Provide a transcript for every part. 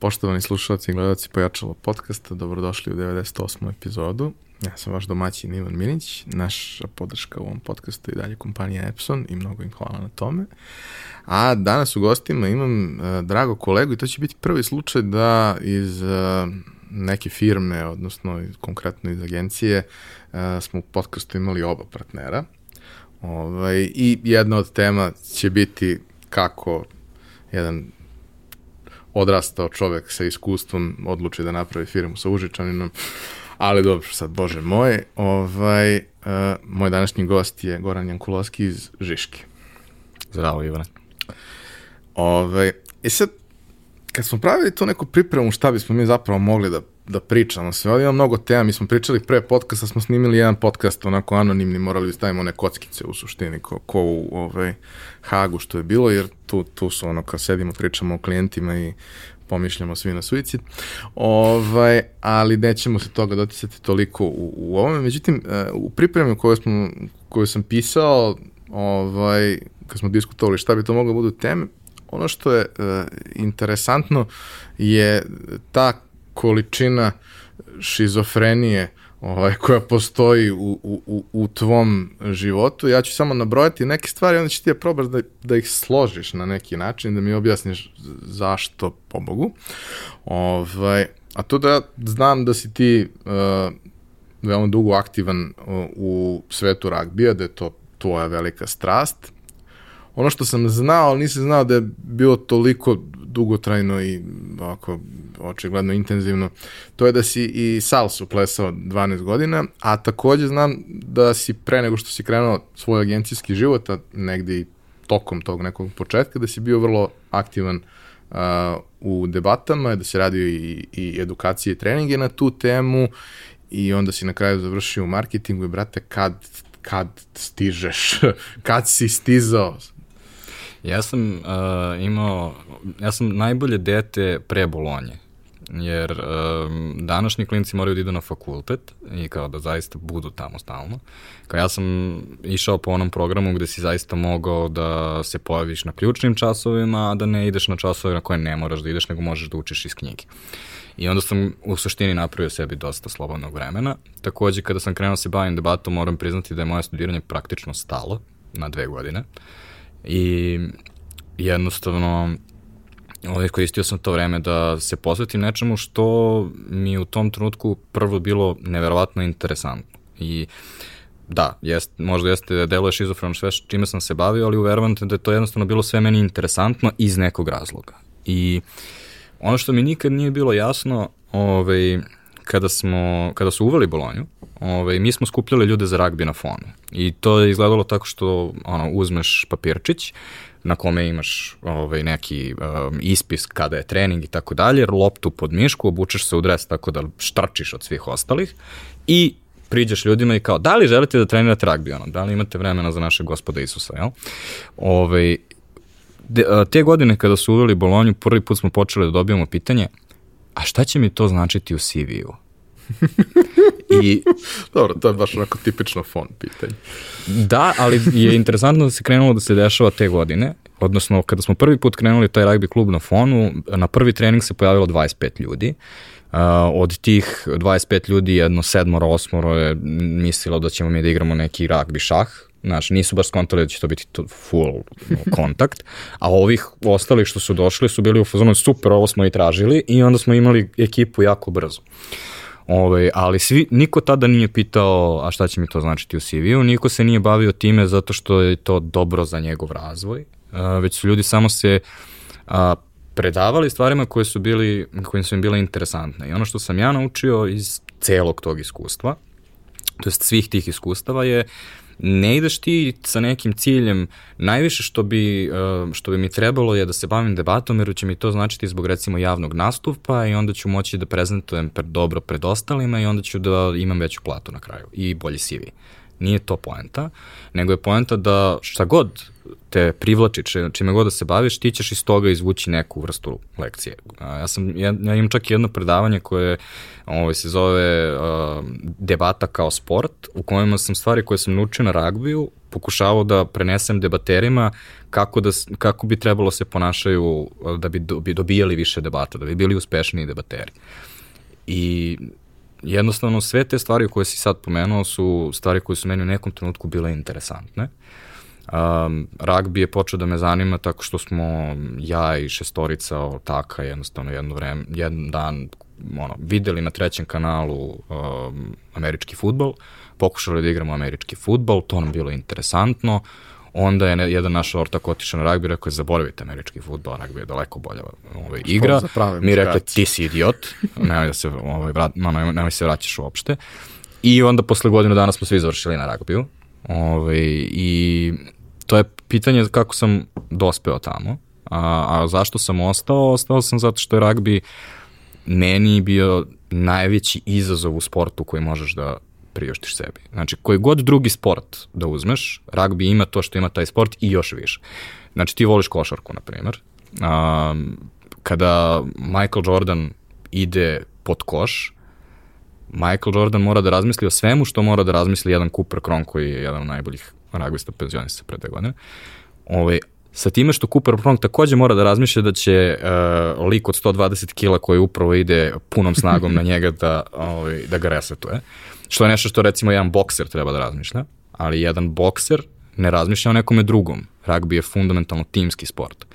Poštovani slušalci i gledalci Pojačalo podcasta, dobrodošli u 98. epizodu. Ja sam vaš domaćin Ivan Minić, naša podrška u ovom podcastu i dalje kompanija Epson i mnogo im hvala na tome. A danas u gostima imam uh, drago kolegu i to će biti prvi slučaj da iz uh, neke firme, odnosno konkretno iz agencije, uh, smo u podcastu imali oba partnera. Ovaj, I jedna od tema će biti kako jedan odrastao čovek sa iskustvom odluči da napravi firmu sa Užičaninom, ali dobro, sad, bože moj, ovaj, uh, moj današnji gost je Goran Jankulovski iz Žiške. Zdravo, Ivane. Ovaj, I sad, kad smo pravili tu neku pripremu šta bismo mi zapravo mogli da da pričamo sve. Ovdje ima mnogo tema, mi smo pričali pre podcasta, smo snimili jedan podcast onako anonimni, morali da stavimo one kockice u suštini, ko, ko u ovaj, Hagu što je bilo, jer tu, tu su ono kad sedimo, pričamo o klijentima i pomišljamo svi na suicid. Ovaj, ali nećemo se toga doticati toliko u, u ovome. Međutim, e, u pripremi koju, smo, koju sam pisao, ovaj, kad smo diskutovali šta bi to moglo da budu teme, ono što je uh, interesantno je ta količina šizofrenije ovaj, koja postoji u, u, u tvom životu. Ja ću samo nabrojati neke stvari, onda ćeš ti ja probaš da, da ih složiš na neki način, da mi objasniš zašto, po Bogu. Ovaj, a to da znam da si ti uh, veoma dugo aktivan u, u svetu ragbija, da je to tvoja velika strast. Ono što sam znao, ali nisam znao da je bilo toliko dugotrajno i ovako očigledno intenzivno, to je da si i salsu plesao 12 godina, a takođe znam da si pre nego što si krenuo svoj agencijski život, a negde i tokom tog nekog početka, da si bio vrlo aktivan uh, u debatama, da si radio i, i edukacije i treninge na tu temu i onda si na kraju završio u marketingu i brate, kad, kad stižeš, kad si stizao, Ja sam uh, imao, ja sam najbolje dete pre Bolonje, jer um, današnji klinci moraju da idu na fakultet i kao da zaista budu tamo stalno. Kao ja sam išao po onom programu gde si zaista mogao da se pojaviš na ključnim časovima, a da ne ideš na časove na koje ne moraš da ideš, nego možeš da učiš iz knjige. I onda sam u suštini napravio sebi dosta slobodnog vremena. Takođe, kada sam krenuo da se bavim debatom, moram priznati da je moje studiranje praktično stalo na dve godine. I jednostavno ovaj, koristio sam to vreme da se posvetim nečemu što mi u tom trenutku prvo bilo neverovatno interesantno. I da, jest, možda jeste da deluje šizofreno sve čime sam se bavio, ali uverovam te da je to jednostavno bilo sve meni interesantno iz nekog razloga. I ono što mi nikad nije bilo jasno, ovaj, kada, smo, kada su uveli Bolonju, ovaj, mi smo skupljali ljude za ragbi na fonu. I to je izgledalo tako što ono, uzmeš papirčić, na kome imaš ovaj, neki um, ispis kada je trening i tako dalje, loptu pod mišku, obučeš se u dres tako da štrčiš od svih ostalih i priđeš ljudima i kao, da li želite da trenirate ragbi, ono, da li imate vremena za našeg gospoda Isusa, jel? Ovaj, de, te godine kada su uveli Bolonju, prvi put smo počeli da dobijamo pitanje, a šta će mi to značiti u CV-u? I, Dobro, to je baš onako tipično fon pitanje. Da, ali je interesantno da se krenulo da se dešava te godine, odnosno kada smo prvi put krenuli taj rugby klub na fonu, na prvi trening se pojavilo 25 ljudi. Uh, od tih 25 ljudi jedno sedmoro, osmoro je mislilo da ćemo mi da igramo neki rugby šah, Znaš, nisu baš skontali da će to biti to full kontakt, a ovih ostalih što su došli su bili u fazonu super, ovo smo i tražili i onda smo imali ekipu jako brzo. Ove, ovaj, ali svi, niko tada nije pitao a šta će mi to značiti u CV-u, niko se nije bavio time zato što je to dobro za njegov razvoj, a, već su ljudi samo se a, predavali stvarima koje su bili, koje su im bile interesantne. I ono što sam ja naučio iz celog tog iskustva, to jest svih tih iskustava je ne ideš ti sa nekim ciljem, najviše što bi, eh, što bi mi trebalo je da se bavim debatom, jer će mi to značiti zbog recimo javnog nastupa i onda ću moći da prezentujem pred dobro pred ostalima i onda ću da imam veću platu na kraju i bolji CV. Nije to poenta, nego je poenta da šta god te privlači, čime god da se baviš, ti ćeš iz toga izvući neku vrstu lekcije. Ja, sam, ja, ja imam čak jedno predavanje koje ovaj, se zove uh, debata kao sport, u kojima sam stvari koje sam naučio na ragbiju pokušavao da prenesem debaterima kako, da, kako bi trebalo se ponašaju da bi, do, bi dobijali više debata, da bi bili uspešniji debateri. I jednostavno sve te stvari koje si sad pomenuo su stvari koje su meni u nekom trenutku bile interesantne. Um, ragbi je počeo da me zanima tako što smo ja i šestorica taka jednostavno jedno vreme, jedan dan ono, videli na trećem kanalu um, američki futbol, pokušali da igramo američki futbol, to nam bilo interesantno, onda je jedan naš ortak otišao na ragbi i rekao je zaboravite američki futbol, ragbi je daleko bolja ovaj, igra. Mi rekli ti si idiot, nemoj da se, ovaj, vrat, no, nemoj, nemoj se vraćaš uopšte. I onda posle godinu dana smo svi završili na ragbiju. Ovaj, I to je pitanje kako sam dospeo tamo. A, a zašto sam ostao? Ostao sam zato što je ragbi meni bio najveći izazov u sportu koji možeš da priuštiš sebi. Znači, koji god drugi sport da uzmeš, ragbi ima to što ima taj sport i još više. Znači, ti voliš košarku, na primjer. Um, kada Michael Jordan ide pod koš, Michael Jordan mora da razmisli o svemu što mora da razmisli jedan Cooper Cron koji je jedan od najboljih ragbista penzionista pre dve godine. Ove, ovaj, sa time što Cooper Prong takođe mora da razmišlja da će uh, lik od 120 kila koji upravo ide punom snagom na njega da, ovaj, da ga resetuje. Što je nešto što recimo jedan bokser treba da razmišlja, ali jedan bokser ne razmišlja o nekome drugom. Rugby je fundamentalno timski sport.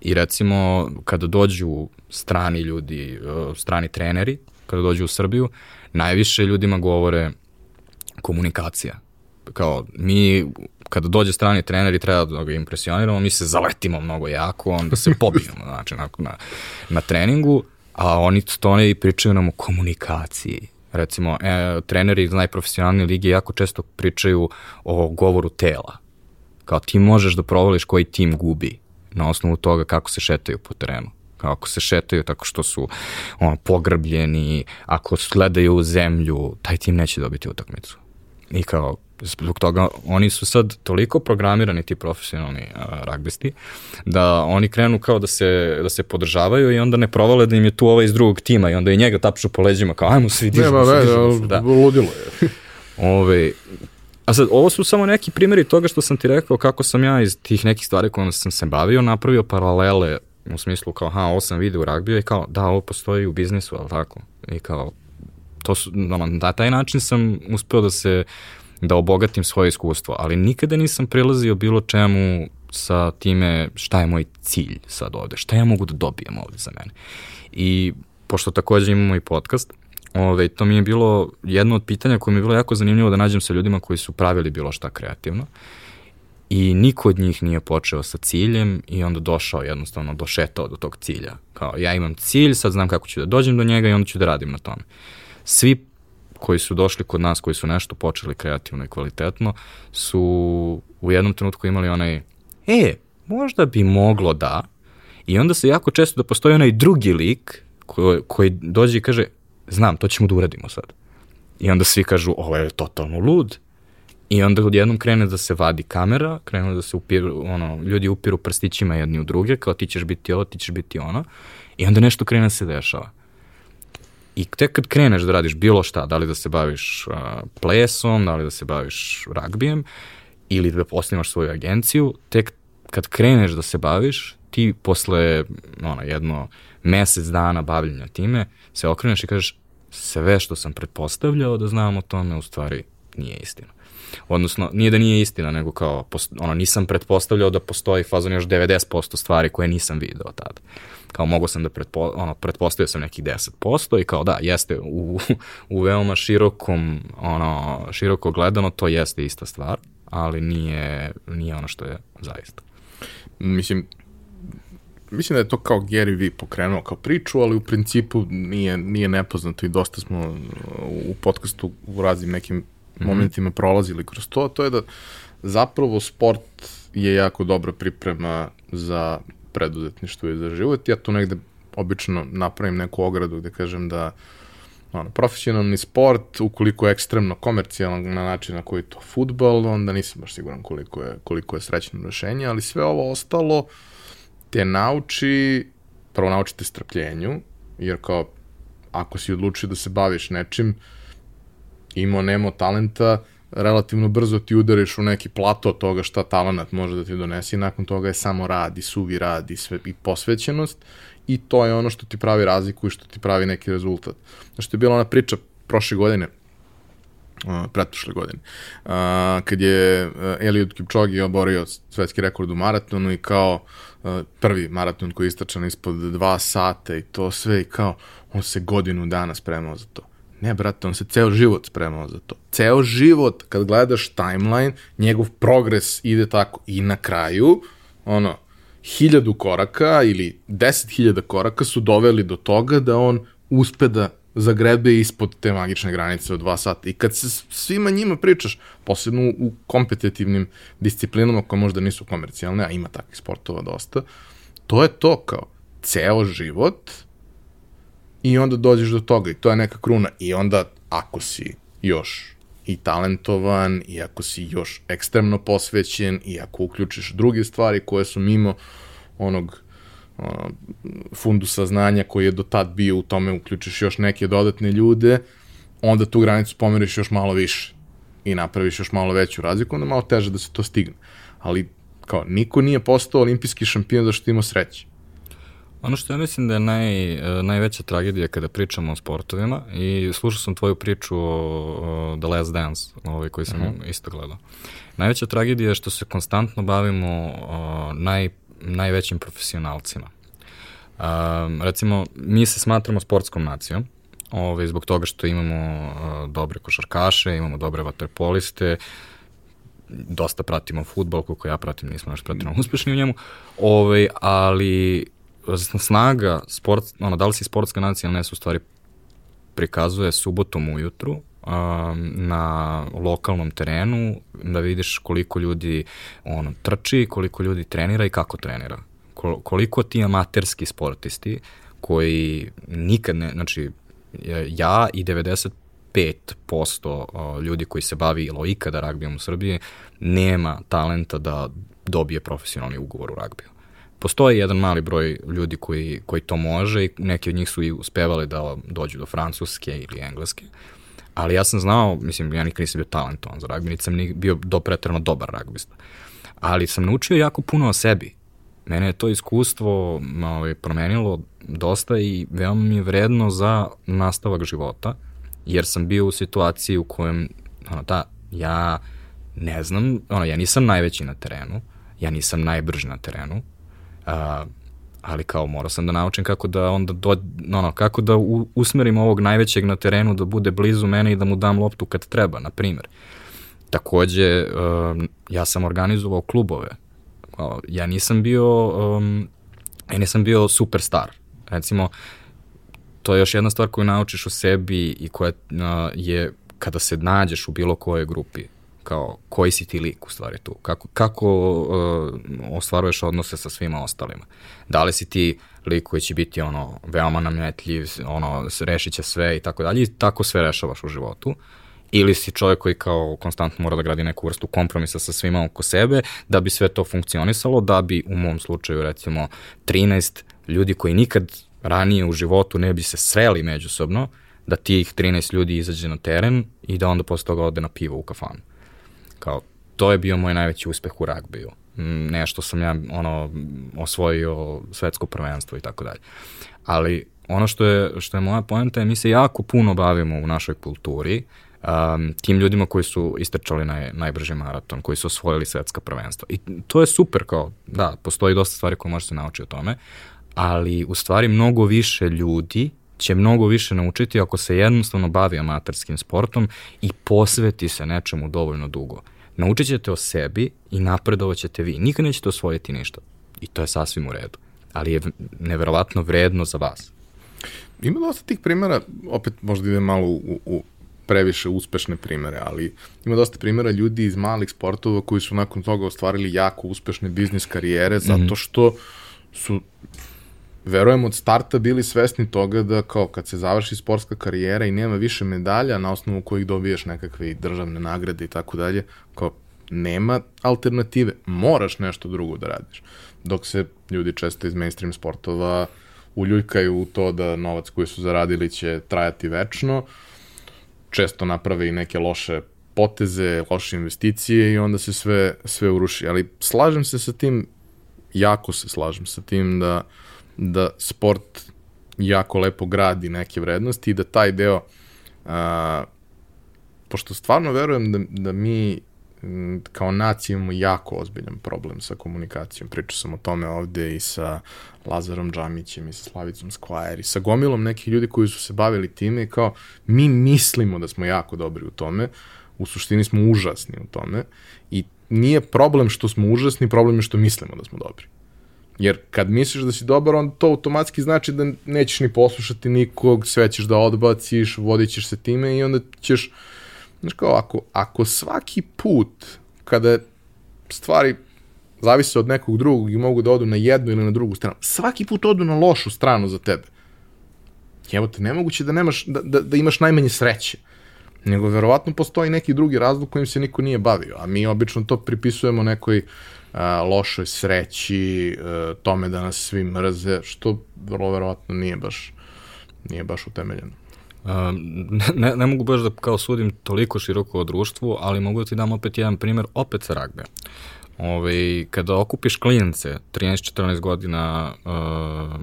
I recimo kada dođu strani ljudi, uh, strani treneri, kada dođu u Srbiju, najviše ljudima govore komunikacija. Kao mi kada dođe strani trener i treba da ga impresioniramo, mi se zaletimo mnogo jako, onda se pobijemo znači, na, na, treningu, a oni stone i pričaju nam o komunikaciji. Recimo, e, treneri iz najprofesionalnije lige jako često pričaju o govoru tela. Kao ti možeš da provališ koji tim gubi na osnovu toga kako se šetaju po terenu ako se šetaju tako što su ono, pogrbljeni, ako gledaju u zemlju, taj tim neće dobiti utakmicu. I kao, zbog toga oni su sad toliko programirani ti profesionalni uh, ragbisti da oni krenu kao da se, da se podržavaju i onda ne provale da im je tu ovaj iz drugog tima i onda i njega tapšu po leđima kao ajmo svi dižemo se, dižemo se. Da. ludilo je. Ove, a sad, ovo su samo neki primjeri toga što sam ti rekao kako sam ja iz tih nekih stvari kojima sam se bavio napravio paralele u smislu kao, ha, ovo sam vidio u ragbiju i kao, da, ovo postoji u biznisu, ali tako? I kao, to su, na taj način sam uspeo da se da obogatim svoje iskustvo, ali nikada nisam prilazio bilo čemu sa time šta je moj cilj sad ovde, šta ja mogu da dobijem ovde za mene. I pošto takođe imamo i podcast, ove, to mi je bilo jedno od pitanja koje mi je bilo jako zanimljivo da nađem sa ljudima koji su pravili bilo šta kreativno i niko od njih nije počeo sa ciljem i onda došao jednostavno, došetao do tog cilja. Kao ja imam cilj, sad znam kako ću da dođem do njega i onda ću da radim na tome. Svi koji su došli kod nas, koji su nešto počeli kreativno i kvalitetno, su u jednom trenutku imali onaj, e, možda bi moglo da, i onda se jako često da postoji onaj drugi lik koji, koji dođe i kaže, znam, to ćemo da uradimo sad. I onda svi kažu, ovo je totalno lud. I onda odjednom krene da se vadi kamera, krene da se upiru, ono, ljudi upiru prstićima jedni u druge, kao ti ćeš biti ovo, ti ćeš biti ono. I onda nešto krene da se dešava. I tek kad kreneš da radiš bilo šta, da li da se baviš uh, plesom, da li da se baviš ragbijem, ili da osnimaš svoju agenciju, tek kad kreneš da se baviš, ti posle ono, jedno mesec dana bavljenja time, se okreneš i kažeš sve što sam pretpostavljao da znam o tome, u stvari nije istina. Odnosno, nije da nije istina, nego kao, ono, nisam pretpostavljao da postoji fazon još 90% stvari koje nisam video tada kao mogo sam da pretpo, ono, pretpostavio sam nekih 10% i kao da, jeste u, u veoma širokom, ono, široko gledano to jeste ista stvar, ali nije, nije ono što je zaista. Mislim, mislim da je to kao Gary Vee pokrenuo kao priču, ali u principu nije, nije nepoznato i dosta smo u podcastu u raznim nekim. Momentima prolazili kroz to, to je da zapravo sport je jako dobra priprema za preduzetništvo i za život. Ja tu negde obično napravim neku ogradu gde kažem da ono, profesionalni sport, ukoliko je ekstremno komercijalan na način na koji je to futbol, onda nisam baš siguran koliko je, koliko je srećno rešenje, ali sve ovo ostalo te nauči, prvo naučite strpljenju, jer kao ako si odlučio da se baviš nečim, imao nemo talenta, relativno brzo ti udariš u neki plato toga šta talent može da ti donesi i nakon toga je samo rad i suvi rad i, sve, i posvećenost i to je ono što ti pravi razliku i što ti pravi neki rezultat. Znači, je bila ona priča prošle godine, uh, pretprošle godine, uh, kad je uh, Eliud Kipchoge oborio svetski rekord u maratonu i kao uh, prvi maraton koji je istračan ispod dva sata i to sve i kao on se godinu dana spremao za to. Ne, brate, on se ceo život spremao za to. Ceo život, kad gledaš timeline, njegov progres ide tako. I na kraju, ono, hiljadu koraka ili deset hiljada koraka su doveli do toga da on uspe da zagrebe ispod te magične granice od dva sata. I kad se svima njima pričaš, posebno u kompetitivnim disciplinama koje možda nisu komercijalne, a ima takvih sportova dosta, to je to kao ceo život i onda dođeš do toga i to je neka kruna. I onda ako si još i talentovan, i ako si još ekstremno posvećen, i ako uključiš druge stvari koje su mimo onog ono, fundusa znanja koji je do tad bio u tome, uključiš još neke dodatne ljude, onda tu granicu pomeriš još malo više i napraviš još malo veću razliku, onda malo teže da se to stigne. Ali, kao, niko nije postao olimpijski šampion zašto imao sreće. Ono što ja mislim da je naj, e, najveća tragedija kada pričamo o sportovima i slušao sam tvoju priču o, o The Last Dance, ovaj koji sam uh mhm. -huh. isto gledao. Najveća tragedija je što se konstantno bavimo o, naj, najvećim profesionalcima. Um, recimo, mi se smatramo sportskom nacijom, ovaj, zbog toga što imamo uh, dobre košarkaše, imamo dobre vaterpoliste, dosta pratimo futbol, koliko ja pratim, nismo još pratimo uspešni u njemu, ovaj, ali snaga sport, ono, da li si sportska nacija ili ne se u stvari prikazuje subotom ujutru um, na lokalnom terenu da vidiš koliko ljudi ono, trči, koliko ljudi trenira i kako trenira. Koliko ti amaterski sportisti koji nikad ne, znači ja i 95% ljudi koji se bavi ili ikada ragbijom u Srbiji nema talenta da dobije profesionalni ugovor u ragbiju. Postoji jedan mali broj ljudi koji, koji to može i neki od njih su i uspevali da dođu do francuske ili engleske. Ali ja sam znao, mislim, ja nikad nisam bio talentovan za ragbi, niti sam ni bio do pretrano dobar ragbista. Ali sam naučio jako puno o sebi. Mene je to iskustvo ovaj, promenilo dosta i veoma mi je vredno za nastavak života, jer sam bio u situaciji u kojem, ono, da, ja ne znam, ono, ja nisam najveći na terenu, ja nisam najbrži na terenu, A, ali kao morao sam da naučim kako da onda do, ono, kako da u, usmerim ovog najvećeg na terenu da bude blizu mene i da mu dam loptu kad treba, na primjer. Takođe, um, ja sam organizovao klubove. Ja nisam bio, um, ja nisam bio superstar. Recimo, to je još jedna stvar koju naučiš u sebi i koja uh, je kada se nađeš u bilo kojoj grupi kao koji si ti lik u stvari tu, kako, kako uh, ostvaruješ odnose sa svima ostalima. Da li si ti lik koji će biti ono veoma nametljiv, ono rešit će sve i tako dalje i tako sve rešavaš u životu ili si čovjek koji kao konstantno mora da gradi neku vrstu kompromisa sa svima oko sebe da bi sve to funkcionisalo, da bi u mom slučaju recimo 13 ljudi koji nikad ranije u životu ne bi se sreli međusobno, da tih 13 ljudi izađe na teren i da onda posle toga ode na pivo u kafanu. Kao, to je bio moj najveći uspeh u ragbiju. Mm, nešto sam ja ono osvojio svetsko prvenstvo i tako dalje. Ali ono što je, što je moja poenta je mi se jako puno bavimo u našoj kulturi um, tim ljudima koji su istrčali naj, najbrži maraton, koji su osvojili svetska prvenstva. I to je super kao, da, postoji dosta stvari koje može se naučiti o tome, ali u stvari mnogo više ljudi će mnogo više naučiti ako se jednostavno bavi amaterskim sportom i posveti se nečemu dovoljno dugo. Naučit ćete o sebi i napredovat ćete vi. Nikad nećete osvojiti ništa. I to je sasvim u redu. Ali je neverovatno vredno za vas. Ima dosta tih primjera, opet možda ide malo u, u previše uspešne primere, ali ima dosta primjera ljudi iz malih sportova koji su nakon toga ostvarili jako uspešne biznis karijere zato mhm. što su verujem od starta bili svesni toga da kao kad se završi sportska karijera i nema više medalja na osnovu kojih dobiješ nekakve državne nagrade i tako dalje, kao nema alternative, moraš nešto drugo da radiš. Dok se ljudi često iz mainstream sportova uljuljkaju u to da novac koji su zaradili će trajati večno, često naprave i neke loše poteze, loše investicije i onda se sve, sve uruši. Ali slažem se sa tim, jako se slažem sa tim da, da sport jako lepo gradi neke vrednosti i da taj deo, a, pošto stvarno verujem da, da mi kao nacija imamo jako ozbiljan problem sa komunikacijom. Pričao sam o tome ovde i sa Lazarom Džamićem i sa Slavicom Skvajer i sa gomilom nekih ljudi koji su se bavili time i kao mi mislimo da smo jako dobri u tome, u suštini smo užasni u tome i nije problem što smo užasni, problem je što mislimo da smo dobri. Jer kad misliš da si dobar, onda to automatski znači da nećeš ni poslušati nikog, sve ćeš da odbaciš, vodit ćeš se time i onda ćeš, znaš kao, ako, ako svaki put kada stvari zavise od nekog drugog i mogu da odu na jednu ili na drugu stranu, svaki put odu na lošu stranu za tebe. Evo te, nemoguće da, nemaš, da, da, da imaš najmanje sreće nego verovatno postoji neki drugi razlog kojim se niko nije bavio, a mi obično to pripisujemo nekoj a, lošoj sreći, a, tome da nas svi mrze, što vrlo verovatno nije baš, nije baš utemeljeno. Um, ne, ne mogu baš da kao sudim toliko široko o društvu, ali mogu da ti dam opet jedan primer, opet sa ragbe. Ove, ovaj, kada okupiš klince, 13-14 godina, uh,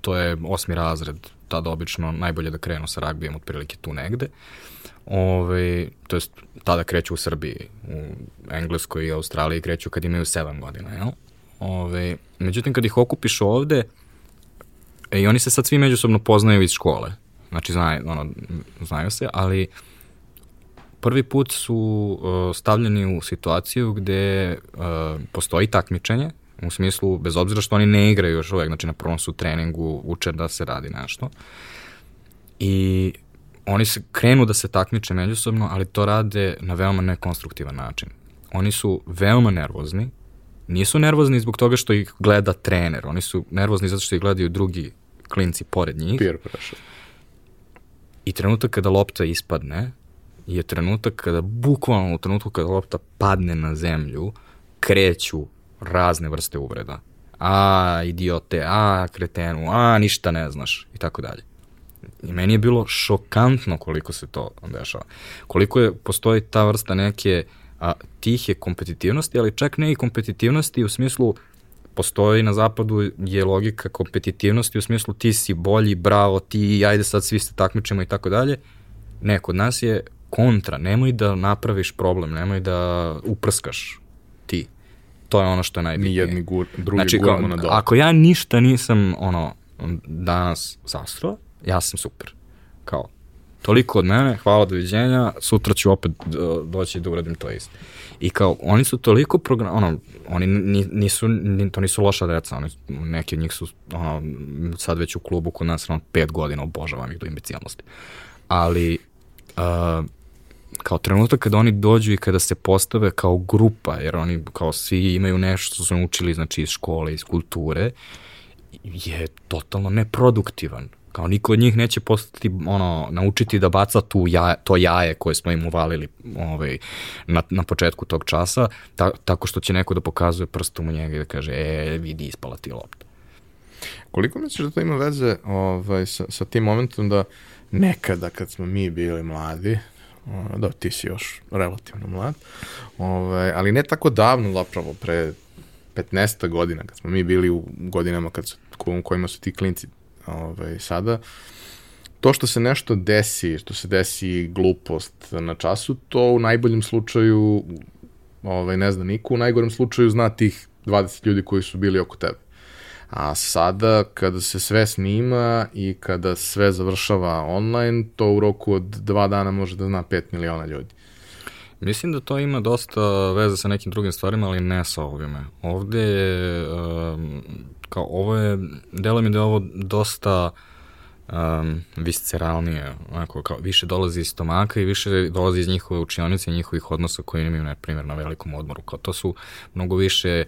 to je osmi razred, tada obično najbolje da krenu sa ragbijem otprilike tu negde. Ove, to jest, tada kreću u Srbiji, u Engleskoj i Australiji kreću kad imaju 7 godina, jel? Ove, međutim, kad ih okupiš ovde, e, i oni se sad svi međusobno poznaju iz škole. Znači, znaju, ono, znaju se, ali prvi put su uh, stavljeni u situaciju gde uh, postoji takmičenje, u smislu, bez obzira što oni ne igraju još uvek, znači na prvom su treningu, uče da se radi nešto. I oni se krenu da se takmiče međusobno, ali to rade na veoma nekonstruktivan način. Oni su veoma nervozni, nisu nervozni zbog toga što ih gleda trener, oni su nervozni zato što ih gledaju drugi klinci pored njih. Peer pressure. I trenutak kada lopta ispadne, je trenutak kada, bukvalno u trenutku kada lopta padne na zemlju, kreću razne vrste uvreda. A, idiote, a, kretenu, a, ništa ne znaš, i tako dalje. I meni je bilo šokantno koliko se to dešava. Koliko je, postoji ta vrsta neke a, tihe kompetitivnosti, ali čak ne i kompetitivnosti u smislu postoji na zapadu je logika kompetitivnosti u smislu ti si bolji, bravo, ti, ajde sad svi se takmičimo i tako dalje. Ne, kod nas je kontra, nemoj da napraviš problem, nemoj da uprskaš ti. To je ono što je najbitnije. Ni jedni gur, drugi znači, guramo na dole. Ako ja ništa nisam ono, danas sastro, ja sam super. Kao, toliko od mene, hvala, doviđenja, sutra ću opet doći da uradim to isto. I kao, oni su toliko program, ono, oni nisu, to nisu loša deca, oni, neki od njih su, ono, sad već u klubu kod nas, ono, pet godina, obožavam ih do imbecijalnosti. Ali, uh, kao trenutak kada oni dođu i kada se postave kao grupa, jer oni kao svi imaju nešto što su naučili znači iz škole, iz kulture, je totalno neproduktivan. Kao niko od njih neće postati, ono, naučiti da baca tu jaje, to jaje koje smo im uvalili ovaj, na, na početku tog časa, ta, tako što će neko da pokazuje prstom u njega i da kaže, e, vidi, ispala ti lopta. Koliko misliš da to ima veze ovaj, sa, sa tim momentom da nekada kad smo mi bili mladi, da, ti si još relativno mlad, ovaj, ali ne tako davno zapravo, pre 15 godina, kad smo mi bili u godinama kad su, u kojima su ti klinci ovaj, sada, to što se nešto desi, što se desi glupost na času, to u najboljem slučaju ovaj, ne zna niko, u najgorem slučaju zna tih 20 ljudi koji su bili oko tebe. A sada, kada se sve snima i kada sve završava online, to u roku od dva dana može da zna 5 miliona ljudi. Mislim da to ima dosta veze sa nekim drugim stvarima, ali ne sa ovime. Ovde je, um, kao ovo je, delo mi da je ovo dosta um, visceralnije, onako, kao, više dolazi iz stomaka i više dolazi iz njihove učionice i njihovih odnosa koji imaju, na primjer, na velikom odmoru. Kao, to su mnogo više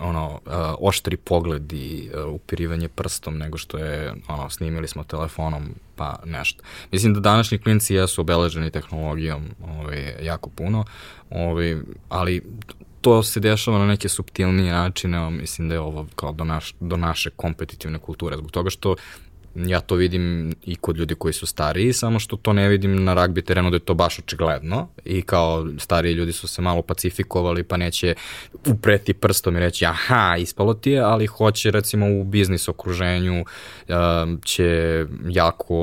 ono, uh, oštri pogled i uh, upirivanje prstom nego što je, ono, snimili smo telefonom pa nešto. Mislim da današnji klinci jesu obeleženi tehnologijom ovaj, jako puno, ovaj, ali to se dešava na neke subtilnije načine, mislim da je ovo kao do, naš, do naše kompetitivne kulture, zbog toga što ja to vidim i kod ljudi koji su stariji, samo što to ne vidim na ragbi terenu da je to baš očigledno i kao stariji ljudi su se malo pacifikovali pa neće upreti prstom i reći aha, ispalo ti je, ali hoće recimo u biznis okruženju uh, će jako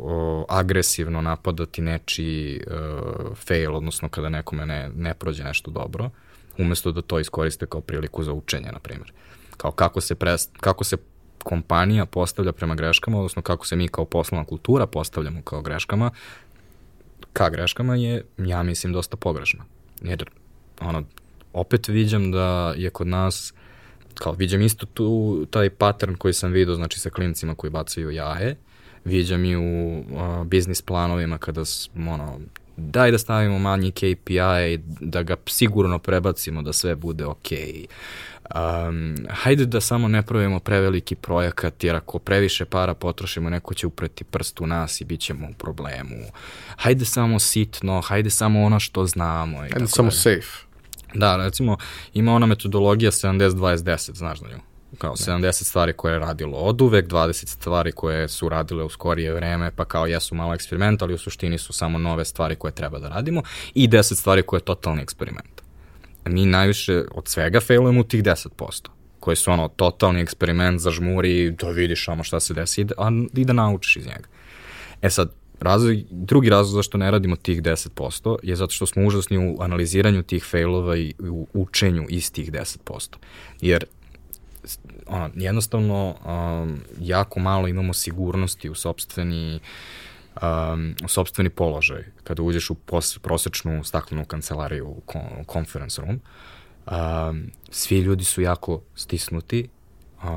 uh, agresivno napadati nečiji uh, fail, odnosno kada nekome ne, ne prođe nešto dobro, umesto da to iskoriste kao priliku za učenje, na primjer kao kako se, pres, kako se kompanija postavlja prema greškama, odnosno kako se mi kao poslovna kultura postavljamo kao greškama, ka greškama je, ja mislim, dosta pogrešno. Jer, ono, opet viđam da je kod nas, kao viđam isto tu taj pattern koji sam vidio, znači sa klincima koji bacaju jaje, viđam i u uh, biznis planovima kada, ono, daj da stavimo manji KPI, da ga sigurno prebacimo da sve bude okej. Okay um, hajde da samo ne pravimo preveliki projekat, jer ako previše para potrošimo, neko će upreti prst u nas i bit ćemo u problemu. Hajde samo sitno, hajde samo ono što znamo. I hajde samo safe. Da, recimo, ima ona metodologija 70-20-10, znaš na nju? Kao 70 da. stvari koje je radilo od uvek, 20 stvari koje su radile u skorije vreme, pa kao jesu malo eksperiment, ali u suštini su samo nove stvari koje treba da radimo i 10 stvari koje je totalni eksperiment mi najviše od svega failujemo u tih 10%, koji su ono totalni eksperiment za žmuri, da vidiš ono šta se desi a, i da naučiš iz njega. E sad, razlog, drugi razlog zašto ne radimo tih 10% je zato što smo užasni u analiziranju tih failova i u učenju iz tih 10%. Jer ono, jednostavno um, jako malo imamo sigurnosti u sobstveni um, sobstveni položaj kada uđeš u pos, prosečnu staklenu kancelariju u conference room. Um, svi ljudi su jako stisnuti, uh,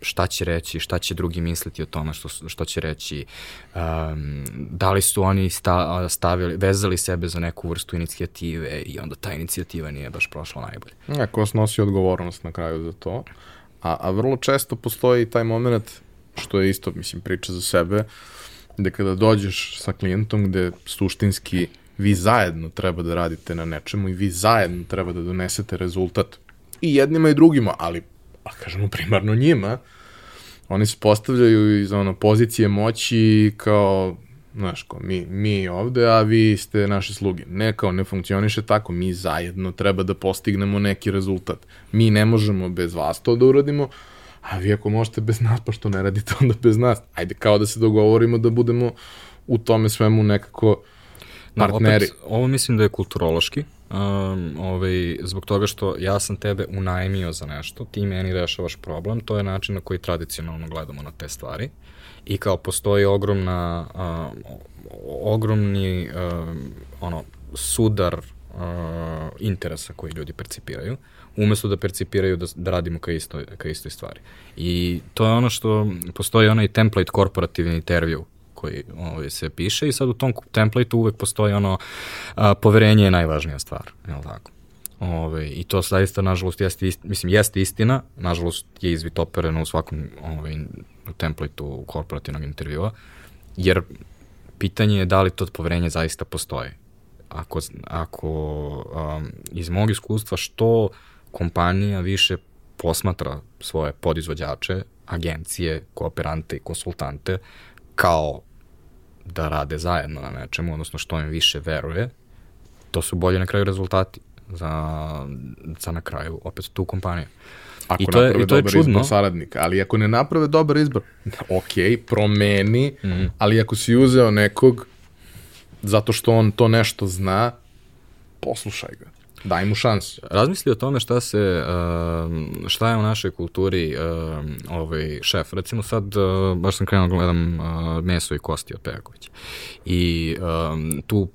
šta će reći, šta će drugi misliti o tome što, što će reći, um, da li su oni sta, stavili, vezali sebe za neku vrstu inicijative i onda ta inicijativa nije baš prošla najbolje. Ja, ko snosi odgovornost na kraju za to, a, a vrlo često postoji taj moment, što je isto, mislim, priča za sebe, da kada dođeš sa klijentom gde suštinski vi zajedno treba da radite na nečemu i vi zajedno treba da donesete rezultat. I jednima i drugima, ali, a kažemo primarno njima, oni se postavljaju iz ono, pozicije moći kao, znaš, ko, mi, mi ovde, a vi ste naše sluge. Ne kao, ne funkcioniše tako, mi zajedno treba da postignemo neki rezultat. Mi ne možemo bez vas to da uradimo, a vi ako možete bez nas, pa što ne radite onda bez nas? Ajde kao da se dogovorimo da budemo u tome svemu nekako partneri. No, opet, ovo mislim da je kulturološki, um, ovaj, zbog toga što ja sam tebe unajmio za nešto, ti meni rešavaš problem, to je način na koji tradicionalno gledamo na te stvari i kao postoji ogromna um, ogromni um, ono sudar uh, interesa koji ljudi percipiraju umesto da percipiraju da, da radimo ka, isto, ka istoj stvari. I to je ono što, postoji onaj template korporativni intervju koji ovaj, se piše i sad u tom templateu uvek postoji ono a, poverenje je najvažnija stvar, je li tako? Ove, ovaj, I to zaista, nažalost, jeste, ist, mislim, jeste istina, nažalost je izvitopereno u svakom ovaj, templateu korporativnog intervjua, jer pitanje je da li to poverenje zaista postoji. Ako, ako um, iz mog iskustva što kompanija više posmatra svoje podizvođače, agencije, kooperante i konsultante kao da rade zajedno na nečemu, odnosno što im više veruje, to su bolje na kraju rezultati za, za na kraju opet tu kompaniju. Ako I to je, i to je čudno. izbor saradnika, ali ako ne naprave dobar izbor, ok, promeni, mm -hmm. ali ako si uzeo nekog zato što on to nešto zna, poslušaj ga. Daj mu šansu. Razmisli o tome šta se, šta je u našoj kulturi ovaj šef. Recimo sad, baš sam krenuo da gledam meso i kosti od Pejakovića. I tu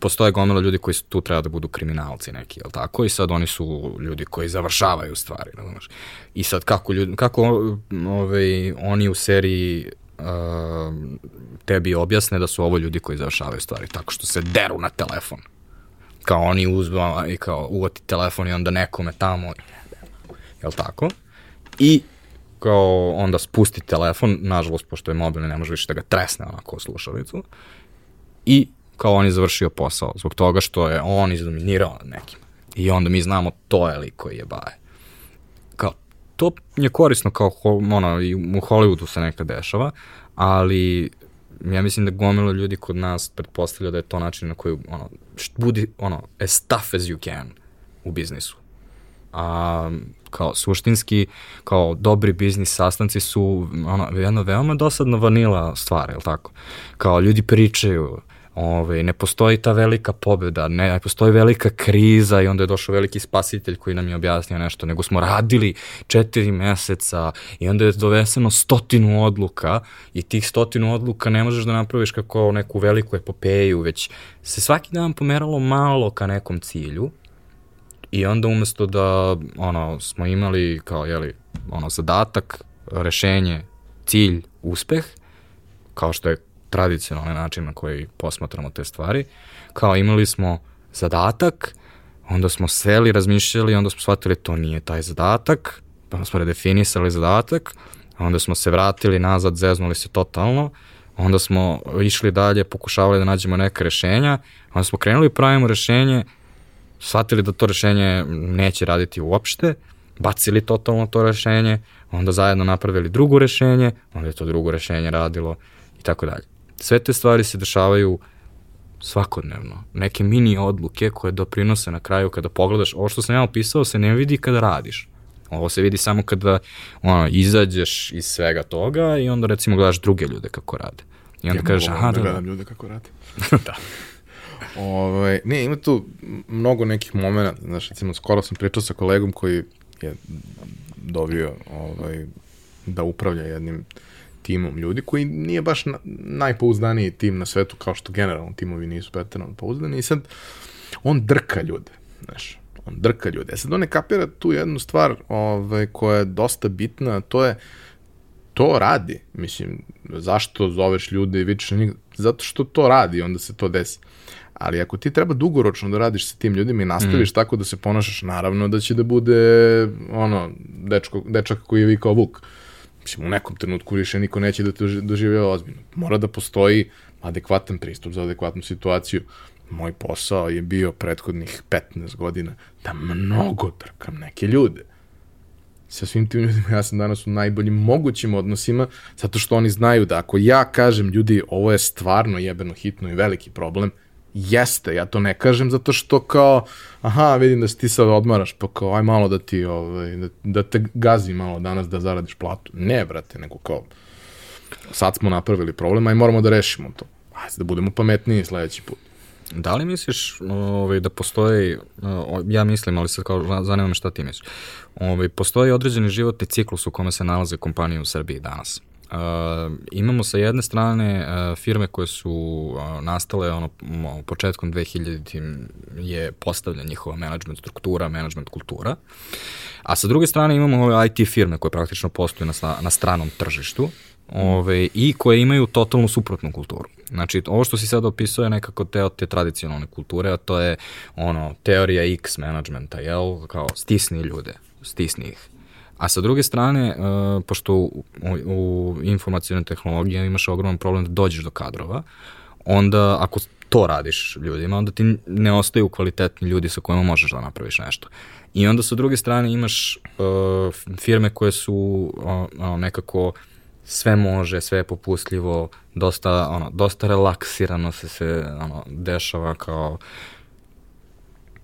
postoje gomila ljudi koji tu treba da budu kriminalci neki, jel tako? I sad oni su ljudi koji završavaju stvari, znaš. I sad kako, ljudi, kako ovaj, oni u seriji uh, tebi objasne da su ovo ljudi koji završavaju stvari tako što se deru na telefon. Kao oni uzma i kao uvati telefon i onda nekome tamo, jel tako? I kao onda spusti telefon, nažalost, pošto je mobilni, ne može više da ga tresne onako u slušalicu. I kao on je završio posao, zbog toga što je on izdominirao nad nekim. I onda mi znamo to je lik koji je baje. Kao, to je korisno kao, ono, i u Hollywoodu se nekad dešava, ali ja mislim da gomilo ljudi kod nas pretpostavlja da je to način na koji, ono, budi, ono, as tough as you can u biznisu. A kao suštinski, kao dobri biznis sastanci su ono, jedno veoma dosadno vanila stvar, je li tako? Kao ljudi pričaju, Ove, ne postoji ta velika pobjeda, ne, ne postoji velika kriza i onda je došao veliki spasitelj koji nam je objasnio nešto, nego smo radili četiri meseca i onda je doveseno stotinu odluka i tih stotinu odluka ne možeš da napraviš kako neku veliku epopeju, već se svaki dan pomeralo malo ka nekom cilju i onda umesto da ono, smo imali kao jeli, ono, zadatak, rešenje, cilj, uspeh, kao što je tradicionalni način na koji posmatramo te stvari. Kao imali smo zadatak, onda smo seli, razmišljali, onda smo shvatili to nije taj zadatak, onda smo redefinisali zadatak, onda smo se vratili nazad, zeznuli se totalno, onda smo išli dalje, pokušavali da nađemo neka rešenja, onda smo krenuli pravimo rešenje, shvatili da to rešenje neće raditi uopšte, bacili totalno to rešenje, onda zajedno napravili drugo rešenje, onda je to drugo rešenje radilo i tako dalje. Sve te stvari se dešavaju svakodnevno. Neke mini odluke koje doprinose na kraju kada pogledaš, ovo što sam ja opisao se ne vidi kada radiš. Ovo se vidi samo kada ono, izađeš iz svega toga i onda recimo gledaš druge ljude kako rade. I onda ja kažeš, aha, da, da, gledam ljude kako rade. da. Ove, ovaj, ne, ima tu mnogo nekih momenta, znaš, recimo, skoro sam pričao sa kolegom koji je dovio ovaj, da upravlja jednim timom ljudi koji nije baš na, najpouzdaniji tim na svetu, kao što generalno timovi nisu pretirano pouzdani i sad on drka ljude, znaš, on drka ljude. E sad on ne kapira tu jednu stvar ovaj, koja je dosta bitna, to je to radi, mislim, zašto zoveš ljude i vičeš na njih, zato što to radi, onda se to desi. Ali ako ti treba dugoročno da radiš sa tim ljudima i nastaviš mm. tako da se ponašaš, naravno da će da bude ono, dečko, dečak koji je vikao Vuk. Mislim, u nekom trenutku više niko neće da te doživljava ozbiljno. Mora da postoji adekvatan pristup za adekvatnu situaciju. Moj posao je bio prethodnih 15 godina da mnogo trkam neke ljude sa svim tim ljudima ja sam danas u najboljim mogućim odnosima, zato što oni znaju da ako ja kažem ljudi ovo je stvarno jebeno hitno i veliki problem, jeste, ja to ne kažem zato što kao, aha, vidim da si ti sad odmaraš, pa kao, aj malo da ti, ovaj, da, da te gazi malo danas da zaradiš platu. Ne, brate, nego kao, sad smo napravili problem, aj moramo da rešimo to. Ajde da budemo pametniji sledeći put. Da li misliš ovaj, da postoji, ja mislim, ali sad kao zanima me šta ti misliš, ovaj, postoji određeni životni ciklus u kome se nalaze kompanije u Srbiji danas? Uh, imamo sa jedne strane uh, firme koje su uh, nastale ono, početkom 2000 je postavlja njihova management struktura, management kultura. A sa druge strane imamo ove IT firme koje praktično postoje na, na stranom tržištu ove, i koje imaju totalno suprotnu kulturu. Znači, ovo što si sad opisao je nekako teo te tradicionalne kulture, a to je ono, teorija X managementa, jel? Kao stisni ljude, stisni ih. A sa druge strane, uh, pošto u, u, u informacijalnoj tehnologiji imaš ogroman problem da dođeš do kadrova, onda ako to radiš ljudima, onda ti ne ostaju kvalitetni ljudi sa kojima možeš da napraviš nešto. I onda sa druge strane imaš uh, firme koje su uh, nekako sve može, sve je popustljivo, dosta, ono, dosta relaksirano se se ono, dešava kao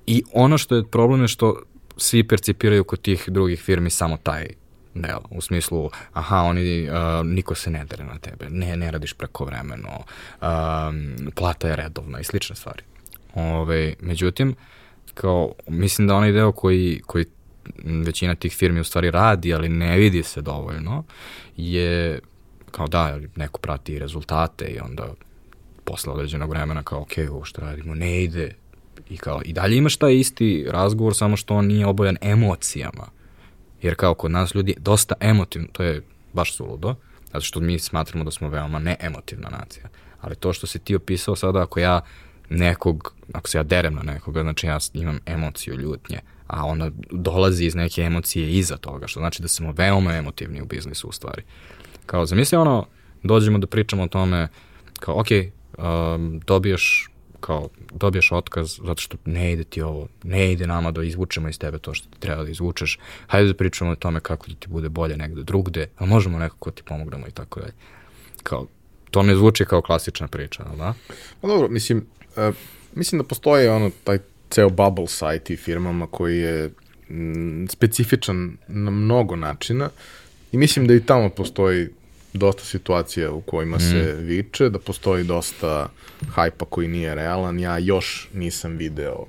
I ono što je problem je što svi percipiraju kod tih drugih firmi samo taj deo, u smislu, aha, oni, uh, niko se ne dere na tebe, ne, ne radiš preko vremeno, um, plata je redovna i slične stvari. Ove, međutim, kao, mislim da onaj deo koji, koji većina tih firmi u stvari radi, ali ne vidi se dovoljno, je kao da, neko prati rezultate i onda posle određenog vremena kao, ok, ovo što radimo ne ide, I kao, i dalje imaš taj isti razgovor, samo što on nije obojan emocijama. Jer kao kod nas ljudi dosta emotivno, to je baš suludo, zato što mi smatramo da smo veoma neemotivna nacija. Ali to što si ti opisao sada, ako ja nekog, ako se ja derem na nekoga, znači ja imam emociju ljutnje, a ona dolazi iz neke emocije iza toga, što znači da smo veoma emotivni u biznisu u stvari. Kao, zamisli ono, dođemo da pričamo o tome, kao, ok, um, dobiješ kao dobiješ otkaz zato što ne ide ti ovo, ne ide nama da izvučemo iz tebe to što ti treba da izvučeš, hajde da pričamo o tome kako da ti bude bolje negde drugde, a možemo nekako ti pomognemo i tako dalje. Kao, to ne zvuči kao klasična priča, ali da? Pa dobro, mislim, uh, mislim da postoje ono, taj ceo bubble sa IT firmama koji je m, specifičan na mnogo načina i mislim da i tamo postoji dosta situacija u kojima mm. se viče, da postoji dosta hajpa koji nije realan. Ja još nisam video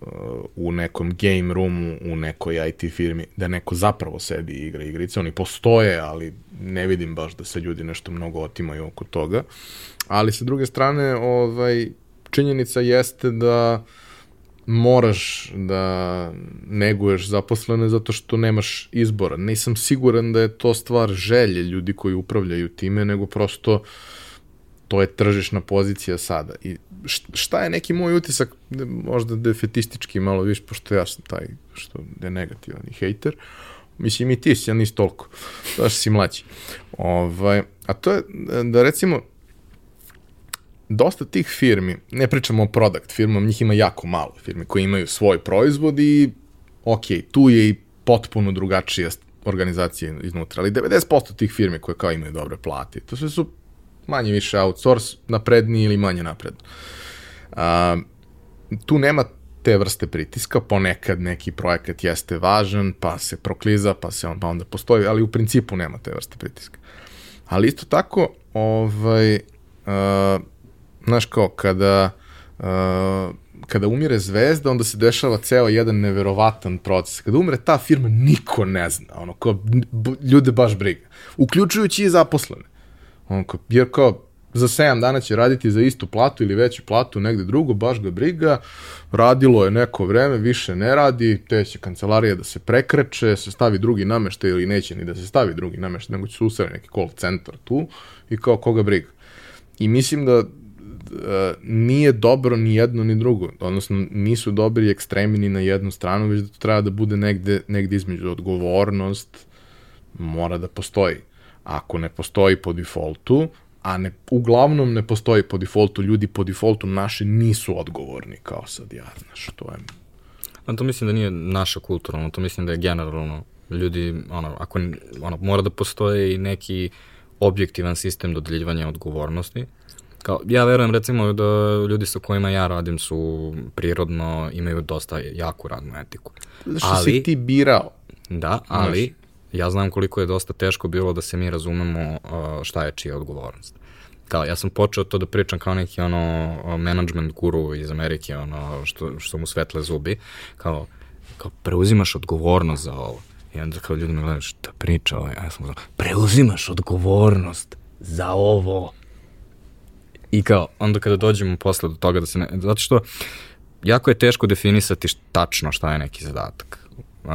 uh, u nekom game roomu, u nekoj IT firmi, da neko zapravo sedi i igra igrice. Oni postoje, ali ne vidim baš da se ljudi nešto mnogo otimaju oko toga. Ali sa druge strane, ovaj, činjenica jeste da uh, moraš da neguješ zaposlene zato što nemaš izbora. Nisam siguran da je to stvar želje ljudi koji upravljaju time, nego prosto to je tržišna pozicija sada. I šta je neki moj utisak, možda defetistički malo više, pošto ja sam taj što je negativan i hejter, mislim i ti si, ja nisi toliko, da si mlađi. Ovaj, a to je da recimo dosta tih firmi, ne pričamo o product firmama, njih ima jako malo firme koje imaju svoj proizvod i ok, tu je i potpuno drugačija organizacija iznutra, ali 90% tih firmi koje kao imaju dobre plate, to sve su manje više outsource, napredni ili manje napredni. A, tu nema te vrste pritiska, ponekad neki projekat jeste važan, pa se prokliza, pa se on, pa onda postoji, ali u principu nema te vrste pritiska. Ali isto tako, ovaj, uh, znaš kao, kada, uh, kada umire zvezda, onda se dešava ceo jedan neverovatan proces. Kada umre ta firma, niko ne zna, ono, kao, ljude baš briga. Uključujući i zaposlene. Ono, kao, jer kao, za 7 dana će raditi za istu platu ili veću platu negde drugo, baš ga briga, radilo je neko vreme, više ne radi, te će kancelarija da se prekreće, se stavi drugi nameštaj ili neće ni da se stavi drugi nameštaj, nego će se neki call centar tu i kao koga briga. I mislim da nije dobro ni jedno ni drugo, odnosno nisu dobri ekstremi ni na jednu stranu, već da to treba da bude negde, negde između odgovornost mora da postoji. Ako ne postoji po defaultu, a ne, uglavnom ne postoji po defaultu, ljudi po defaultu naši nisu odgovorni kao sad ja, znaš, to je... A to mislim da nije naša kultura, ono, to mislim da je generalno ljudi, ono, ako, ono, mora da postoje i neki objektivan sistem dodeljivanja odgovornosti, Kao, ja verujem recimo da ljudi sa kojima ja radim su prirodno, imaju dosta jaku radnu etiku. Zašto ali, si ti birao? Da, ali Znaš. ja znam koliko je dosta teško bilo da se mi razumemo uh, šta je čija odgovornost. Kao, ja sam počeo to da pričam kao neki ono management guru iz Amerike, ono što, što mu svetle zubi, kao, kao preuzimaš odgovornost za ovo. I onda kao ljudi me gledaju, šta priča ovaj? Ja sam kao, preuzimaš odgovornost za ovo. I kao, onda kada dođemo posle do toga da se ne... Zato što jako je teško definisati tačno šta je neki zadatak. Uh,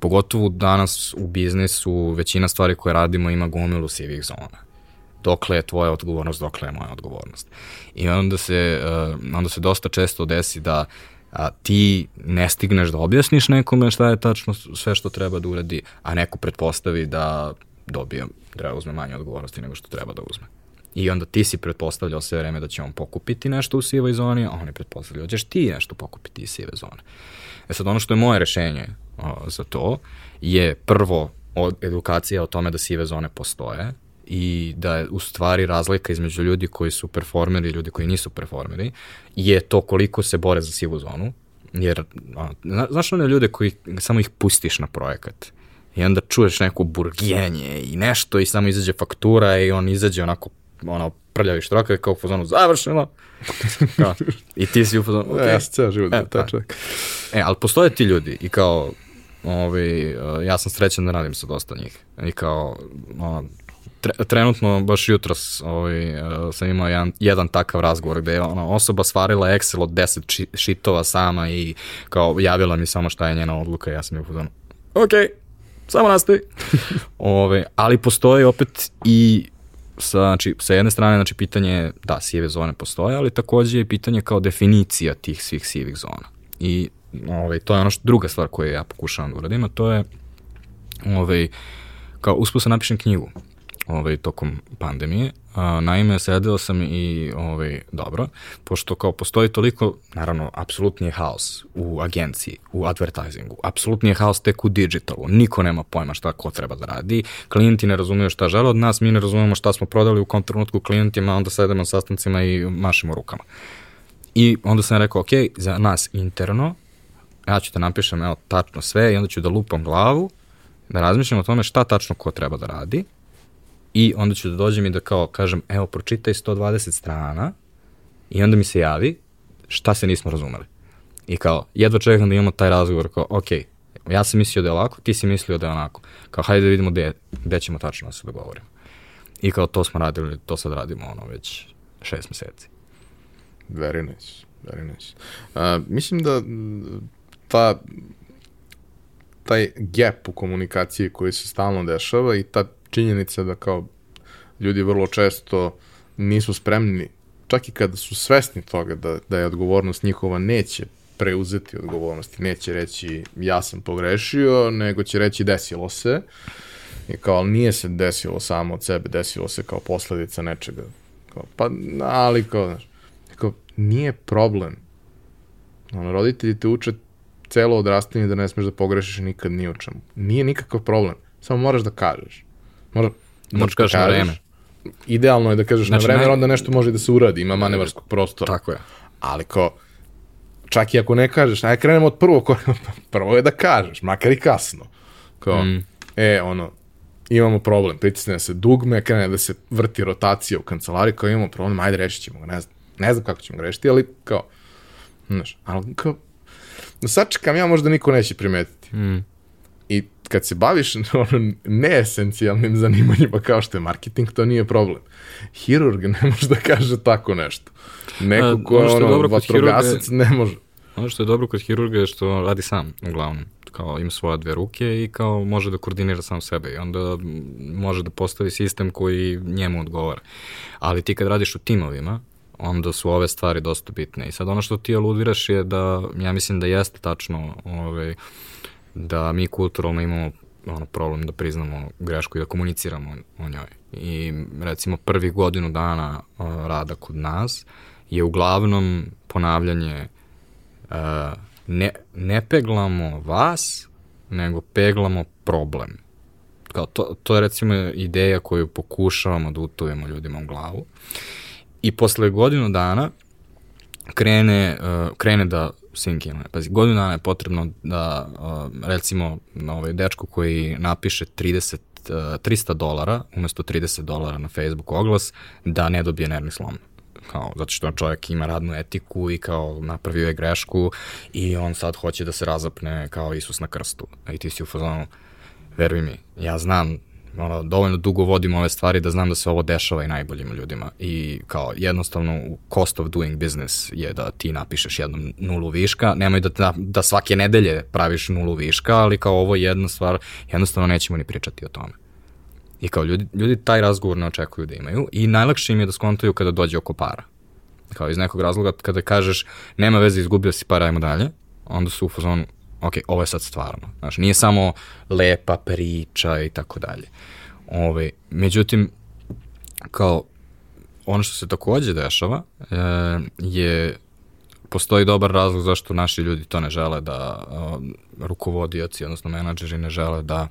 pogotovo danas u biznisu većina stvari koje radimo ima gomilu sivih zona. Dokle je tvoja odgovornost, dokle je moja odgovornost. I onda se, uh, onda se dosta često desi da a, ti ne stigneš da objasniš nekome šta je tačno sve što treba da uradi, a neko pretpostavi da dobije, da uzme manje odgovornosti nego što treba da uzme. I onda ti si pretpostavljao sve vreme da će on pokupiti nešto u sivoj zoni, a on je pretpostavljao da ćeš ti nešto pokupiti iz sive zone. E sad ono što je moje rešenje o, za to je prvo od edukacija o tome da sive zone postoje i da je u stvari razlika između ljudi koji su performeri i ljudi koji nisu performeri je to koliko se bore za sivu zonu, jer a, znaš one ljude koji samo ih pustiš na projekat i onda čuješ neko burgijenje i nešto i samo izađe faktura i on izađe onako ono, prljavi štraka, kao u fazonu završeno. kao, I ti si u fazonu, okay. Ja sam ceo život e, taj čovjek. E, ali postoje ti ljudi i kao, ovi, e, ja sam srećan da radim sa dosta njih. I kao, ono, tre, trenutno, baš jutros ovaj, sam imao jedan, jedan takav razgovor gde je ona osoba stvarila Excel od 10 šitova sama i kao javila mi samo šta je njena odluka i ja sam je u fazonu, okej, okay, samo nastavi. Ove, ali postoji opet i sa, znači, sa jedne strane, znači, pitanje je, da, sive zone postoje, ali takođe je pitanje kao definicija tih svih sivih zona. I ovaj, to je ono što, druga stvar koju ja pokušavam da uradim, a to je ovaj, kao uspio sam napišem knjigu ovaj, tokom pandemije. A, naime, sedeo sam i, ovaj, dobro, pošto kao postoji toliko, naravno, apsolutni je haos u agenciji, u advertisingu, apsolutni je haos tek u digitalu, niko nema pojma šta ko treba da radi, klijenti ne razumiju šta žele od nas, mi ne razumemo šta smo prodali u kom trenutku klijentima, onda sedemo na sastancima i mašimo rukama. I onda sam rekao, ok, za nas interno, ja ću da napišem evo, tačno sve i onda ću da lupam glavu, da razmišljam o tome šta tačno ko treba da radi i onda ću da dođem i da kao kažem, evo, pročitaj 120 strana i onda mi se javi šta se nismo razumeli. I kao, jedva čekam da imamo taj razgovor, kao, ok, ja sam mislio da je ovako, ti si mislio da je onako. Kao, hajde da vidimo gde, gde ćemo tačno da se dogovorimo. I kao, to smo radili, to sad radimo, ono, već šest meseci. Very nice, very nice. Uh, mislim da ta taj gap u komunikaciji koji se stalno dešava i ta činjenica da kao ljudi vrlo često nisu spremni, čak i kada su svesni toga da, da je odgovornost njihova, neće preuzeti odgovornost i neće reći ja sam pogrešio, nego će reći desilo se. I kao, ali nije se desilo samo od sebe, desilo se kao posledica nečega. Kao, pa, ali kao, znaš, kao, nije problem. Ono, roditelji te uče celo odrastanje da ne smeš da pogrešiš nikad ni u čemu. Nije nikakav problem. Samo moraš da kažeš. Mora, Moraš da kažeš na vreme. Idealno je da kažeš znači, na vreme, naj... onda nešto može da se uradi, ima manevarskog prostora. Tako je. Ali ko, čak i ako ne kažeš, aj krenemo od prvog koraka, prvo je da kažeš, makar i kasno. Kao, mm. e, ono, imamo problem, pritisne se dugme, krene da se vrti rotacija u kancelariji, kao imamo problem, ajde rešit ćemo ga, ne znam, ne znam kako ćemo ga rešiti, ali kao, znaš, ali kao, da sačekam ja možda niko neće primetiti. Mm. Kad se baviš ono, neesencijalnim zanimanjima kao što je marketing, to nije problem. Hirurg ne može da kaže tako nešto. Neko ko je ono, ono vatrogasac ne može. Ono što je dobro kod hirurga je što radi sam, uglavnom. Kao ima svoje dve ruke i kao može da koordinira sam sebe i onda može da postavi sistem koji njemu odgovara. Ali ti kad radiš u timovima, onda su ove stvari dosta bitne. I sad ono što ti aludiraš je da, ja mislim da jeste tačno ovaj, da mi kulturalno imamo ono, problem da priznamo grešku i da komuniciramo o njoj. I recimo prvi godinu dana uh, rada kod nas je uglavnom ponavljanje uh, ne, ne peglamo vas, nego peglamo problem. Kao to, to je recimo ideja koju pokušavamo da utujemo ljudima u glavu. I posle godinu dana krene, uh, krene da sinkine. Pazi, godinu dana je potrebno da, recimo, na ovaj dečku koji napiše 30 300 dolara umesto 30 dolara na Facebook oglas da ne dobije nervni slom kao, zato što čovjek ima radnu etiku i kao napravio je grešku i on sad hoće da se razapne kao Isus na krstu. I ti si u fazonu, veruj mi, ja znam ono, dovoljno dugo vodim ove stvari da znam da se ovo dešava i najboljim ljudima i kao jednostavno cost of doing business je da ti napišeš jednu nulu viška, nemoj da, da, da svake nedelje praviš nulu viška, ali kao ovo je jedna stvar, jednostavno nećemo ni pričati o tome. I kao ljudi, ljudi taj razgovor ne očekuju da imaju i najlakše im je da skontaju kada dođe oko para. Kao iz nekog razloga kada kažeš nema veze izgubio si para, ajmo dalje, onda su u fazonu ok, ovo je sad stvarno. Znaš, nije samo lepa priča i tako dalje. Ove, međutim, kao ono što se takođe dešava e, je postoji dobar razlog zašto naši ljudi to ne žele da um, rukovodioci, odnosno menadžeri ne žele da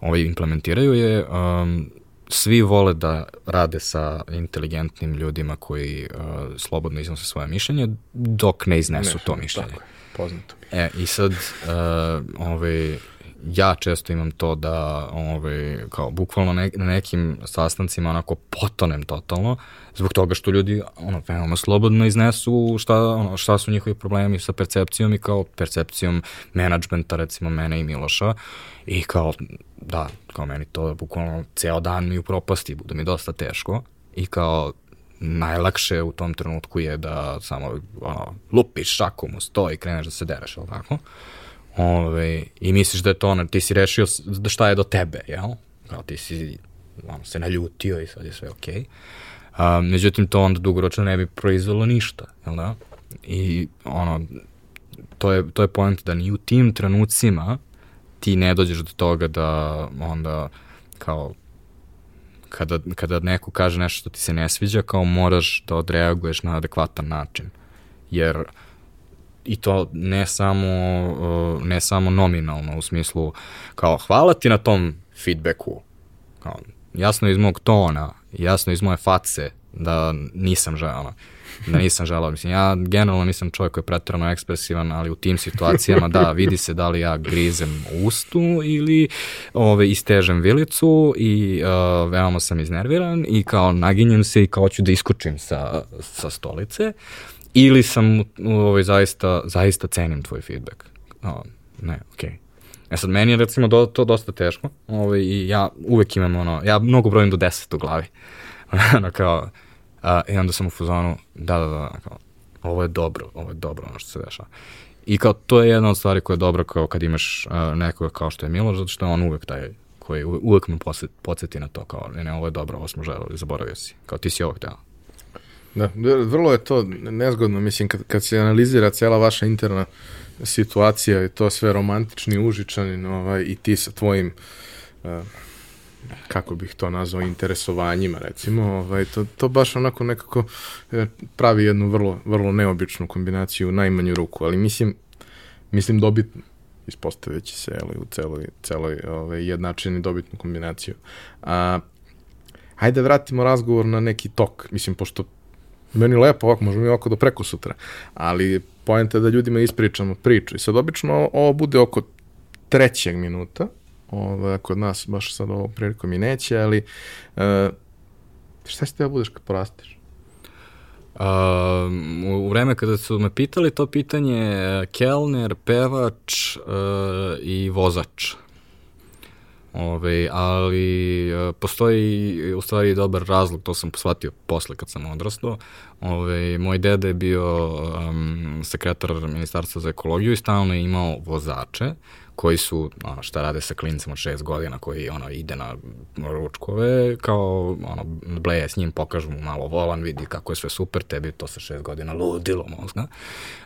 ovaj implementiraju je um, svi vole da rade sa inteligentnim ljudima koji uh, slobodno iznose svoje mišljenje dok ne iznesu ne, to mišljenje. Tako je poznato. E, i sad, uh, ovaj, ja često imam to da ovaj, kao bukvalno ne, na nekim sastancima onako potonem totalno zbog toga što ljudi ono veoma slobodno iznesu šta, ono, šta su njihovi problemi sa percepcijom i kao percepcijom menadžmenta recimo mene i Miloša i kao da, kao meni to bukvalno ceo dan mi u propasti bude mi dosta teško i kao najlakše u tom trenutku je da samo ono, lupiš šakom u sto i kreneš da se dereš, ali tako? Ove, I misliš da je to ono, ti si rešio da šta je do tebe, jel? Kao ti si ono, se naljutio i sad je sve okej. Okay. A, međutim, to onda dugoročno ne bi proizvelo ništa, jel da? I ono, to je, to je point da ni u tim trenucima ti ne dođeš do toga da onda kao kada, kada neko kaže nešto što ti se ne sviđa, kao moraš da odreaguješ na adekvatan način. Jer i to ne samo, ne samo nominalno, u smislu kao hvala ti na tom feedbacku, kao, jasno iz mog tona, jasno iz moje face da nisam želao da nisam želao. Mislim, ja generalno nisam čovjek koji je pretredno ekspresivan, ali u tim situacijama da, vidi se da li ja grizem ustu ili ove, istežem vilicu i uh, veoma sam iznerviran i kao naginjem se i kao ću da iskočim sa, sa stolice ili sam ovaj, zaista, zaista cenim tvoj feedback. O, ne, okej. Okay. E sad, meni je recimo do, to dosta teško ovaj, i ja uvek imam ono, ja mnogo brojim do 10 u glavi. ono kao, A, I onda sam u fuzonu, da, da, da, kao, ovo je dobro, ovo je dobro ono što se dešava. I kao, to je jedna od stvari koja je dobra kao kad imaš uh, nekoga kao što je Miloš, zato što je on uvek taj koji uvek me podsjeti na to, kao, ne, ne, ovo je dobro, ovo smo želeli, zaboravio si. Kao, ti si ovo hteo. Da, vrlo je to nezgodno, mislim, kad, kad se analizira cijela vaša interna situacija i to sve romantični, užičani, ovaj, i ti sa tvojim uh, kako bih to nazvao, interesovanjima, recimo, ovaj, to, to baš onako nekako e, pravi jednu vrlo, vrlo neobičnu kombinaciju u najmanju ruku, ali mislim, mislim dobitno ispostavljajući se ali, u celoj, celoj ovaj, jednačini dobitnu kombinaciju. A, hajde vratimo razgovor na neki tok, mislim, pošto meni lepo ovako, možemo i ovako do preko sutra, ali pojenta je da ljudima ispričamo priču i sad obično ovo bude oko trećeg minuta, Ovaj, kod nas baš sad ovo prilikom i neće, ali uh, šta si te da budeš kad porasteš? Uh, u vreme kada su me pitali to pitanje kelner, pevač uh, i vozač. Ove, ali uh, postoji u stvari dobar razlog, to sam shvatio posle kad sam odrastao. Ove, moj deda je bio um, sekretar Ministarstva za ekologiju i stalno je imao vozače koji su, ono, šta rade sa klincem od šest godina, koji, ono, ide na ručkove, kao, ono, bleje s njim, pokažu mu malo volan, vidi kako je sve super, tebi to sa šest godina ludilo mozga.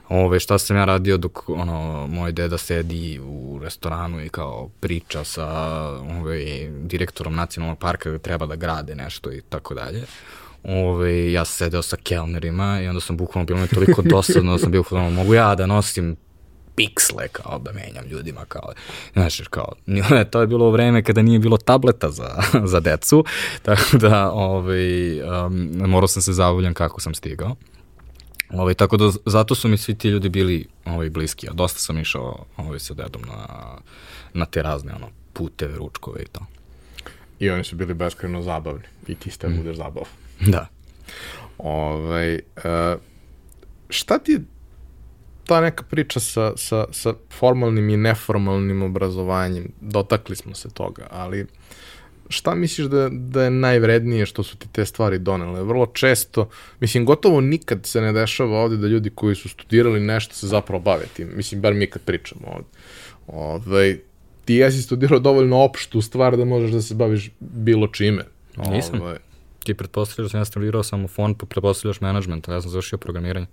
Ove, šta sam ja radio dok, ono, moj deda sedi u restoranu i kao priča sa, ove, direktorom nacionalnog parka da treba da grade nešto i tako dalje. Ove, ja sam sedeo sa kelnerima i onda sam bukvalno bilo mi toliko dosadno da sam bio, mogu ja da nosim piksle kao da menjam ljudima kao, znaš, kao, to je bilo vreme kada nije bilo tableta za, za decu, tako da ovaj, um, morao sam se zavuljan kako sam stigao. Ovaj, tako da zato su mi svi ti ljudi bili ovaj, bliski, a dosta sam išao ovaj, sa dedom na, na te razne ono, puteve, ručkove i to. I oni su bili beskreno zabavni i ti ste mm. budeš zabav. Da. Ovaj, uh, šta ti je ta neka priča sa, sa, sa formalnim i neformalnim obrazovanjem, dotakli smo se toga, ali šta misliš da, da je najvrednije što su ti te stvari donele? Vrlo često, mislim, gotovo nikad se ne dešava ovde da ljudi koji su studirali nešto se zapravo bave tim. Mislim, bar mi kad pričamo ovde. Ove, ovaj, ti jesi studirao dovoljno opštu stvar da možeš da se baviš bilo čime. Nisam. Ove, ovaj. ti pretpostavljaš da sam ja studirao samo fond, pa pretpostavljaš management, ja sam završio programiranje.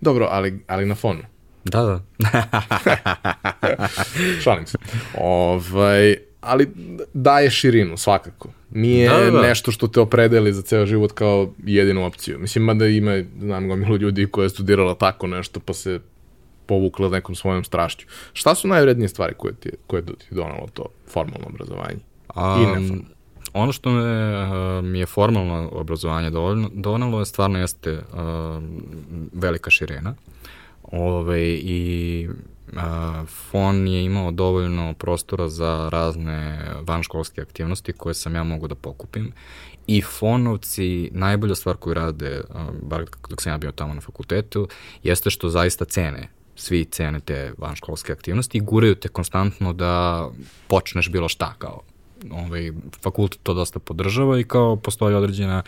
Dobro, ali, ali na fonu. Da, da. Šalim se. Ovaj, ali daje širinu, svakako. Nije da, da. nešto što te opredeli za ceo život kao jedinu opciju. Mislim, mada ima, znam gomilu ljudi koja je studirala tako nešto, pa se povukla nekom svojom strašću. Šta su najvrednije stvari koje ti, koje ti donalo to formalno obrazovanje? Um, I neformalno? Ono što me, uh, mi je formalno obrazovanje donalo je stvarno jeste uh, velika širena. Ove, I uh, FON je imao dovoljno prostora za razne vanškolske aktivnosti koje sam ja mogu da pokupim i fonovci, najbolja stvar koju rade, bar dok sam ja bio tamo na fakultetu, jeste što zaista cene svi cene te vanškolske aktivnosti i guraju te konstantno da počneš bilo šta kao ovaj, fakultet to dosta podržava i kao postoji određena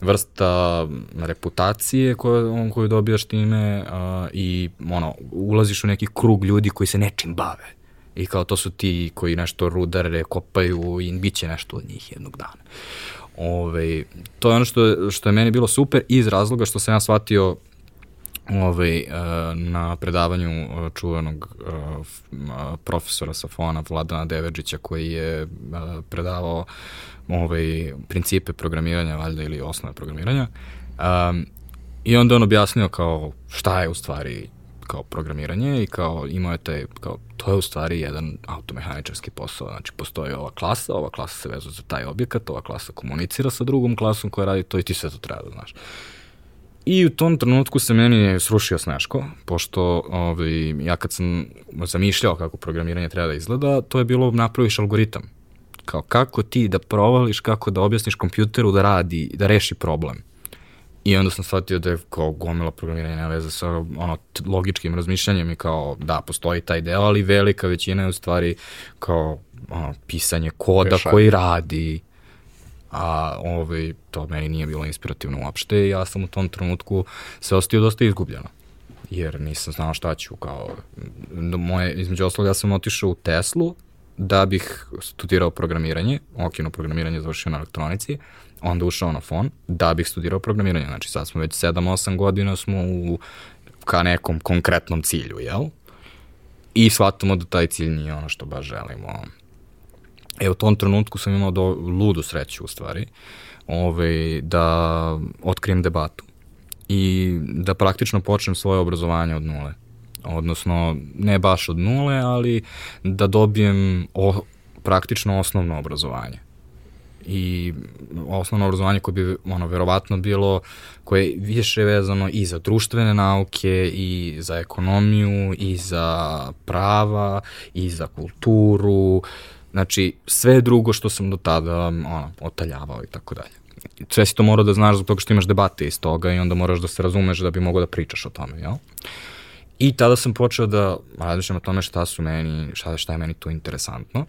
vrsta reputacije koju, koju dobijaš time uh, i ono, ulaziš u neki krug ljudi koji se nečim bave. I kao to su ti koji nešto rudare, kopaju i bit će nešto od njih jednog dana. Ove, to je ono što, što je meni bilo super iz razloga što sam ja shvatio ovaj, na predavanju e, čuvenog e, profesora Safona Vladana Deveđića koji je predavao ovaj, principe programiranja valjda ili osnove programiranja um, i onda on objasnio kao šta je u stvari kao programiranje i kao imao je taj, kao to je u stvari jedan automehaničarski posao, znači postoji ova klasa, ova klasa se vezuje za taj objekat, ova klasa komunicira sa drugom klasom koja radi to i ti sve to treba da znaš. I u tom trenutku se meni srušio Sneško, pošto ovaj, ja kad sam zamišljao kako programiranje treba da izgleda, to je bilo napraviš algoritam. Kao kako ti da provališ, kako da objasniš kompjuteru da radi, da reši problem. I onda sam shvatio da je kao gomila programiranja nema veze sa ono, logičkim razmišljanjem i kao da, postoji taj deo, ali velika većina je u stvari kao ono, pisanje koda Rešaj. koji radi, a ovaj, to meni nije bilo inspirativno uopšte i ja sam u tom trenutku se ostio dosta izgubljeno jer nisam znao šta ću kao moje, između osloga ja sam otišao u Teslu da bih studirao programiranje, okino programiranje završio na elektronici, onda ušao na fon da bih studirao programiranje. Znači sad smo već 7-8 godina smo u ka nekom konkretnom cilju, jel? I shvatamo da taj cilj nije ono što baš želimo E, u tom trenutku sam imao do, ludu sreću, u stvari, ovaj, da otkrijem debatu i da praktično počnem svoje obrazovanje od nule. Odnosno, ne baš od nule, ali da dobijem o, praktično osnovno obrazovanje i osnovno obrazovanje koje bi ono verovatno bilo koje je više vezano i za društvene nauke i za ekonomiju i za prava i za kulturu Znači, sve drugo što sam do tada ono, otaljavao i tako dalje. Sve si to mora da znaš zbog toga što imaš debate iz toga i onda moraš da se razumeš da bi mogao da pričaš o tome, jel? I tada sam počeo da razmišljam o tome šta su meni, šta, šta je meni tu interesantno.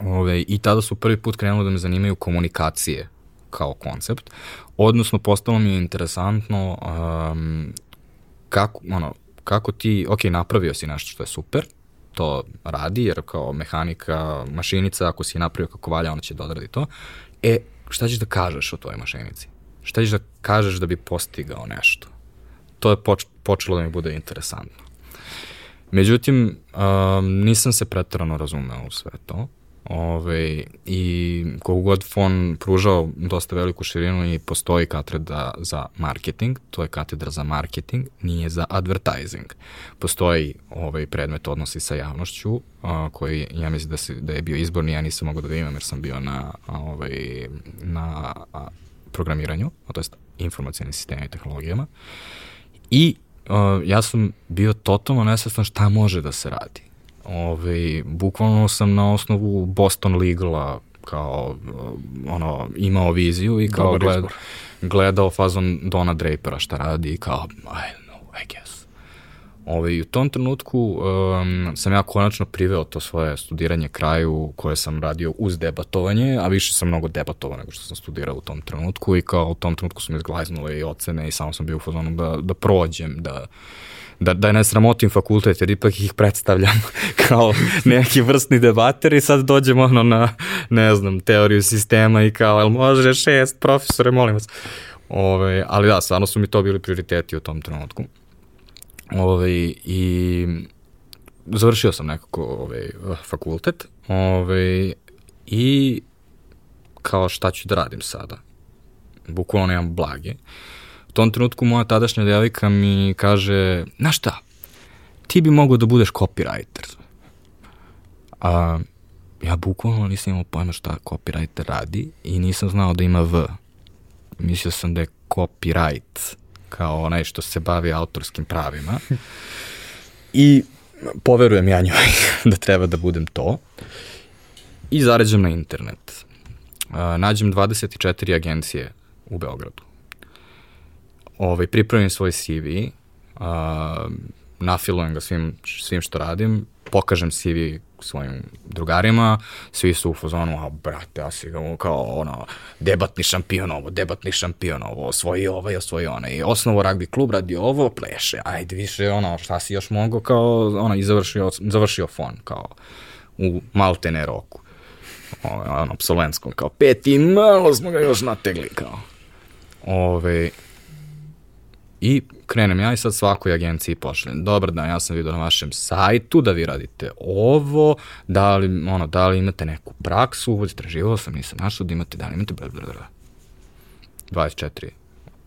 Ove, I tada su prvi put krenuli da me zanimaju komunikacije kao koncept, odnosno postalo mi je interesantno um, kako, ono, kako ti, ok, napravio si nešto što je super, to radi, jer kao mehanika, mašinica, ako si je napravio kako valja, ona će da odradi to. E, šta ćeš da kažeš o toj mašinici? Šta ćeš da kažeš da bi postigao nešto? To je poč počelo da mi bude interesantno. Međutim, um, nisam se pretarano razumeo u sve to. Ove, I kogu god fon pružao dosta veliku širinu i postoji katedra za marketing, to je katedra za marketing, nije za advertising. Postoji ovaj predmet odnosi sa javnošću, a, koji ja mislim da, se, da je bio izborni, ja nisam mogao da ga imam jer sam bio na, ovaj, na programiranju, to je informacijani sistemi i tehnologijama. I a, ja sam bio totalno nesvestan šta može da se radi Ove, ovaj, bukvalno sam na osnovu Boston Legala kao ono imao viziju i kao gled, gledao fazon Dona Drapera šta radi i kao I know, I guess. Ove, ovaj, I u tom trenutku um, sam ja konačno priveo to svoje studiranje kraju koje sam radio uz debatovanje, a više sam mnogo debatovao nego što sam studirao u tom trenutku i kao u tom trenutku su mi izglaznule i ocene i samo sam bio u fazonu da, da prođem, da da, da ne sramotim fakultet, jer ipak ih predstavljam kao neki vrstni debater i sad dođemo ono na, ne znam, teoriju sistema i kao, jel može šest, profesore, molim vas. Ove, ali da, stvarno su mi to bili prioriteti u tom trenutku. Ove, I završio sam nekako ove, fakultet ove, i kao šta ću da radim sada. Bukvalno nemam blage. Uh, tom trenutku moja tadašnja devojka mi kaže, na šta, ti bi mogao da budeš copywriter. A ja bukvalno nisam imao pojma šta copywriter radi i nisam znao da ima V. Mislio sam da je copyright, kao onaj što se bavi autorskim pravima. I poverujem ja njoj da treba da budem to. I zaređam na internet. nađem 24 agencije u Beogradu ovaj, pripremim svoj CV, uh, nafilujem ga svim, svim što radim, pokažem CV svojim drugarima, svi su u fazonu, a brate, ja si kao ono, debatni šampion ovo, debatni šampion ovo, osvoji ovo i osvoji ono, i osnovo ragbi klub radi ovo, pleše, ajde više, ono, šta si još mogo, kao, ono, i završio, završio fon, kao, u maltene roku, ono, absolventskom, kao, peti, malo smo ga još nategli, kao, ove, I krenem ja i sad svakoj agenciji pošaljem. Dobar dan, ja sam vidio na vašem sajtu da vi radite ovo, da li, ono, da li imate neku praksu, istraživao sam, nisam našao da imate, da li imate, bla, bla, bla. 24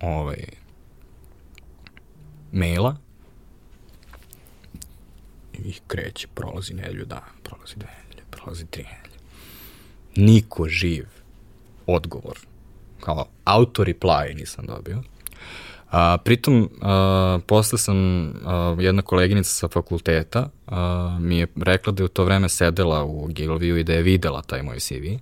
ovaj, maila i kreće, prolazi nedelju dan, prolazi dve nedelje, prolazi tri nedelje. Niko živ odgovor, kao auto reply nisam dobio A, pritom, a, posle sam, a, jedna koleginica sa fakulteta a, mi je rekla da je u to vreme sedela u Gilviju i da je videla taj moj CV.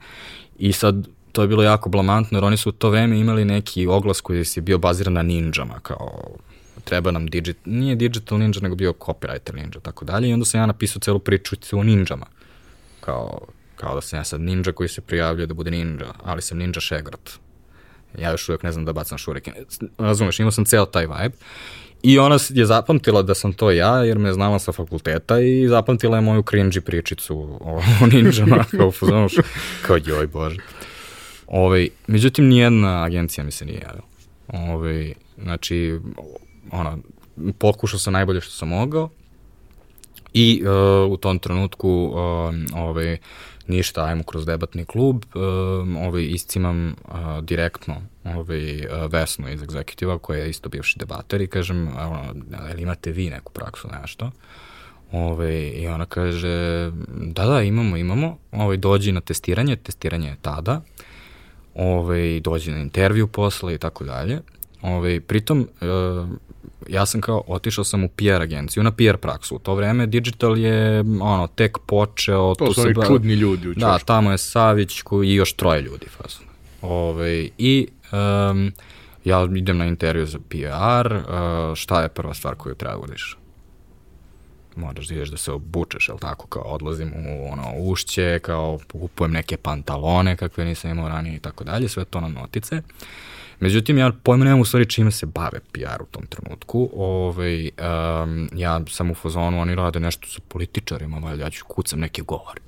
I sad, to je bilo jako blamantno, jer oni su u to vreme imali neki oglas koji je bio baziran na ninjama, kao treba nam digit, nije digital ninja, nego bio copywriter ninja, tako dalje. I onda sam ja napisao celu priču o ninjama. Kao, kao da sam ja sad ninja koji se prijavljuje da bude ninja, ali sam ninja šegrat ja još uvijek ne znam da bacam šurike. Razumeš, imao sam ceo taj vibe. I ona je zapamtila da sam to ja, jer me znala sa fakulteta i zapamtila je moju cringy pričicu o, o ninjama, kao fuzonu, kao joj bože. Ove, ovaj, međutim, nijedna agencija mi se nije javila. Ove, ovaj, znači, ona, pokušao sam najbolje što sam mogao i uh, u tom trenutku uh, ovaj, ništa, ajmo kroz debatni klub, um, ovaj, iscimam uh, direktno ovaj, uh, Vesnu iz egzekutiva, koja je isto bivši debater i kažem, ono, li imate vi neku praksu, nešto? Ove, ovaj, I ona kaže, da, da, imamo, imamo, ovaj, dođi na testiranje, testiranje je tada, ove, ovaj, dođi na intervju posle i tako dalje. Ove, pritom, uh, ja sam kao, otišao sam u PR agenciju, na PR praksu. U to vreme digital je, ono, tek počeo. To su oni čudni ljudi u Čošku. Da, tamo je Savić koji, i još troje ljudi. Fazno. Ove, I um, ja idem na intervju za PR, uh, šta je prva stvar koju treba da uradiš? moraš da ideš da se obučeš, jel tako, kao odlazim u ono ušće, kao kupujem neke pantalone kakve nisam imao ranije i tako dalje, sve to na notice. Uh, Međutim, ja pojma nemam u stvari čime se bave PR u tom trenutku. Ovaj, um, ja sam u fazonu, oni rade nešto sa političarima, valjda ja ću kucam neke govore.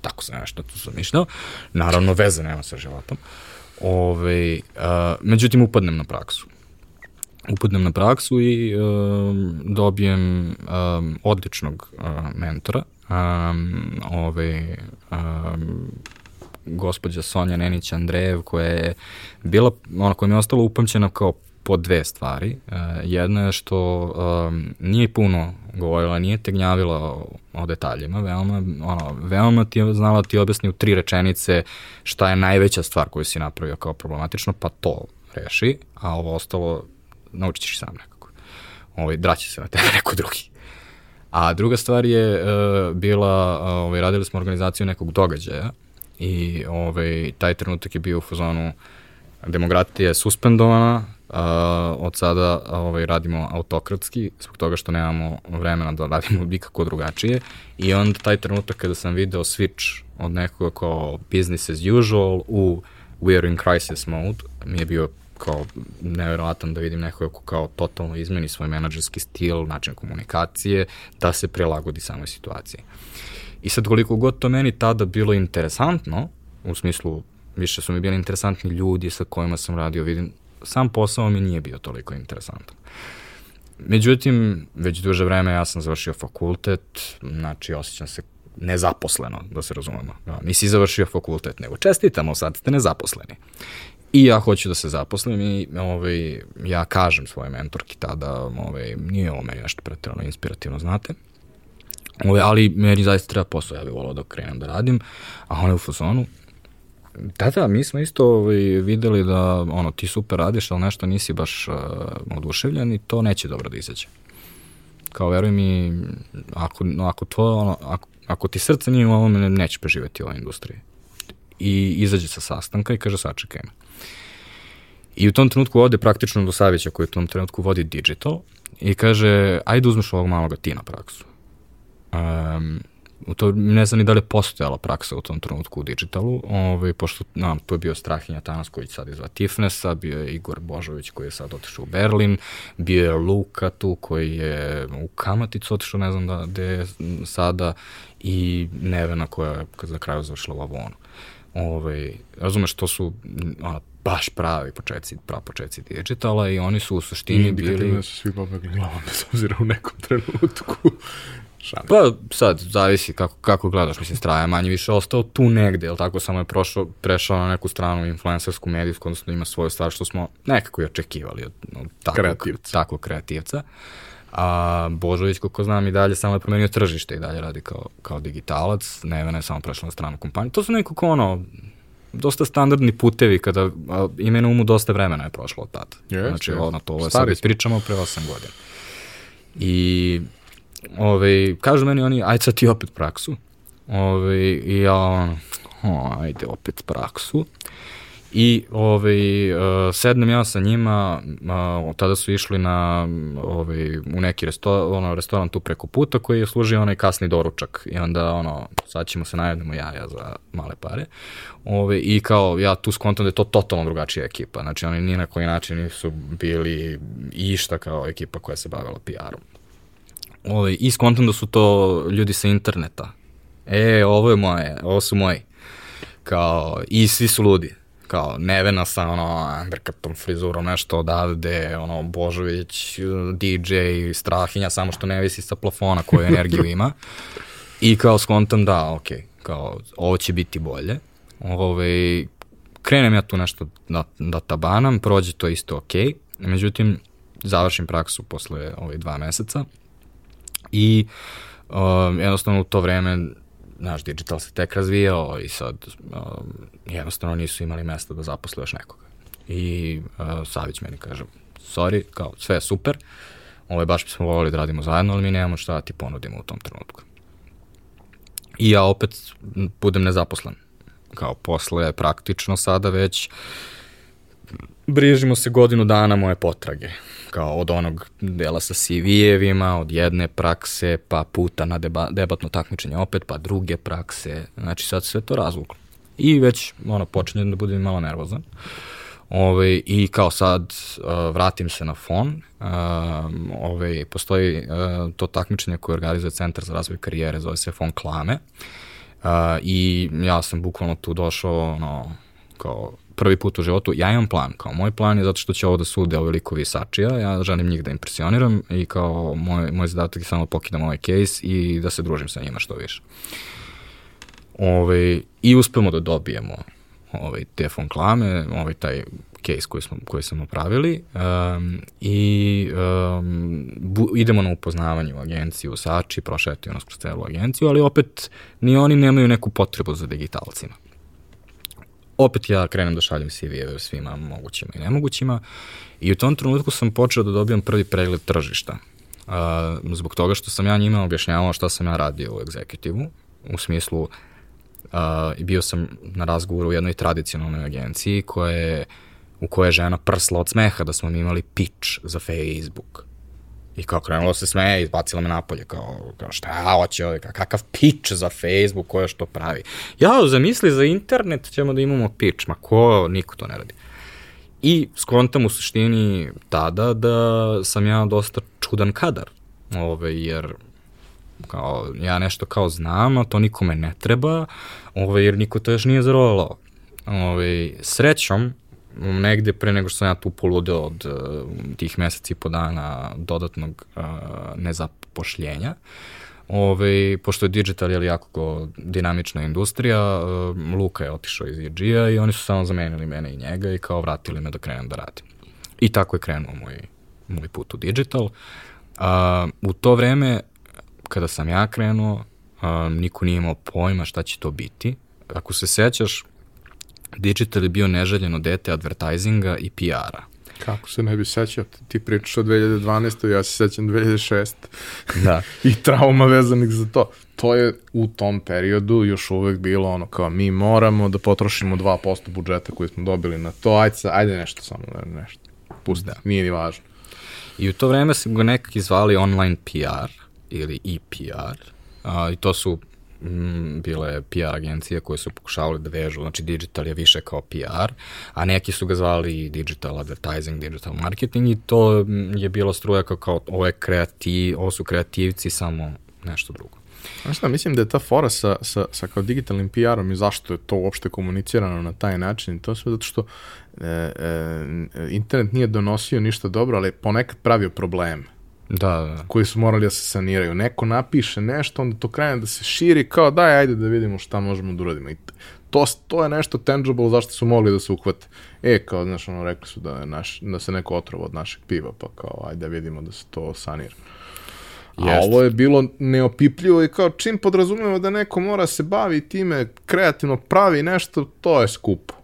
Tako sam nešto tu sam mišljao. Naravno, veze nema sa životom. Ove, uh, međutim, upadnem na praksu. Upadnem na praksu i um, dobijem um, odličnog uh, mentora. Um, ove, um, gospođa Sonja Nenić Andrejev koja je bila, ona koja mi je ostala upamćena kao po dve stvari. Uh, jedna je što um, nije puno govorila, nije te gnjavila o, o detaljima, veoma, ono, veoma ti je znala ti objasni u tri rečenice šta je najveća stvar koju si napravio kao problematično, pa to reši, a ovo ostalo naučit ćeš sam nekako. Ovaj, draći se na tebe neko drugi. A druga stvar je uh, bila, uh, ovaj, radili smo organizaciju nekog događaja i ovaj, taj trenutak je bio u fazonu demokratija je suspendovana, a, od sada ovaj, radimo autokratski, zbog toga što nemamo vremena da radimo nikako drugačije i onda taj trenutak kada sam video switch od nekoga kao business as usual u we are in crisis mode, mi je bio kao nevjerovatan da vidim nekoga ko kao totalno izmeni svoj menadžerski stil, način komunikacije, da se prilagodi samoj situaciji. I sad koliko god to meni tada bilo interesantno, u smislu više su mi bili interesantni ljudi sa kojima sam radio, vidim, sam posao mi nije bio toliko interesantan. Međutim, već duže vreme ja sam završio fakultet, znači osjećam se nezaposleno, da se razumemo. Ja, nisi završio fakultet, nego čestitamo, sad ste nezaposleni. I ja hoću da se zaposlim i ovaj, ja kažem svoje mentorki tada, ovaj, nije ovo meni nešto pretredno inspirativno, znate. Ove, ali meni zaista treba posao, ja bih volao da krenem da radim, a on je u fazonu, Da, da, mi smo isto ovaj, videli da ono, ti super radiš, ali nešto nisi baš uh, oduševljen i to neće dobro da izađe. Kao, veruj mi, ako, ako, to, ono, ako, ako ti srce nije u ovome, neće preživeti u ovoj industriji. I izađe sa sastanka i kaže, sačekaj me. I u tom trenutku ode praktično do Savića koji u tom trenutku vodi digital i kaže, ajde uzmeš ovog maloga ti na praksu. Um, to ne znam ni da li je postojala praksa u tom trenutku u digitalu, ovaj, pošto no, tu je bio Strahinja Tanasković sad iz Tifnesa, bio je Igor Božović koji je sad otišao u Berlin, bio je Luka tu koji je u Kamaticu otišao, ne znam da, gde je sada, i Nevena koja je za kraju završila u Avonu. Ovaj, razumeš, to su ona, baš pravi početci, pravi početci digitala i oni su u suštini bili... I su svi pobegli glavom bez obzira u nekom trenutku. Šalim. Pa sad, zavisi kako, kako gledaš, mislim, Straja manje više ostao tu negde, jel tako, samo je prošao, prešao na neku stranu influencersku medijsku, odnosno ima svoju stvar što smo nekako i očekivali od, od takvog, kreativca. takvog kreativca. A Božović, kako znam, i dalje samo je promenio tržište i dalje radi kao, kao digitalac, Nevena je samo prešla na stranu kompaniju. To su nekako ono, dosta standardni putevi kada a, ima na umu dosta vremena je prošlo od tada. Yes, znači, yes. ono, to ovo sad pričamo pre 8 godina. I Ove, kažu meni oni, ajde sad ti opet praksu. Ove, I ja ono, o, ajde opet praksu. I ovaj, uh, sednem ja sa njima, tada su išli na, ovaj, u neki resto, ono, restoran tu preko puta koji je služio onaj kasni doručak i onda ono, sad ćemo se najednemo jaja za male pare. Ove, I kao ja tu skontam da je to totalno drugačija ekipa, znači oni ni na koji način nisu bili išta kao ekipa koja se bavila PR-om ovaj, i skontam da su to ljudi sa interneta. E, ovo je moje, ovo su moji. Kao, i svi su ludi. Kao, Nevena sa, ono, undercutom frizurom, nešto odavde, ono, Božović, DJ, Strahinja, samo što ne visi sa plafona koju energiju ima. I kao skontam da, ok, kao, ovo će biti bolje. Ove, ovaj, krenem ja tu nešto da, da tabanam, prođe to isto ok. Međutim, završim praksu posle ove dva meseca i um, jednostavno u to vreme naš digital se tek razvijao i sad um, jednostavno nisu imali mesta da zaposle još nekoga. I uh, Savić meni kaže, sorry, kao sve je super, ovo je baš bismo volili da radimo zajedno, ali mi nemamo šta da ti ponudimo u tom trenutku. I ja opet budem nezaposlen. Kao posle praktično sada već brižimo se godinu dana moje potrage kao od onog dela sa CV-evima, od jedne prakse, pa puta na deba, debatno takmičenje opet, pa druge prakse, znači sad sve to razvuklo. I već ono, počinjem da budem malo nervozan. Ove, ovaj, I kao sad uh, vratim se na fon, uh, ove, ovaj, postoji uh, to takmičenje koje organizuje Centar za razvoj karijere, zove se Fon Klame. Uh, I ja sam bukvalno tu došao, ono, kao prvi put u životu, ja imam plan, kao moj plan je zato što će ovo da sude ovi likovi Sačija, ja želim njih da impresioniram i kao moj, moj zadatak je samo da pokidam ovaj case i da se družim sa njima što više. Ove, I uspemo da dobijemo ovaj, te klame, ovaj, taj case koji, smo, koji smo pravili um, i um, bu, idemo na upoznavanje u agenciju u Sači, prošetio nas kroz celu agenciju, ali opet ni oni nemaju neku potrebu za digitalcima opet ja krenem da šaljem CV-eve svima mogućima i nemogućima i u tom trenutku sam počeo da dobijam prvi pregled tržišta. Uh, zbog toga što sam ja njima objašnjavao šta sam ja radio u egzekutivu, u smislu uh, bio sam na razgovoru u jednoj tradicionalnoj agenciji koja je, u kojoj je žena prsla od smeha da smo mi imali pitch za Facebook I kao krenulo se smeje, izbacila me napolje, kao, kao šta hoće ovaj, kakav pitch za Facebook, ko je što pravi. Ja, zamisli za internet ćemo da imamo pitch, ma ko, niko to ne radi. I skontam u suštini tada da sam ja dosta čudan kadar, ove, ovaj, jer kao, ja nešto kao znam, a to nikome ne treba, ove, ovaj, jer niko to još nije zarovalo. Ove, srećom, negde pre nego što sam ja tu poludeo od uh, tih meseci i po dana dodatnog uh, nezapošljenja. Ove, pošto je digital je jako dinamična industrija, uh, Luka je otišao iz EG-a i oni su samo zamenili mene i njega i kao vratili me da krenem da radim. I tako je krenuo moj, moj put u digital. Uh, u to vreme, kada sam ja krenuo, uh, niko nije imao pojma šta će to biti. Ako se sećaš, digital je bio neželjeno dete advertisinga i PR-a. Kako se ne bi sećao, ti pričaš o 2012. ja se sećam 2006. Da. I trauma vezanih za to. To je u tom periodu još uvek bilo ono kao mi moramo da potrošimo 2% budžeta koji smo dobili na to, ajde, ajde nešto samo, nešto. Pusti, da. nije ni važno. I u to vreme se ga nekak izvali online PR ili EPR, a, i to su mm, bile PR agencije koje su pokušavali da vežu, znači digital je više kao PR, a neki su ga zvali digital advertising, digital marketing i to mm, je bilo struja kao, kao ovo, je kreativ, ovo su kreativci samo nešto drugo. Znaš šta, mislim da je ta fora sa, sa, sa kao digitalnim PR-om i zašto je to uopšte komunicirano na taj način, to sve zato što e, e, internet nije donosio ništa dobro, ali ponekad pravio probleme. Da, da. koji su morali da se saniraju. Neko napiše nešto, onda to krene da se širi, kao daj, ajde da vidimo šta možemo da uradimo. I to, to je nešto tangible zašto su mogli da se uhvate. E, kao, znaš, ono, rekli su da, je naš, da se neko otrova od našeg piva, pa kao, ajde da vidimo da se to sanira. A Jest. ovo je bilo neopipljivo i kao čim podrazumemo da neko mora se bavi time, kreativno pravi nešto, to je skupo.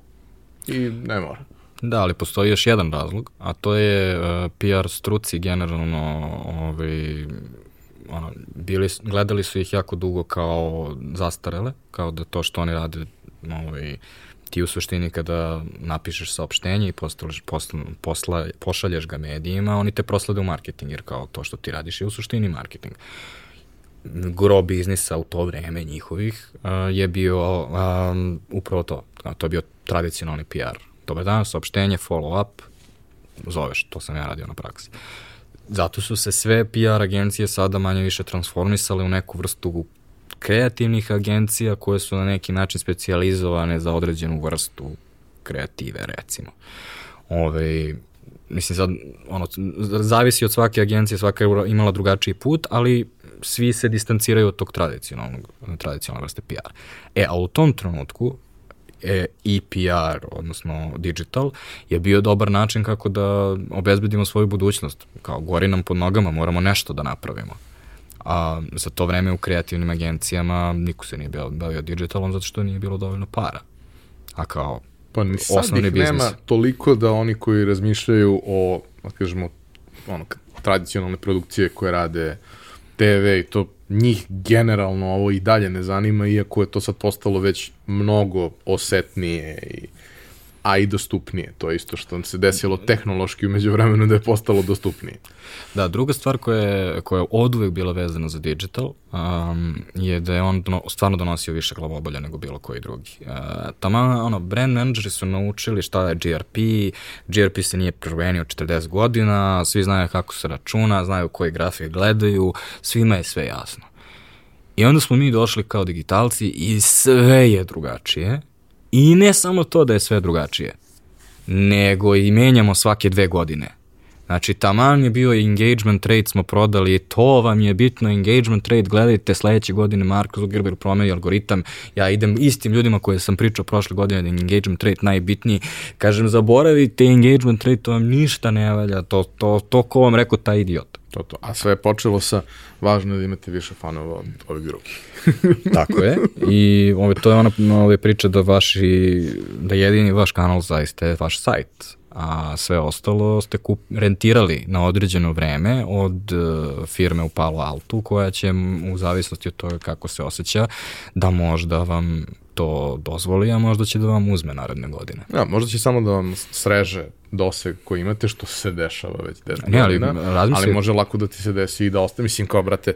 I ne mora. Da, ali postoji još jedan razlog, a to je uh, PR struci generalno ovaj, ono, bili, gledali su ih jako dugo kao zastarele, kao da to što oni rade ovaj, ti u suštini kada napišeš saopštenje i postaviš, posla, posla, pošalješ ga medijima, oni te proslede u marketing, jer kao to što ti radiš je u suštini marketing. Gro biznisa u to vreme njihovih uh, je bio um, upravo to. To je bio tradicionalni PR. Dobar dan, saopštenje, follow up, zoveš, to sam ja radio na praksi. Zato su se sve PR agencije sada manje više transformisale u neku vrstu kreativnih agencija koje su na neki način specijalizovane za određenu vrstu kreative, recimo. Ove, mislim sad, ono, zavisi od svake agencije, svaka je imala drugačiji put, ali svi se distanciraju od tog tradicionalnog, tradicionalne vrste PR. E, a u tom trenutku EPR, odnosno digital, je bio dobar način kako da obezbedimo svoju budućnost. Kao gori nam pod nogama, moramo nešto da napravimo a za to vreme u kreativnim agencijama niko se nije bavio digitalom zato što nije bilo dovoljno para. A kao pa ni sad osnovni ih biznis. nema toliko da oni koji razmišljaju o, da kažemo, ono, tradicionalne produkcije koje rade TV i to njih generalno ovo i dalje ne zanima, iako je to sad postalo već mnogo osetnije i a i dostupnije. To je isto što se desilo tehnološki umeđu vremenu da je postalo dostupnije. Da, druga stvar koja je, koja je od uvek bila vezana za digital um, je da je on dono, stvarno donosio više glavobolja nego bilo koji drugi. Uh, tamo, ono, brand manageri su naučili šta je GRP, GRP se nije promenio 40 godina, svi znaju kako se računa, znaju koji grafik gledaju, svima je sve jasno. I onda smo mi došli kao digitalci i sve je drugačije I ne samo to da je sve drugačije, nego i menjamo svake dve godine. Znači, taman je bio engagement rate, smo prodali, to vam je bitno, engagement rate, gledajte sledeće godine Mark Zuckerberg promeni algoritam, ja idem istim ljudima koje sam pričao prošle godine da je engagement rate najbitniji, kažem, zaboravite engagement rate, to vam ništa ne valja, to, to, to ko vam rekao, taj idiot. To, to. A sve je počelo sa važno je da imate više fanova od ovih drugih. Tako je. I ove, to je ona ove priča da vaši, da jedini vaš kanal zaista je vaš sajt a sve ostalo ste kup, rentirali na određeno vreme od uh, firme u Palo Altu koja će u zavisnosti od toga kako se osjeća da možda vam to dozvoli, a možda će da vam uzme naredne godine. Ja, možda će samo da vam sreže doseg koji imate, što se dešava već 10 ne, ali, godina, ali može lako da ti se desi i da ostane. Mislim, kao, brate,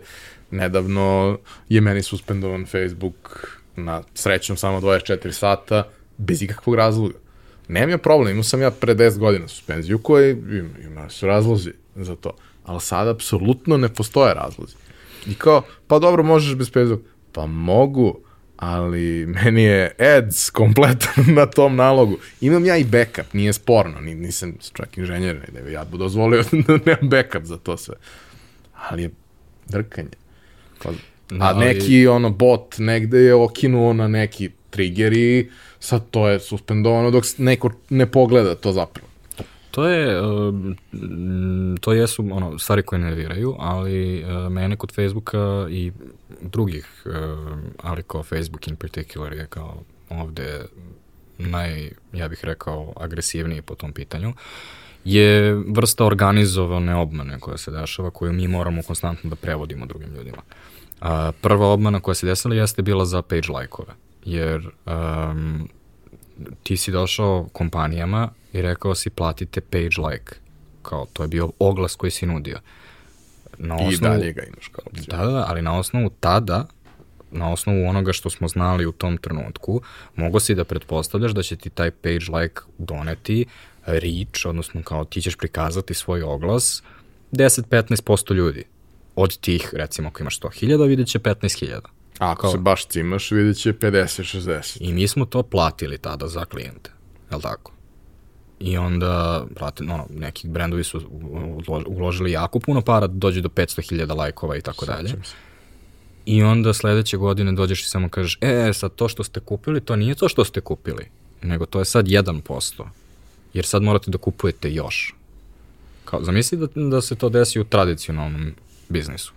nedavno je meni suspendovan Facebook na srećnom samo 24 sata, bez ikakvog razloga. Nemam ja problem, imao sam ja pre 10 godina suspenziju koji ima, ima su razlozi za to. Ali sada apsolutno ne postoje razlozi. I kao, pa dobro, možeš bez Facebook. Pa mogu, ali meni je ads kompletan na tom nalogu. Imam ja i backup, nije sporno, nisam čak inženjer, ne da ja bu dozvolio da nemam backup za to sve. Ali je drkanje. Pa, a neki ono bot negde je okinuo na neki trigger i sad to je suspendovano dok neko ne pogleda to zapravo. To je, to jesu ono, stvari koje nerviraju, ali e, mene kod Facebooka i drugih, e, ali kao Facebook in particular je kao ovde naj, ja bih rekao, agresivniji po tom pitanju, je vrsta organizovane obmane koja se dešava, koju mi moramo konstantno da prevodimo drugim ljudima. prva obmana koja se desila jeste bila za page like-ove, jer um, ti si došao kompanijama i rekao si platite page like. Kao, to je bio oglas koji si nudio. Na osnovu, I dalje ga imaš kao opciju. Da, da, ali na osnovu tada na osnovu onoga što smo znali u tom trenutku, mogo si da pretpostavljaš da će ti taj page like doneti reach, odnosno kao ti ćeš prikazati svoj oglas 10-15% ljudi. Od tih, recimo, ako imaš 100.000, vidjet će 15.000. A ako kao... se baš cimaš, vidjet će 50-60. I mi smo to platili tada za klijente, je li tako? I onda, brate, no, neki brendovi su uložili jako puno para da dođe do 500.000 lajkova i tako dalje. I onda sledeće godine dođeš i samo kažeš, e, sad to što ste kupili, to nije to što ste kupili, nego to je sad 1%. Jer sad morate da kupujete još. Kao, zamisli da, da se to desi u tradicionalnom biznisu.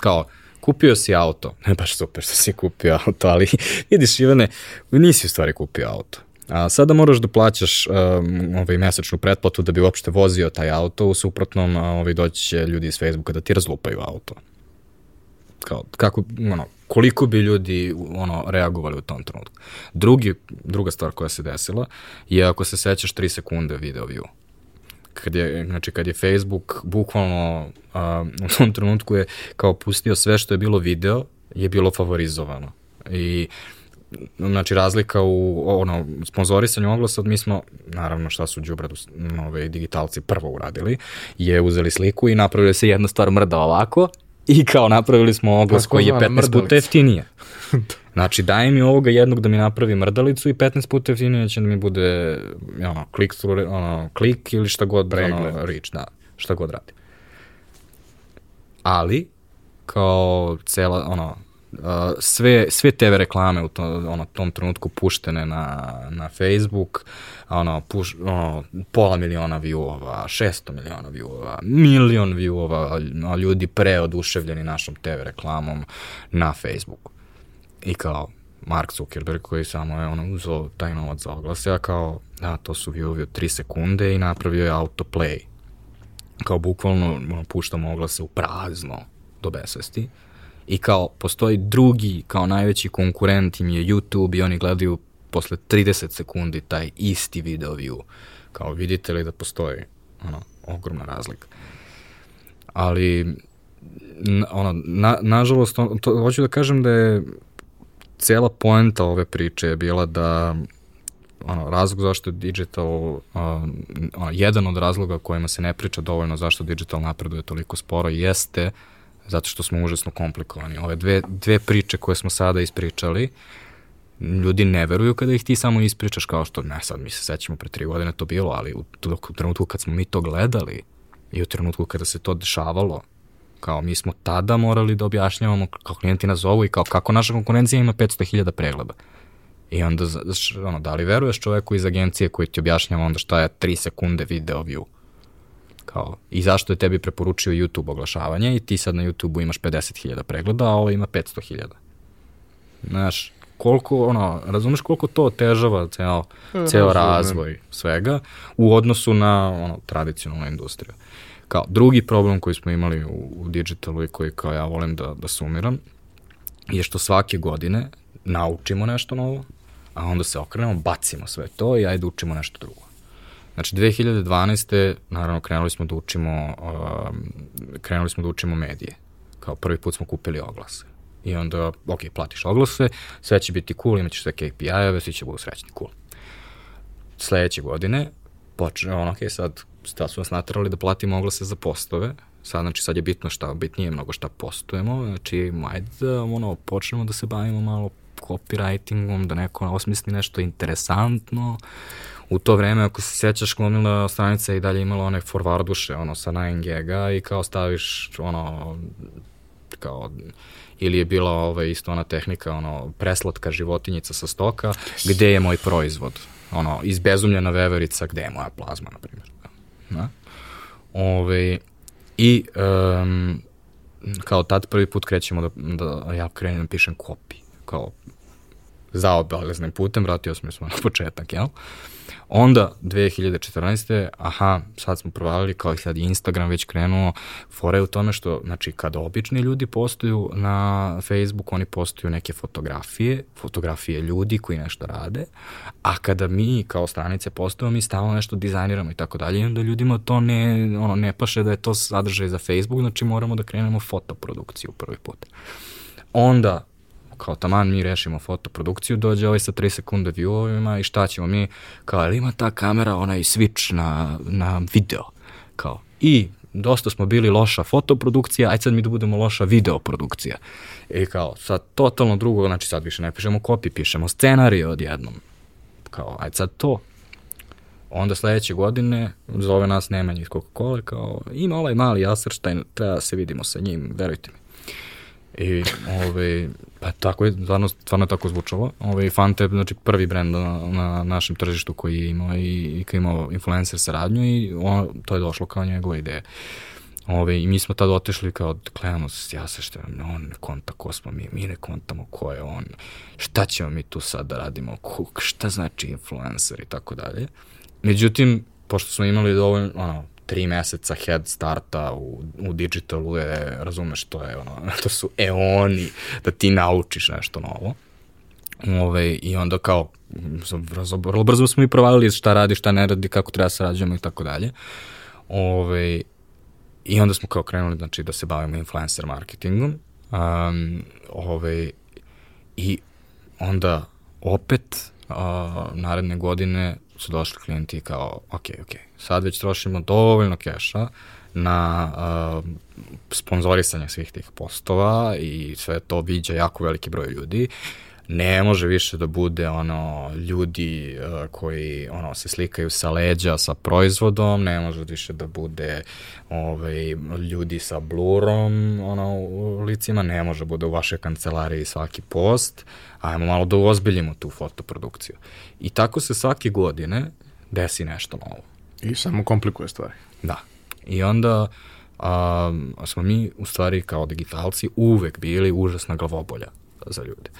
Kao, kupio si auto, ne baš super što si kupio auto, ali vidiš Ivane, nisi u stvari kupio auto. A sada moraš da plaćaš um, ovaj mesečnu pretplatu da bi uopšte vozio taj auto, u suprotnom ovaj, doći će ljudi iz Facebooka da ti razlupaju auto. Kao, kako, ono, koliko bi ljudi ono, reagovali u tom trenutku. Drugi, druga stvar koja se desila je ako se sećaš 3 sekunde video view. Kad je, znači, kad je Facebook bukvalno uh, u tom trenutku je kao pustio sve što je bilo video, je bilo favorizovano. I znači razlika u ono, sponzorisanju oglasa, mi smo, naravno šta su Đubradu ove digitalci prvo uradili, je uzeli sliku i napravili se jedna stvar mrda ovako i kao napravili smo oglas koji je 15 mrdalica. puta jeftinije. Znači, daj mi ovoga jednog da mi napravi mrdalicu i 15 puta jeftinije će da mi bude ono, klik, ono, klik ili šta god, Pregled. ono, reach, da, šta god radi. Ali, kao cela, ono, sve, sve TV reklame u to, ono, tom trenutku puštene na, na Facebook, ono, puš, ono, pola miliona viewova, 600 miliona viewova, milion viewova, ljudi preoduševljeni našom TV reklamom na Facebooku. I kao, Mark Zuckerberg koji samo je ono uzao taj novac za oglase, a kao, da, to su viewovi od 3 sekunde i napravio je autoplay. Kao bukvalno ono, puštamo oglase u prazno do besvesti i kao postoji drugi kao najveći konkurent im je YouTube i oni gledaju posle 30 sekundi taj isti video view. Kao vidite li da postoji ono, ogromna razlika. Ali ono, na, nažalost, on, to, hoću da kažem da je cela poenta ove priče je bila da ono, razlog zašto je digital, uh, ono, jedan od razloga kojima se ne priča dovoljno zašto digital napreduje toliko sporo jeste uh, zato što smo užasno komplikovani. Ove dve, dve priče koje smo sada ispričali, ljudi ne veruju kada ih ti samo ispričaš kao što, ne sad mi se sećamo pre tri godine to bilo, ali u, u trenutku kad smo mi to gledali i u trenutku kada se to dešavalo, kao mi smo tada morali da objašnjavamo kao klijenti nas zovu i kao kako naša konkurencija ima 500.000 pregleda. I onda, ono, da li veruješ čoveku iz agencije koji ti objašnjava onda šta je 3 sekunde video view? Kao, I zašto je tebi preporučio YouTube oglašavanje i ti sad na YouTube-u imaš 50.000 pregleda, a ovo ima 500.000. Znaš, koliko, ono, razumeš koliko to otežava ceo, ceo razvoj svega u odnosu na ono, tradicionalnu industriju. Kao, drugi problem koji smo imali u, u digitalu i koji kao ja volim da, da sumiram je što svake godine naučimo nešto novo, a onda se okrenemo, bacimo sve to i ajde učimo nešto drugo. Znači, 2012. naravno krenuli smo da učimo, um, krenuli smo da učimo medije. Kao prvi put smo kupili oglase. I onda, ok, platiš oglase, sve će biti cool, imaćeš sve KPI-eve, svi će budu srećni, cool. Sledeće godine, počne, ono, ok, sad, sad su nas natrali da platimo oglase za postove, sad, znači, sad je bitno šta, bitnije mnogo šta postujemo, znači, ajde da, ono, počnemo da se bavimo malo copywritingom, da neko osmisli nešto interesantno, u to vreme, ako se sećaš, glomila stranica i dalje imala one forwarduše, ono, sa 9 gega i kao staviš, ono, kao, ili je bila ovaj, isto ona tehnika, ono, preslatka životinjica sa stoka, gde je moj proizvod? Ono, izbezumljena veverica, gde je moja plazma, na primjer. Da? Ove, I um, kao tad prvi put krećemo da, da ja krenem da pišem kopi, kao zaobaleznim putem, vratio smo smo na početak, jel? Onda, 2014. aha, sad smo provalili, kao i sad Instagram već krenuo, fora je u tome što, znači, kada obični ljudi postuju na Facebook, oni postuju neke fotografije, fotografije ljudi koji nešto rade, a kada mi kao stranice postujemo, mi stalno nešto dizajniramo i tako dalje, i onda ljudima to ne, ono, ne paše da je to sadržaj za Facebook, znači moramo da krenemo fotoprodukciju prvi put. Onda, kao taman mi rešimo fotoprodukciju, dođe ovaj sa 3 sekunde viewovima i šta ćemo mi, kao, ima ta kamera onaj switch na, na video, kao, i dosta smo bili loša fotoprodukcija, aj sad mi da budemo loša videoprodukcija. I kao, sad totalno drugo, znači sad više ne pišemo kopi, pišemo scenarije odjednom. Kao, aj sad to. Onda sledeće godine zove nas Nemanja iz Coca-Cola kao ima ovaj mali Aserštajn, treba da se vidimo sa njim, verujte mi. I ovaj, pa tako je, stvarno, stvarno tako zvučalo. Ovaj, Fante je znači, prvi brend na, na našem tržištu koji je imao i, i koji je imao influencer saradnju i on, to je došlo kao njegova ideja. Ove, I mi smo tad otešli kao, gledamo se, ja se što, on ne konta ko smo mi, mi ne kontamo ko je on, šta ćemo mi tu sad da radimo, ko, šta znači influencer i tako dalje. Međutim, pošto smo imali dovoljno, ono, tri meseca head starta u, u digitalu je, razumeš, to je ono, to su eoni da ti naučiš nešto novo. Ove, I onda kao, vrlo brzo smo i provalili šta radi, šta ne radi, kako treba da sarađujemo i tako dalje. Ove, I onda smo kao krenuli znači, da se bavimo influencer marketingom. Um, ove, I onda opet uh, naredne godine su došli klijenti kao, ok, ok, sad već trošimo dovoljno keša na uh, sponzorisanje svih tih postova i sve to viđa jako veliki broj ljudi. Ne može više da bude ono ljudi uh, koji ono se slikaju sa leđa sa proizvodom, ne može više da bude ovaj ljudi sa blurom ono u licima, ne može bude u vašoj kancelariji svaki post. Ajmo malo da uozbiljimo tu fotoprodukciju. I tako se svake godine desi nešto novo. I samo komplikuje stvari. Da. I onda a, smo mi u stvari kao digitalci uvek bili užasna glavobolja za ljude.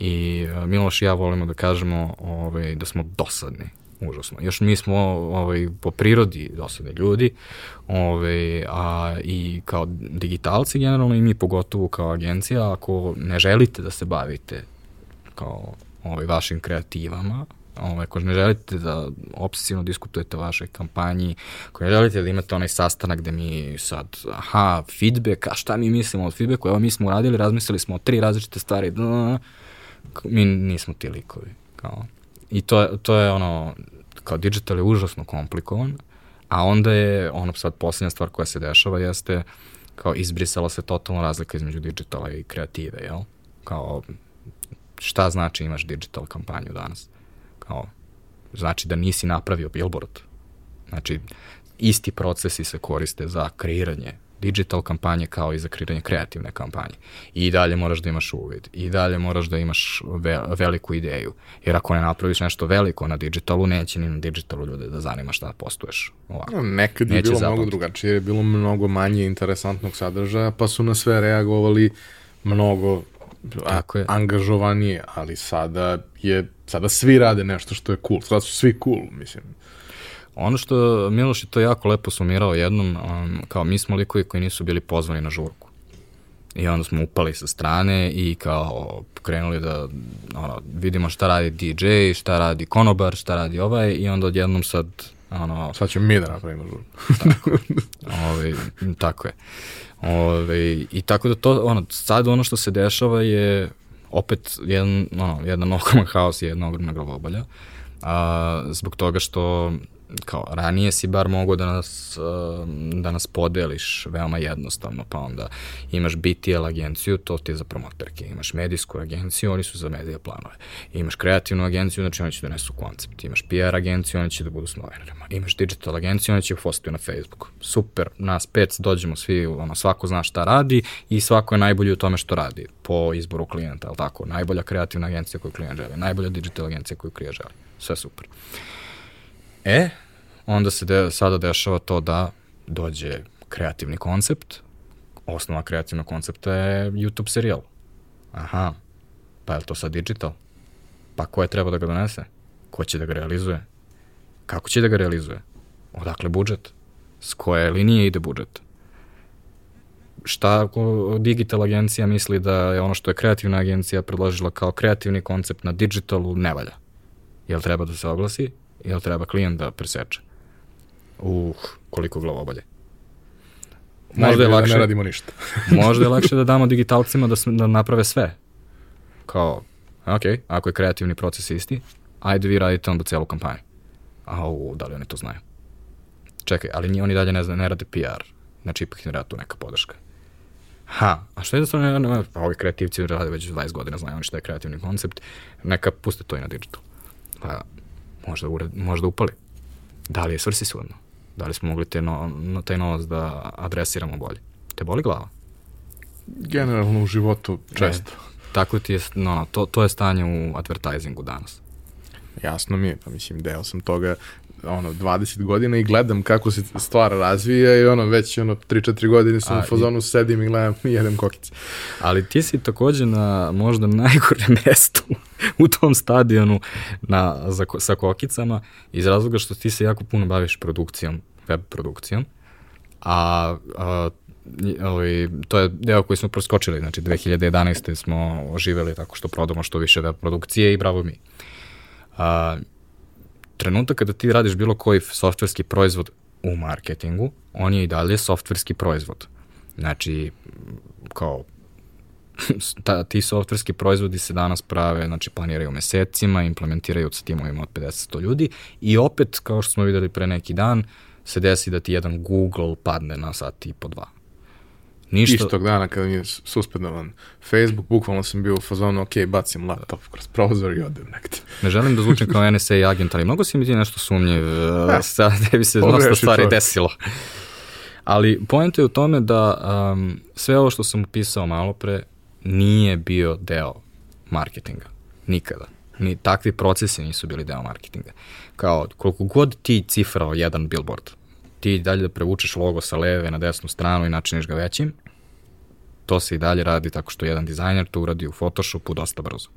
I a, Miloš i ja volimo da kažemo ovaj, da smo dosadni užasno. Još mi smo ovaj, po prirodi dosadni ljudi ovaj, a i kao digitalci generalno i mi pogotovo kao agencija ako ne želite da se bavite kao ovaj, vašim kreativama, ovaj, ako ne želite da obsesivno diskutujete o vašoj kampanji, ako ne želite da imate onaj sastanak gde mi sad, aha, feedback, a šta mi mislimo od feedbacku, evo mi smo uradili, razmislili smo o tri različite stvari, da, mi nismo ti likovi. Kao. I to, to je ono, kao digital je užasno komplikovan, a onda je ono sad posljednja stvar koja se dešava jeste kao izbrisala se totalno razlika između digitala i kreative, jel? Kao šta znači imaš digital kampanju danas? Kao, znači da nisi napravio billboard. Znači, isti procesi se koriste za kreiranje digital kampanje kao i za kreiranje kreativne kampanje. I dalje moraš da imaš uvid. I dalje moraš da imaš ve veliku ideju. Jer ako ne napraviš nešto veliko na digitalu, neće ni na digitalu ljude da zanima šta postuješ. Ovako. Nekad je neće bilo zapamtiti. mnogo drugačije, je bilo mnogo manje interesantnog sadržaja, pa su na sve reagovali mnogo je. angažovanije, ali sada je, sada svi rade nešto što je cool, sada su svi cool, mislim. Ono što Miloš je to jako lepo sumirao jednom, um, kao mi smo likovi koji nisu bili pozvani na žurku. I onda smo upali sa strane i kao krenuli da ono, vidimo šta radi DJ, šta radi konobar, šta radi ovaj i onda odjednom sad ono... Sad ćemo mi da napravimo žurku. tako, ovaj, tako je. Ove, I tako da to, ono, sad ono što se dešava je opet jedan, ono, jedan ogroman haos i jedna ogromna glavobolja. A, zbog toga što kao ranije si bar mogao da nas, um, da nas podeliš veoma jednostavno, pa onda imaš BTL agenciju, to ti je za promoterke, imaš medijsku agenciju, oni su za medije planove, imaš kreativnu agenciju, znači oni će da nesu koncept, imaš PR agenciju, oni će da budu s novinarima, imaš digital agenciju, oni će ih postaju na Facebooku. Super, nas pet dođemo svi, ono, svako zna šta radi i svako je najbolji u tome što radi po izboru klijenta, ali tako, najbolja kreativna agencija koju klijent želi, najbolja digital agencija koju klijent želi, sve super. E, onda se de, sada dešava to da dođe kreativni koncept, osnova kreativnog koncepta je YouTube serijal. Aha, pa je to sad digital? Pa ko je treba da ga donese? Ko će da ga realizuje? Kako će da ga realizuje? Odakle budžet? S koje linije ide budžet? Šta ako digital agencija misli da je ono što je kreativna agencija predložila kao kreativni koncept na digitalu ne valja? Jel treba da se oglasi? Jel treba klijent da preseče? Uh, koliko glavobolje. Možda je lakše, da ne radimo ništa. možda je lakše da damo digitalcima da, da naprave sve. kao, ok, ako je kreativni proces isti, ajde vi radite onda celu kampanju. A u, da li oni to znaju? Čekaj, ali ni oni dalje ne, zna, ne rade PR, znači ipak im rada tu neka podrška. Ha, a što je da stvarno, ne, ne, pa ovi kreativci rade već 20 godina, znaju oni šta je kreativni koncept, neka puste to i na digital. Pa, možda, ured, možda upali. Da li je svrsishodno? Da li smo mogli te no, no, taj novac da adresiramo bolje? Te boli glava? Generalno u životu često. E, tako ti je, no, to, to je stanje u advertisingu danas. Jasno mi je, pa mislim, deo sam toga ono, 20 godina i gledam kako se stvar razvija i ono, već ono, 3-4 godine sam A, u fazonu, i... sedim i gledam i jedem kokice. Ali ti si takođe na možda najgore mestu u tom stadionu na, za, sa kokicama iz razloga što ti se jako puno baviš produkcijom, web produkcijom, a, a ovaj, to je deo koji smo proskočili, znači 2011. smo oživeli tako što prodamo što više web produkcije i bravo mi. A, trenutak kada ti radiš bilo koji softverski proizvod u marketingu, on je i dalje softverski proizvod. Znači, kao ta, ti softverski proizvodi se danas prave, znači planiraju mesecima, implementiraju sa timovima od 50-100 ljudi i opet, kao što smo videli pre neki dan, se desi da ti jedan Google padne na sat i po dva. Ništa... Istog dana kada mi je suspendovan Facebook, bukvalno sam bio u fazonu, ok, bacim laptop kroz prozor i odem nekde. Ne želim da zvučim kao NSA agent, ali mnogo si mi ti nešto sumnjiv, ja. sad da bi se dosta stvari čovjek. desilo. Ali point je u tome da um, sve ovo što sam upisao malo pre nije bio deo marketinga. Nikada. Ni takvi procesi nisu bili deo marketinga. Kao koliko god ti cifrao jedan billboard, ti dalje da prevučeš logo sa leve na desnu stranu i načiniš ga većim, to se i dalje radi tako što jedan dizajner to uradi u Photoshopu dosta brzo.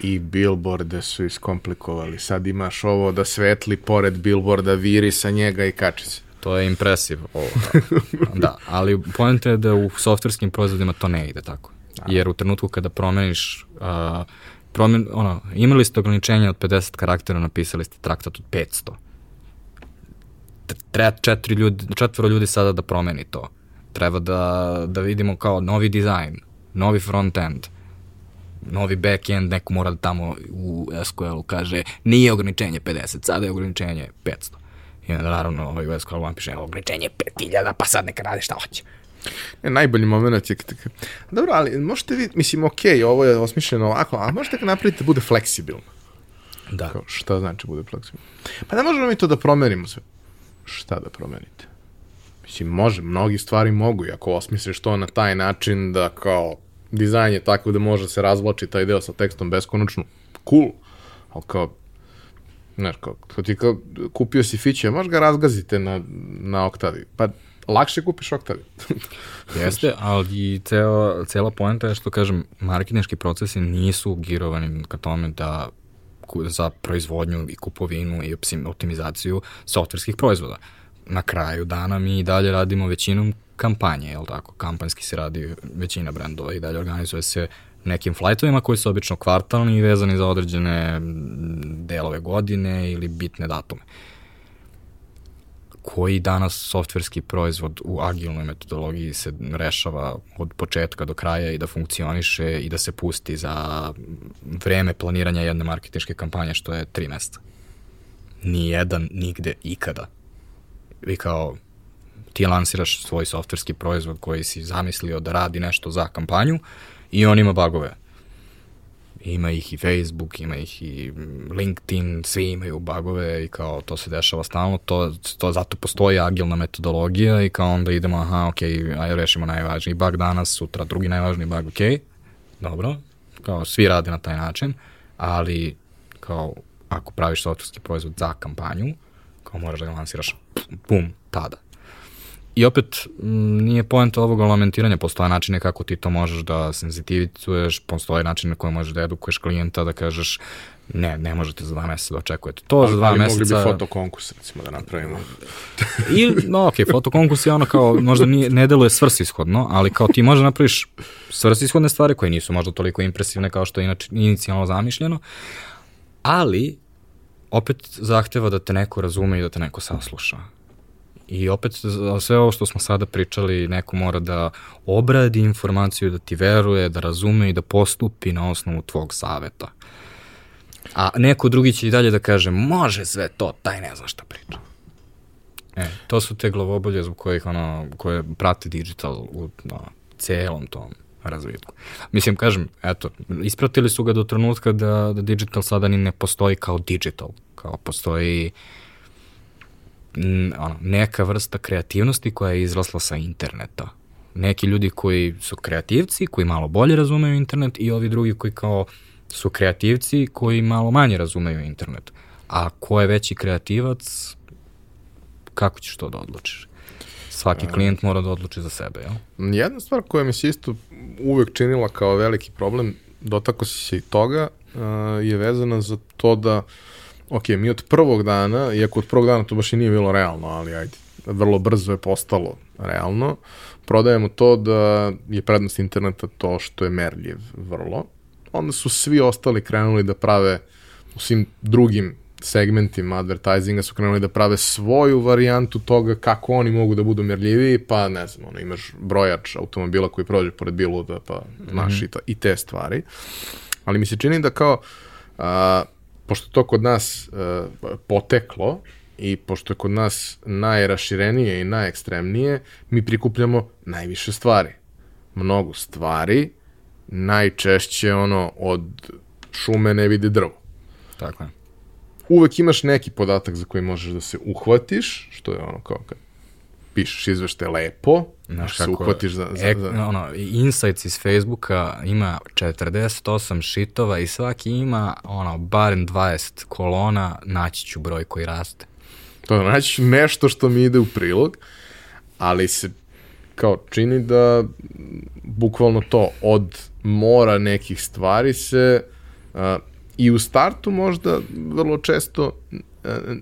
I billboarde su iskomplikovali. Sad imaš ovo da svetli pored billboarda viri sa njega i kači se. To je impresiv. Ovo, da. da, ali pojenta je da u softverskim proizvodima to ne ide tako. Da. Jer u trenutku kada promeniš uh, promen, ono, imali ste ograničenje od 50 karaktera, napisali ste traktat od 500 treba četiri ljudi, četvoro ljudi sada da promeni to. Treba da, da vidimo kao novi dizajn, novi front-end, novi back-end, neko mora da tamo u SQL-u kaže nije ograničenje 50, sada je ograničenje 500. I onda naravno ovaj u SQL vam piše ograničenje 5000, pa sad neka radi šta hoće. Ne, najbolji moment je kada... Dobro, ali možete vi, mislim, ok, ovo je osmišljeno ovako, a možete ga napraviti da bude fleksibilno. Da. Kao, šta znači bude fleksibilno? Pa ne možemo mi to da promerimo sve šta da promenite? Mislim, može, mnogi stvari mogu i ako osmisliš to na taj način da kao dizajn je tako da može se razvlači taj deo sa tekstom beskonačno, cool, ali kao, znaš, kao, kao ti kao kupio si fiće, možeš ga razgazite na, na oktavi, pa lakše kupiš oktavi. Jeste, ali i ceo, cela poenta je što, kažem, marketinški procesi nisu girovani ka tome da za proizvodnju i kupovinu i optimizaciju softverskih proizvoda. Na kraju dana mi i dalje radimo većinom kampanje, je li tako? Kampanjski se radi većina brendova i dalje organizuje se nekim flightovima koji su obično kvartalni i vezani za određene delove godine ili bitne datume. Uh, koji danas softverski proizvod u agilnoj metodologiji se rešava od početka do kraja i da funkcioniše i da se pusti za vreme planiranja jedne marketinške kampanje što je tri meseca. Nijedan, nigde, ikada. Vi kao ti lansiraš svoj softverski proizvod koji si zamislio da radi nešto za kampanju i on ima bagove ima ih i Facebook, ima ih i LinkedIn, svi imaju bugove i kao to se dešava stalno, to, to zato postoji agilna metodologija i kao onda idemo, aha, ok, ajde rešimo najvažniji bug danas, sutra drugi najvažniji bug, ok, dobro, kao svi rade na taj način, ali kao ako praviš softwarski proizvod za kampanju, kao moraš da ga lansiraš, pum, tada. I opet, nije poenta ovog lamentiranja, postoje načine kako ti to možeš da senzitivicuješ, postoje načine na koje možeš da edukuješ klijenta, da kažeš ne, ne možete za dva meseca da očekujete. To ali, za dva ali meseca... Ali mogli bi fotokonkurs, recimo, da napravimo. I, no, ok, fotokonkurs je ono kao, možda nije, ne deluje svrsishodno, ali kao ti možda napraviš svrsishodne stvari koje nisu možda toliko impresivne kao što je inače inicijalno zamišljeno, ali opet zahteva da te neko razume i da te neko sasluša I opet sve ovo što smo sada pričali, neko mora da obradi informaciju, da ti veruje, da razume i da postupi na osnovu tvog saveta. A neko drugi će i dalje da kaže, može sve to, taj ne zna šta priča. E, to su te glavobolje zbog kojih ono, koje prate digital u no, celom tom razvitku. Mislim, kažem, eto, ispratili su ga do trenutka da, da digital sada ni ne postoji kao digital, kao postoji m, ono, neka vrsta kreativnosti koja je izrasla sa interneta. Neki ljudi koji su kreativci, koji malo bolje razumeju internet i ovi drugi koji kao su kreativci koji malo manje razumeju internet. A ko je veći kreativac, kako ćeš to da odlučiš? Svaki klijent mora da odluči za sebe, jel? Jedna stvar koja mi se isto uvek činila kao veliki problem, dotako si se i toga, uh, je vezana za to da, ok, mi od prvog dana, iako od prvog dana to baš i nije bilo realno, ali ajde, vrlo brzo je postalo realno, prodajemo to da je prednost interneta to što je merljiv vrlo, onda su svi ostali krenuli da prave u svim drugim segmentima advertisinga su krenuli da prave svoju varijantu toga kako oni mogu da budu merljiviji, pa ne znam, ono, imaš brojač automobila koji prođe pored biluda, pa znaš mm -hmm. i, to, i te stvari. Ali mi se čini da kao, a, pošto to kod nas a, poteklo, i pošto je kod nas najraširenije i najekstremnije, mi prikupljamo najviše stvari. Mnogo stvari, najčešće ono od šume ne vidi drvo. Tako je uvek imaš neki podatak za koji možeš da se uhvatiš, što je ono kao kad pišeš izvešte lepo, Znaš se uhvatiš za... za, ek, za... Ono, insights iz Facebooka ima 48 šitova i svaki ima ono, barem 20 kolona, naći ću broj koji raste. To naći ću nešto što mi ide u prilog, ali se kao čini da bukvalno to od mora nekih stvari se uh, i u startu možda vrlo često e,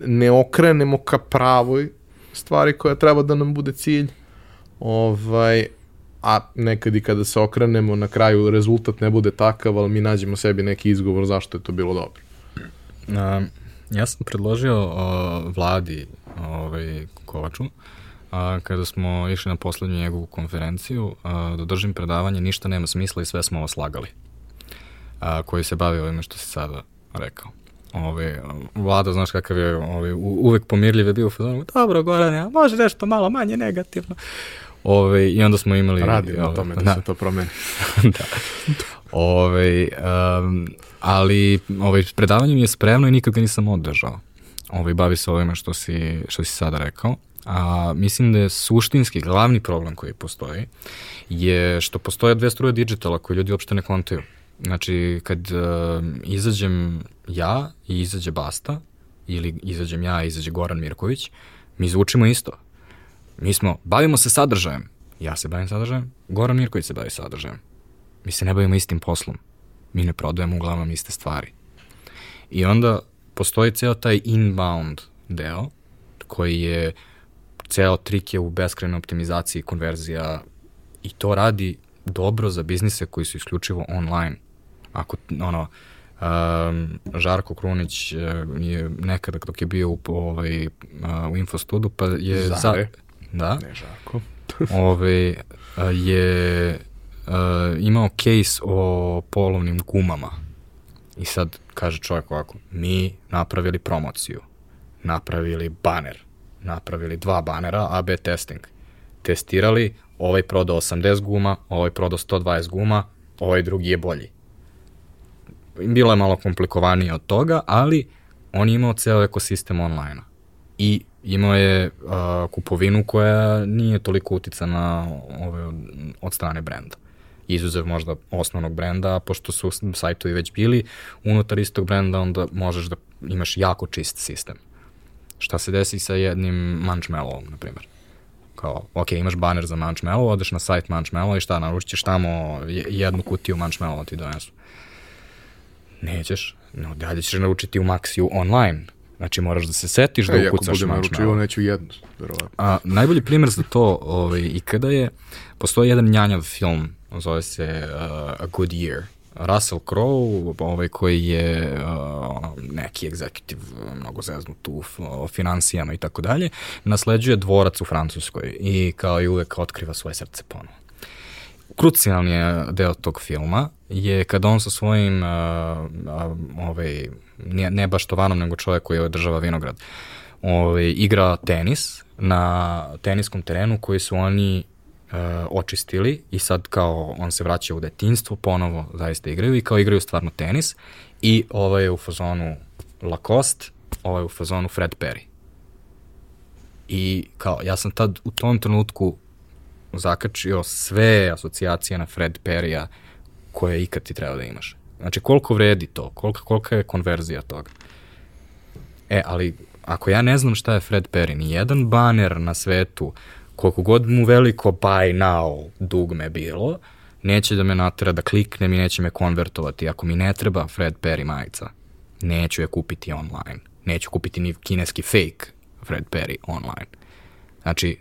ne okrenemo ka pravoj stvari koja treba da nam bude cilj, ovaj, a nekad i kada se okrenemo na kraju rezultat ne bude takav, ali mi nađemo sebi neki izgovor zašto je to bilo dobro. Um, ja sam predložio o, vladi ovaj, Kovaču, a, kada smo išli na poslednju njegovu konferenciju, a, da držim predavanje Ništa nema smisla i sve smo ovo slagali a, koji se bavi ovime što si sada rekao. Ove, vlada, znaš kakav je, ove, uvek pomirljiv je bio u fazonu, dobro, Goran, ja, može nešto malo manje negativno. Ove, I onda smo imali... Radi na tome da, da se to promeni. da. Ove, um, ali ove, predavanje mi je spremno i nikad ga nisam održao. Ove, bavi se ovime što si, što si sada rekao. A mislim da je suštinski glavni problem koji postoji je što postoje dve struje digitala koje ljudi uopšte ne kontaju. Znači, kad uh, izađem ja i izađe Basta, ili izađem ja i izađe Goran Mirković, mi zvučimo isto. Mi smo, bavimo se sadržajem. Ja se bavim sadržajem, Goran Mirković se bavi sadržajem. Mi se ne bavimo istim poslom. Mi ne prodajemo uglavnom iste stvari. I onda postoji ceo taj inbound deo, koji je ceo trik je u beskrajnoj optimizaciji konverzija i to radi dobro za biznise koji su isključivo online ako ono, Um, Žarko Krunić uh, je nekada dok je bio u, ovaj, u Infostudu, pa je... Zare. Za, da. Ne Žarko. ovaj, je uh, imao case o polovnim gumama. I sad kaže čovjek ovako, mi napravili promociju, napravili baner, napravili dva banera, AB testing. Testirali, ovaj prodao 80 guma, ovaj prodao 120 guma, ovaj drugi je bolji bilo je malo komplikovanije od toga, ali on je imao ceo ekosistem online I imao je uh, kupovinu koja nije toliko uticana ove, od, strane brenda. Izuzev možda osnovnog brenda, a pošto su sajtovi već bili unutar istog brenda, onda možeš da imaš jako čist sistem. Šta se desi sa jednim Munchmellowom, na primjer? Kao, ok, imaš baner za Munchmellow, odeš na sajt Munchmellow i šta, naručit ćeš tamo jednu kutiju Munchmellowa ti donesu Nećeš, no dalje ćeš naručiti u Maxiju online. Znači moraš da se setiš da e, ukucaš mač. Ako budem naručio, neću jednu, verovatno. A, najbolji primjer za to ovaj, i kada je, postoji jedan njanjav film, zove se uh, A Good Year. Russell Crowe, ovaj, koji je uh, ne, neki egzekutiv mnogo zeznut tu o financijama i tako dalje, nasleđuje dvorac u Francuskoj i kao i uvek otkriva svoje srce ponovo. Krucijalni deo tog filma je kad on sa svojim uh, uh, ovaj, ne, ne baš tovanom, nego čovjek koji održava vinograd, ovaj, igra tenis na teniskom terenu koji su oni uh, očistili i sad kao on se vraća u detinstvo, ponovo zaista igraju i kao igraju stvarno tenis i ovaj je u fazonu Lacoste, ovaj je u fazonu Fred Perry. I kao, ja sam tad u tom trenutku zakačio sve asocijacije na Fred Perry-a koje ikad ti treba da imaš. Znači, koliko vredi to? Kolika, kolika je konverzija toga? E, ali ako ja ne znam šta je Fred Perry, ni jedan baner na svetu, koliko god mu veliko buy now dugme bilo, neće da me natera da kliknem i neće me konvertovati. Ako mi ne treba Fred Perry majica, neću je kupiti online. Neću kupiti ni kineski fake Fred Perry online. Znači,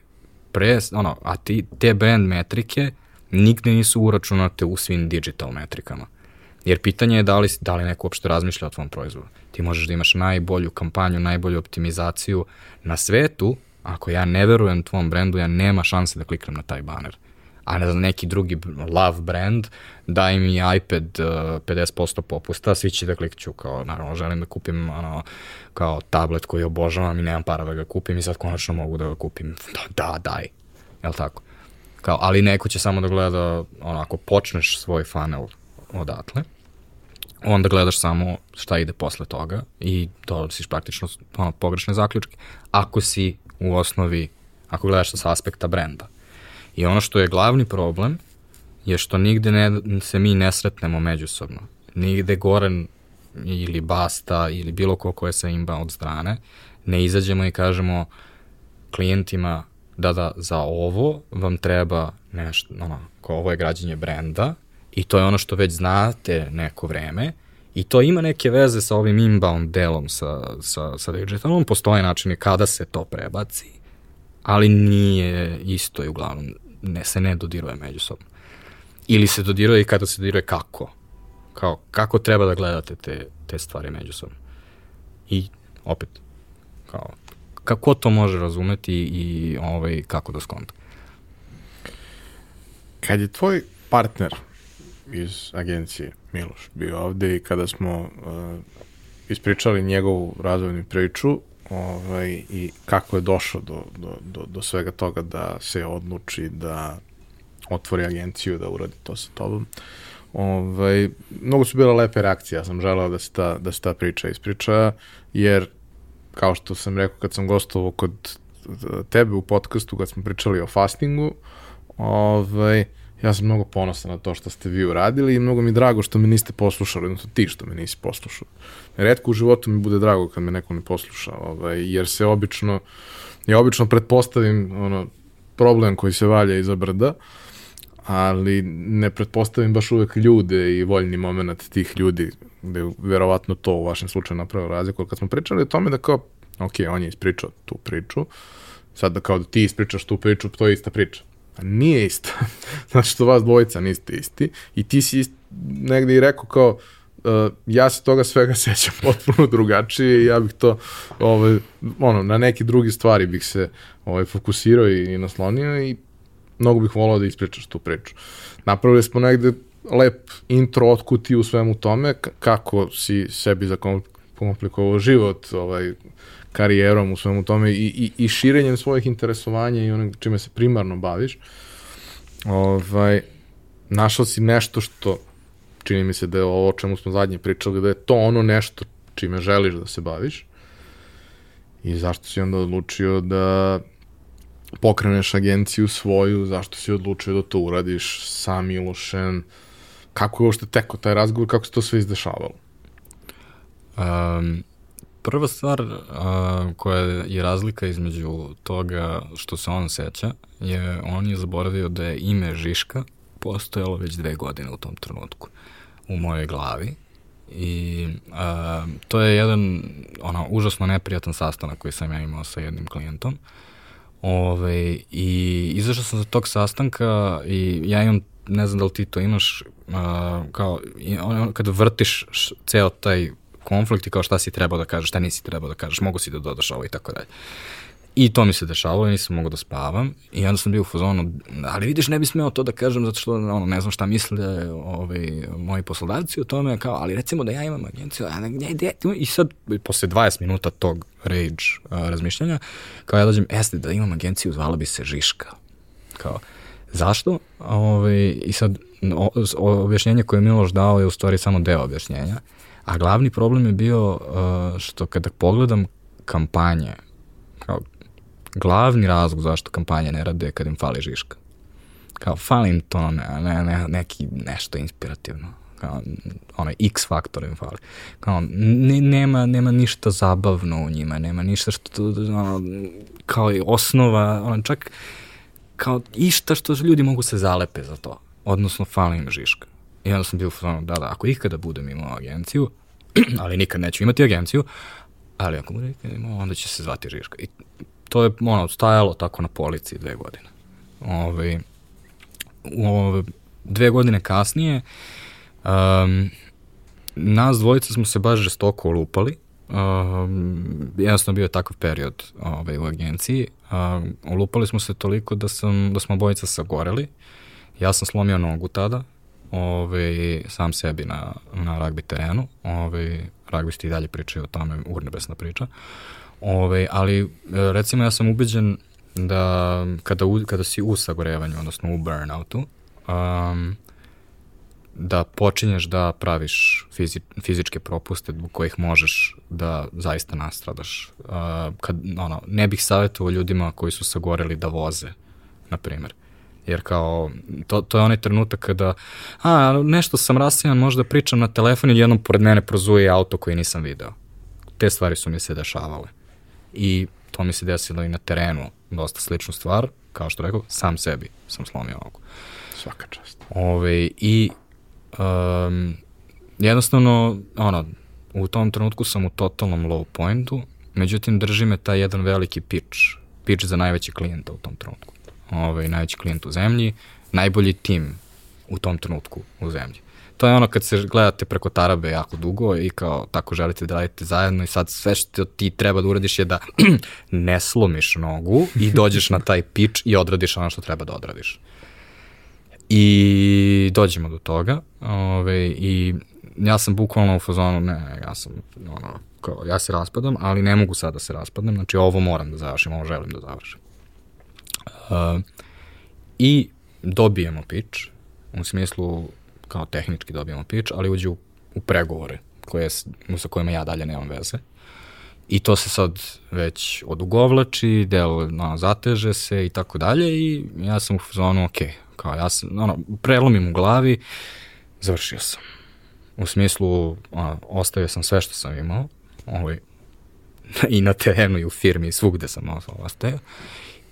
pre, ono, a ti, te brand metrike nigde nisu uračunate u svim digital metrikama. Jer pitanje je da li, da li neko uopšte razmišlja o tvom proizvodu. Ti možeš da imaš najbolju kampanju, najbolju optimizaciju na svetu, ako ja ne verujem tvom brendu, ja nema šanse da kliknem na taj baner. A ne znam, neki drugi love brand, daj mi iPad uh, 50% popusta, svi će da klikću, kao, naravno, želim da kupim ono, kao tablet koji obožavam i nemam para da ga kupim i sad konačno mogu da ga kupim. Da, da daj. Jel tako? Kao, ali neko će samo da gleda, ono, ako počneš svoj funnel odatle, onda gledaš samo šta ide posle toga i donosiš praktično ono, pogrešne zaključke. Ako si u osnovi, ako gledaš sa aspekta brenda. I ono što je glavni problem je što nigde ne, se mi ne sretnemo međusobno. Nigde Goran ili Basta ili bilo ko ko je sa inbound strane ne izađemo i kažemo klijentima da da za ovo vam treba nešto, ono, kao ovo je građenje brenda i to je ono što već znate neko vreme i to ima neke veze sa ovim inbound delom sa, sa, sa digitalom, postoje načini kada se to prebaci, ali nije isto i uglavnom ne, se ne dodiruje međusobno. Ili se dodiruje i kada se dodiruje kako. Kao, kako treba da gledate te, te stvari međusobno. I opet, kao, kako to može razumeti i ovaj, kako da skonta. Kad je tvoj partner iz agencije Miloš bio ovde i kada smo uh, ispričali njegovu razvojnu priču ovaj, i kako je došao do, do, do, do svega toga da se odluči da otvori agenciju, da uradi to sa tobom. Ovaj, mnogo su bile lepe reakcije, ja sam želeo da se ta, da se ta priča ispriča, jer kao što sam rekao kad sam gostovao kod tebe u podcastu, kad smo pričali o fastingu, ovaj, ja sam mnogo ponosan na to što ste vi uradili i mnogo mi drago što me niste poslušali, odnosno ti što me nisi poslušao. Redko u životu mi bude drago kad me neko ne posluša, ovaj, jer se obično, ja obično pretpostavim ono, problem koji se valja iza brda, ali ne pretpostavim baš uvek ljude i voljni moment tih ljudi, gde verovatno to u vašem slučaju napravio razliku. Kad smo pričali o tome da kao, ok, on je ispričao tu priču, sad da kao da ti ispričaš tu priču, to je ista priča nije isto. znači što vas dvojica niste isti i ti si ist, negde i rekao kao uh, ja se toga svega sećam potpuno drugačije i ja bih to ovaj, ono, na neke drugi stvari bih se ovaj, fokusirao i, i naslonio i mnogo bih volao da ispričaš tu priču. Napravili smo negde lep intro otkuti u svemu tome, kako si sebi zakomplikovao život, ovaj, karijerom u svemu tome i, i, i širenjem svojih interesovanja i onog čime se primarno baviš, ovaj, našao si nešto što, čini mi se da je ovo o čemu smo zadnje pričali, da je to ono nešto čime želiš da se baviš i zašto si onda odlučio da pokreneš agenciju svoju, zašto si odlučio da to uradiš sa Milošem, kako je uopšte teko taj razgovor, kako se to sve izdešavalo? Um, Prva stvar a, koja je razlika između toga što se on seća je on je zaboravio da je ime Žiška postojalo već dve godine u tom trenutku u mojoj glavi. I a, to je jedan ono, užasno neprijatan sastanak koji sam ja imao sa jednim klijentom. Ove, i izašao sam za tog sastanka i ja imam ne znam da li ti to imaš, a, kao, on, kada vrtiš ceo taj konflikt i kao šta si trebao da kažeš, šta nisi trebao da kažeš, mogu si da dodaš ovo i tako dalje. I to mi se dešavalo, nisam mogao da spavam i onda sam bio u fazonu, ali vidiš ne bi smeo to da kažem zato što ono, ne znam šta misle ovaj, moji poslodavci o tome, kao, ali recimo da ja imam agenciju, a gdje, gdje, i sad posle 20 minuta tog rage a, razmišljanja, kao ja dođem, jeste da imam agenciju, zvala bi se Žiška. Kao, zašto? Ove, ovaj, I sad o, o, objašnjenje koje je Miloš dao je u stvari samo deo objašnjenja, a glavni problem je bio uh, što kada pogledam kampanje, kao glavni razlog zašto kampanje ne rade kad im fali žiška. Kao, fali im to, ne, ne, ne, neki, nešto inspirativno. Kao, onaj X faktor im fali. Kao, ne, nema, nema ništa zabavno u njima, nema ništa što, ono, kao je osnova, ono, čak kao išta što ljudi mogu se zalepe za to. Odnosno, fali im žiška. I onda sam bio u da, da, ako ikada budem imao agenciju, ali nikad neću imati agenciju, ali ako ikada imao, onda će se zvati Žiška. I to je ono, stajalo tako na policiji dve godine. Ove, ove, dve godine kasnije um, nas dvojica smo se baš žestoko olupali. Um, jednostavno bio je takav period ovaj, u agenciji. Um, olupali smo se toliko da, sam, da smo bojica sagoreli. Ja sam slomio nogu tada, ovaj, sam sebi na, na ragbi terenu. Ovaj, ragbisti i dalje pričaju o tome, urnebesna priča. Ove, ali e, recimo ja sam ubeđen da kada, u, kada si u sagorevanju, odnosno u burnoutu, um, da počinješ da praviš fizi, fizičke propuste zbog kojih možeš da zaista nastradaš. Uh, kad, ono, ne bih savjetovao ljudima koji su sagoreli da voze, na primjer. Jer kao, to, to je onaj trenutak kada, a, nešto sam rasijan, možda pričam na telefon i jednom pored mene prozuje auto koji nisam video. Te stvari su mi se dešavale i to mi se desilo i na terenu, dosta sličnu stvar, kao što rekao, sam sebi sam slomio oko. Svaka čast. Ove, I um, jednostavno, ono, u tom trenutku sam u totalnom low pointu, međutim drži me taj jedan veliki pitch, pitch za najveći klijenta u tom trenutku. Ove, najveći klijent u zemlji, najbolji tim u tom trenutku u zemlji to je ono kad se gledate preko tarabe jako dugo i kao tako želite da radite zajedno i sad sve što ti treba da uradiš je da ne slomiš nogu i dođeš na taj pitch i odradiš ono što treba da odradiš. I dođemo do toga ove, i ja sam bukvalno u fazonu, ne, ja sam, ono, kao, ja se raspadam, ali ne mogu sad da se raspadnem, znači ovo moram da završim, ovo želim da završim. I dobijemo pitch, u smislu kao tehnički dobijamo pitch, ali uđe u, u pregovore koje, sa kojima ja dalje nemam veze. I to se sad već odugovlači, del no, zateže se i tako dalje i ja sam u zonu, ok, kao ja sam, ono, prelomim u glavi, završio sam. U smislu, ono, ostavio sam sve što sam imao, ovaj, i na terenu i u firmi i svugde sam ostavio.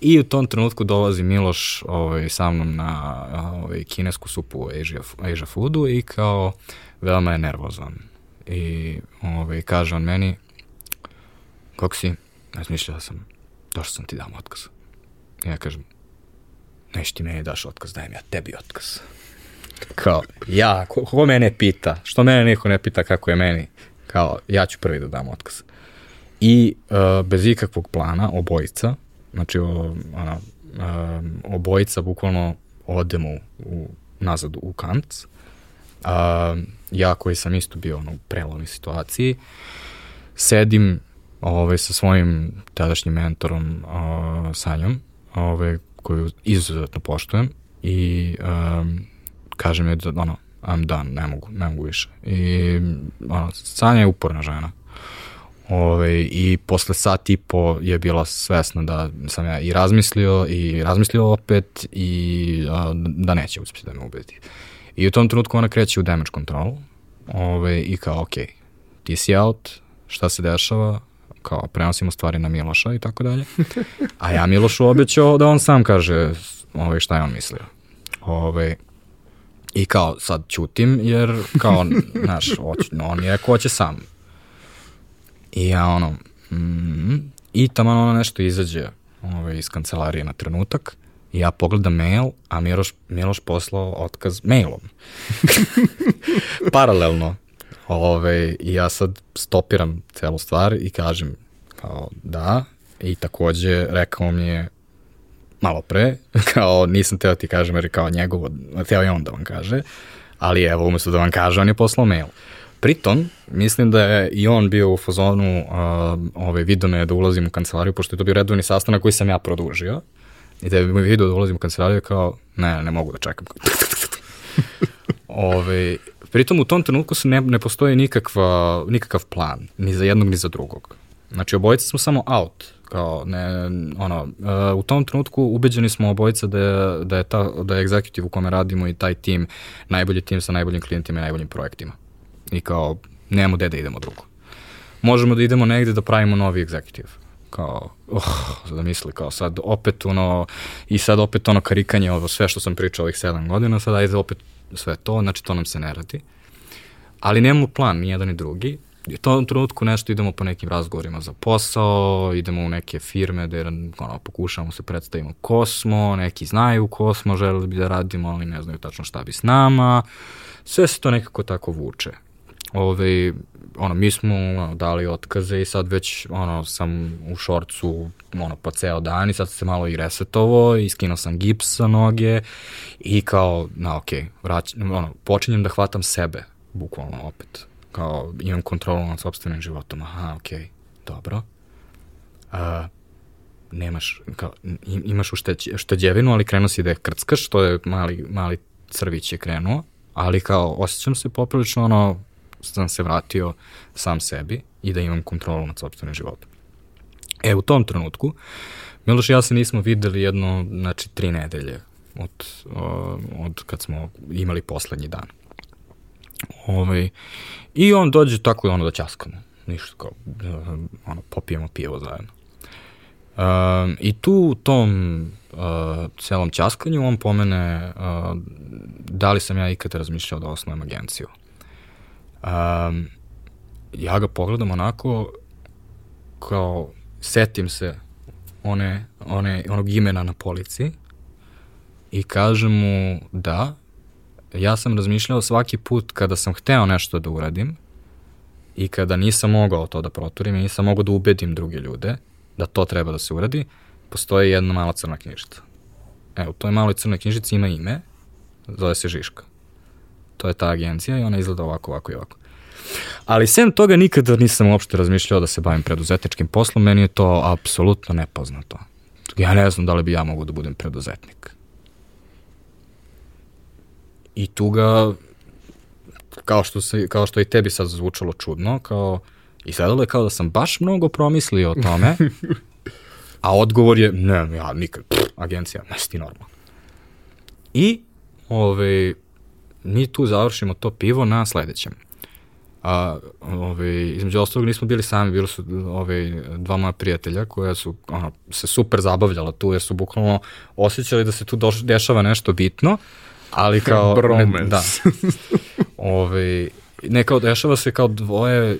I u tom trenutku dolazi Miloš ovaj, sa mnom na ovaj, kinesku supu u Asia, Asia Foodu i kao veoma je nervozan. I ovaj, kaže on meni, kako si? Razmišljala sam, došao sam ti dam otkaz. I ja kažem, neš ti meni daš otkaz, dajem ja tebi otkaz. Kao, ja, ko, ko mene pita? Što mene niko ne pita kako je meni? Kao, ja ću prvi da dam otkaz. I uh, bez ikakvog plana, obojica, Znači, o, ona, um, obojica bukvalno odemo u, nazad u Kant. A, ja koji sam isto bio ono, u prelomnoj situaciji, sedim ovaj, sa svojim tadašnjim mentorom uh, Sanjom, ovaj, koju izuzetno poštujem i um, kaže mi da ono, I'm done, ne mogu, ne mogu više. I ono, Sanja je uporna žena. Ove, I posle sat i po je bila svesna da sam ja i razmislio i razmislio opet i a, da neće uspjeti da me ubedi. I u tom trenutku ona kreće u damage control ove, i kao, ok, ti si out, šta se dešava, kao prenosimo stvari na Miloša i tako dalje. A ja Milošu obećao da on sam kaže ove, šta je on mislio. Ove, I kao sad ćutim jer kao, znaš, on je ko će sam I ja ono, mm, i tamo ono nešto izađe ovaj, iz kancelarije na trenutak i ja pogledam mail, a Miloš, Miloš poslao otkaz mailom. Paralelno. Ove, I ja sad stopiram celu stvar i kažem kao da i takođe rekao mi je malo pre, kao nisam teo ti kažem jer kao njegovo, teo je on da vam kaže, ali evo umesto da vam kaže on je poslao mail. Pritom, mislim da je i on bio u fazonu uh, ove, video me da ulazim u kancelariju, pošto je to bio redovni sastanak koji sam ja produžio. I da je mi video da ulazim u kancelariju kao, ne, ne mogu da čekam. ove, pritom u tom trenutku se ne, ne postoji nikakva, nikakav plan, ni za jednog ni za drugog. Znači, obojice smo samo out. Kao, ne, ono, uh, u tom trenutku ubeđeni smo obojica da je, da je, ta, da je executive u kome radimo i taj tim najbolji tim sa najboljim klijentima i najboljim projektima. I kao, nemamo gde da idemo drugo. Možemo da idemo negde da pravimo novi executive kao, oh, da misli, kao sad opet ono, i sad opet ono karikanje, ovo sve što sam pričao ovih sedam godina, sad ajde opet sve to, znači to nam se ne radi. Ali nemamo plan, ni jedan ni drugi. I u tom trenutku nešto idemo po nekim razgovorima za posao, idemo u neke firme gde ono, pokušamo se predstavimo ko smo, neki znaju ko smo, želeli bi da radimo, ali ne znaju tačno šta bi s nama. Sve se to nekako tako vuče. Ove, ono, mi smo ono, dali otkaze i sad već ono, sam u šorcu ono, po ceo dan i sad se malo i resetovo i skinuo sam gips sa noge i kao, na okej, okay, ono, počinjem da hvatam sebe, bukvalno opet. Kao, imam kontrolu nad sobstvenim životom. Aha, okej, okay, dobro. Uh, nemaš, kao, imaš ušteđevinu, ali krenuo si da je krckaš, to je mali, mali crvić je krenuo, ali kao osjećam se poprilično ono sam se vratio sam sebi i da imam kontrolu nad sobstvenim životom. E, u tom trenutku, Miloš i ja se nismo videli jedno, znači, tri nedelje od, od kad smo imali poslednji dan. Ovaj, I on dođe tako i ono da ćaskamo. Ništa kao, ono, popijemo pijevo zajedno. Um, I tu u tom uh, celom ćaskanju on pomene uh, da li sam ja ikada razmišljao da osnovim agenciju. Um, ja ga pogledam onako kao setim se one, one, onog imena na polici i kažem mu da, ja sam razmišljao svaki put kada sam hteo nešto da uradim i kada nisam mogao to da proturim i nisam mogao da ubedim druge ljude da to treba da se uradi, postoji jedna mala crna knjižica. Evo, u toj maloj crnoj knjižici ima ime, zove se Žiška. To je ta agencija i ona izgleda ovako, ovako i ovako. Ali sem toga nikada nisam uopšte razmišljao da se bavim preduzetničkim poslom, meni je to apsolutno nepoznato. Ja ne znam da li bi ja mogu da budem preduzetnik. I tu ga, kao što, se, kao što i tebi sad zvučalo čudno, kao, izgledalo je kao da sam baš mnogo promislio o tome, a odgovor je, ne, ja nikad, pff, agencija, ne ti normalno. I, ove, mi tu završimo to pivo na sledećem. A, ove, između ostalog nismo bili sami, bili su ove, dva moja prijatelja koja su ono, se super zabavljala tu, jer su bukvalno osjećali da se tu doš, dešava nešto bitno, ali kao... Bromance. Ne, da. ove, ne kao dešava se kao dvoje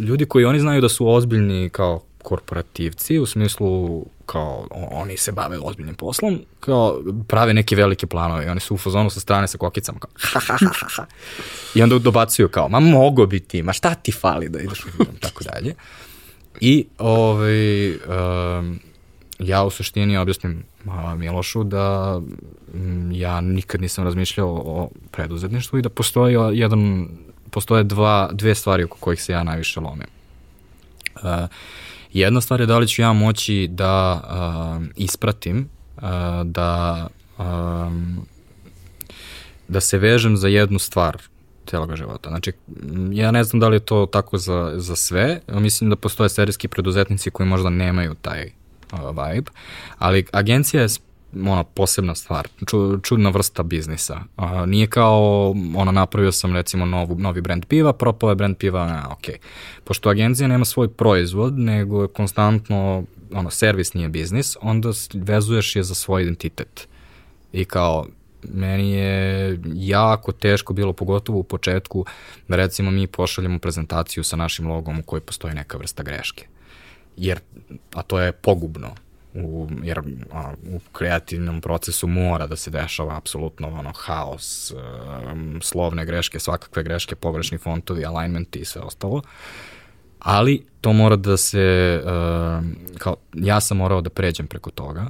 ljudi koji oni znaju da su ozbiljni kao korporativci, u smislu kao oni se bave ozbiljnim poslom, kao prave neke velike planove i oni su u fazonu sa strane sa kokicama kao ha, ha, ha, ha. I onda dobacuju kao, ma mogo bi ti, ma šta ti fali da ideš u tako dalje. I ovaj, um, ja u suštini objasnim a, Milošu da ja nikad nisam razmišljao o preduzetništvu i da postoji jedan, postoje dva, dve stvari oko kojih se ja najviše lomim. Uh, Jedna stvar je da li ću ja moći da uh, ispratim, uh, da, um, da se vežem za jednu stvar celog života. Znači, ja ne znam da li je to tako za, za sve, mislim da postoje serijski preduzetnici koji možda nemaju taj uh, vibe, ali agencija je ona posebna stvar, ču, čudna vrsta biznisa. Uh, nije kao, ono, napravio sam recimo novu, novi brand piva, propao je brand piva, a, ok. Pošto agencija nema svoj proizvod, nego je konstantno, ono, servis nije biznis, onda vezuješ je za svoj identitet. I kao, meni je jako teško bilo, pogotovo u početku, da recimo mi pošaljemo prezentaciju sa našim logom u kojoj postoji neka vrsta greške. Jer, a to je pogubno u, jer ono, u kreativnom procesu mora da se dešava apsolutno ono, haos, um, slovne greške, svakakve greške, pogrešni fontovi, alignmenti i sve ostalo. Ali to mora da se, uh, kao, ja sam morao da pređem preko toga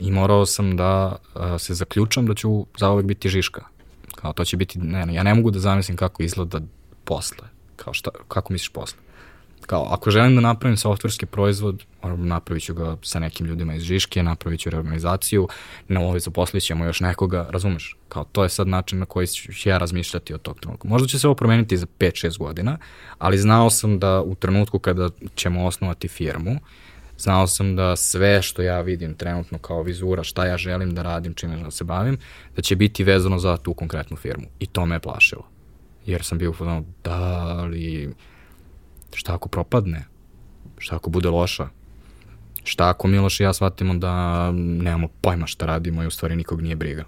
i morao sam da uh, se zaključam da ću zaovek biti žiška. Kao to će biti, ne, ne, ja ne mogu da zamislim kako izgleda posle. Kao šta, kako misliš posle? Kao, ako želim da napravim softverski proizvod, napravit ću ga sa nekim ljudima iz Žiške, napravit ću reorganizaciju, na ovoj zaposlit ćemo još nekoga, razumeš? Kao, to je sad način na koji ću ja razmišljati od tog trenutka. Možda će se ovo promeniti za 5-6 godina, ali znao sam da u trenutku kada ćemo osnovati firmu, znao sam da sve što ja vidim trenutno kao vizura, šta ja želim da radim, čime da se bavim, da će biti vezano za tu konkretnu firmu. I to me je plašilo. Jer sam bio u da li Šta ako propadne? Šta ako bude loša? Šta ako Miloš i ja shvatimo da nemamo pojma šta radimo i u stvari nikog nije briga?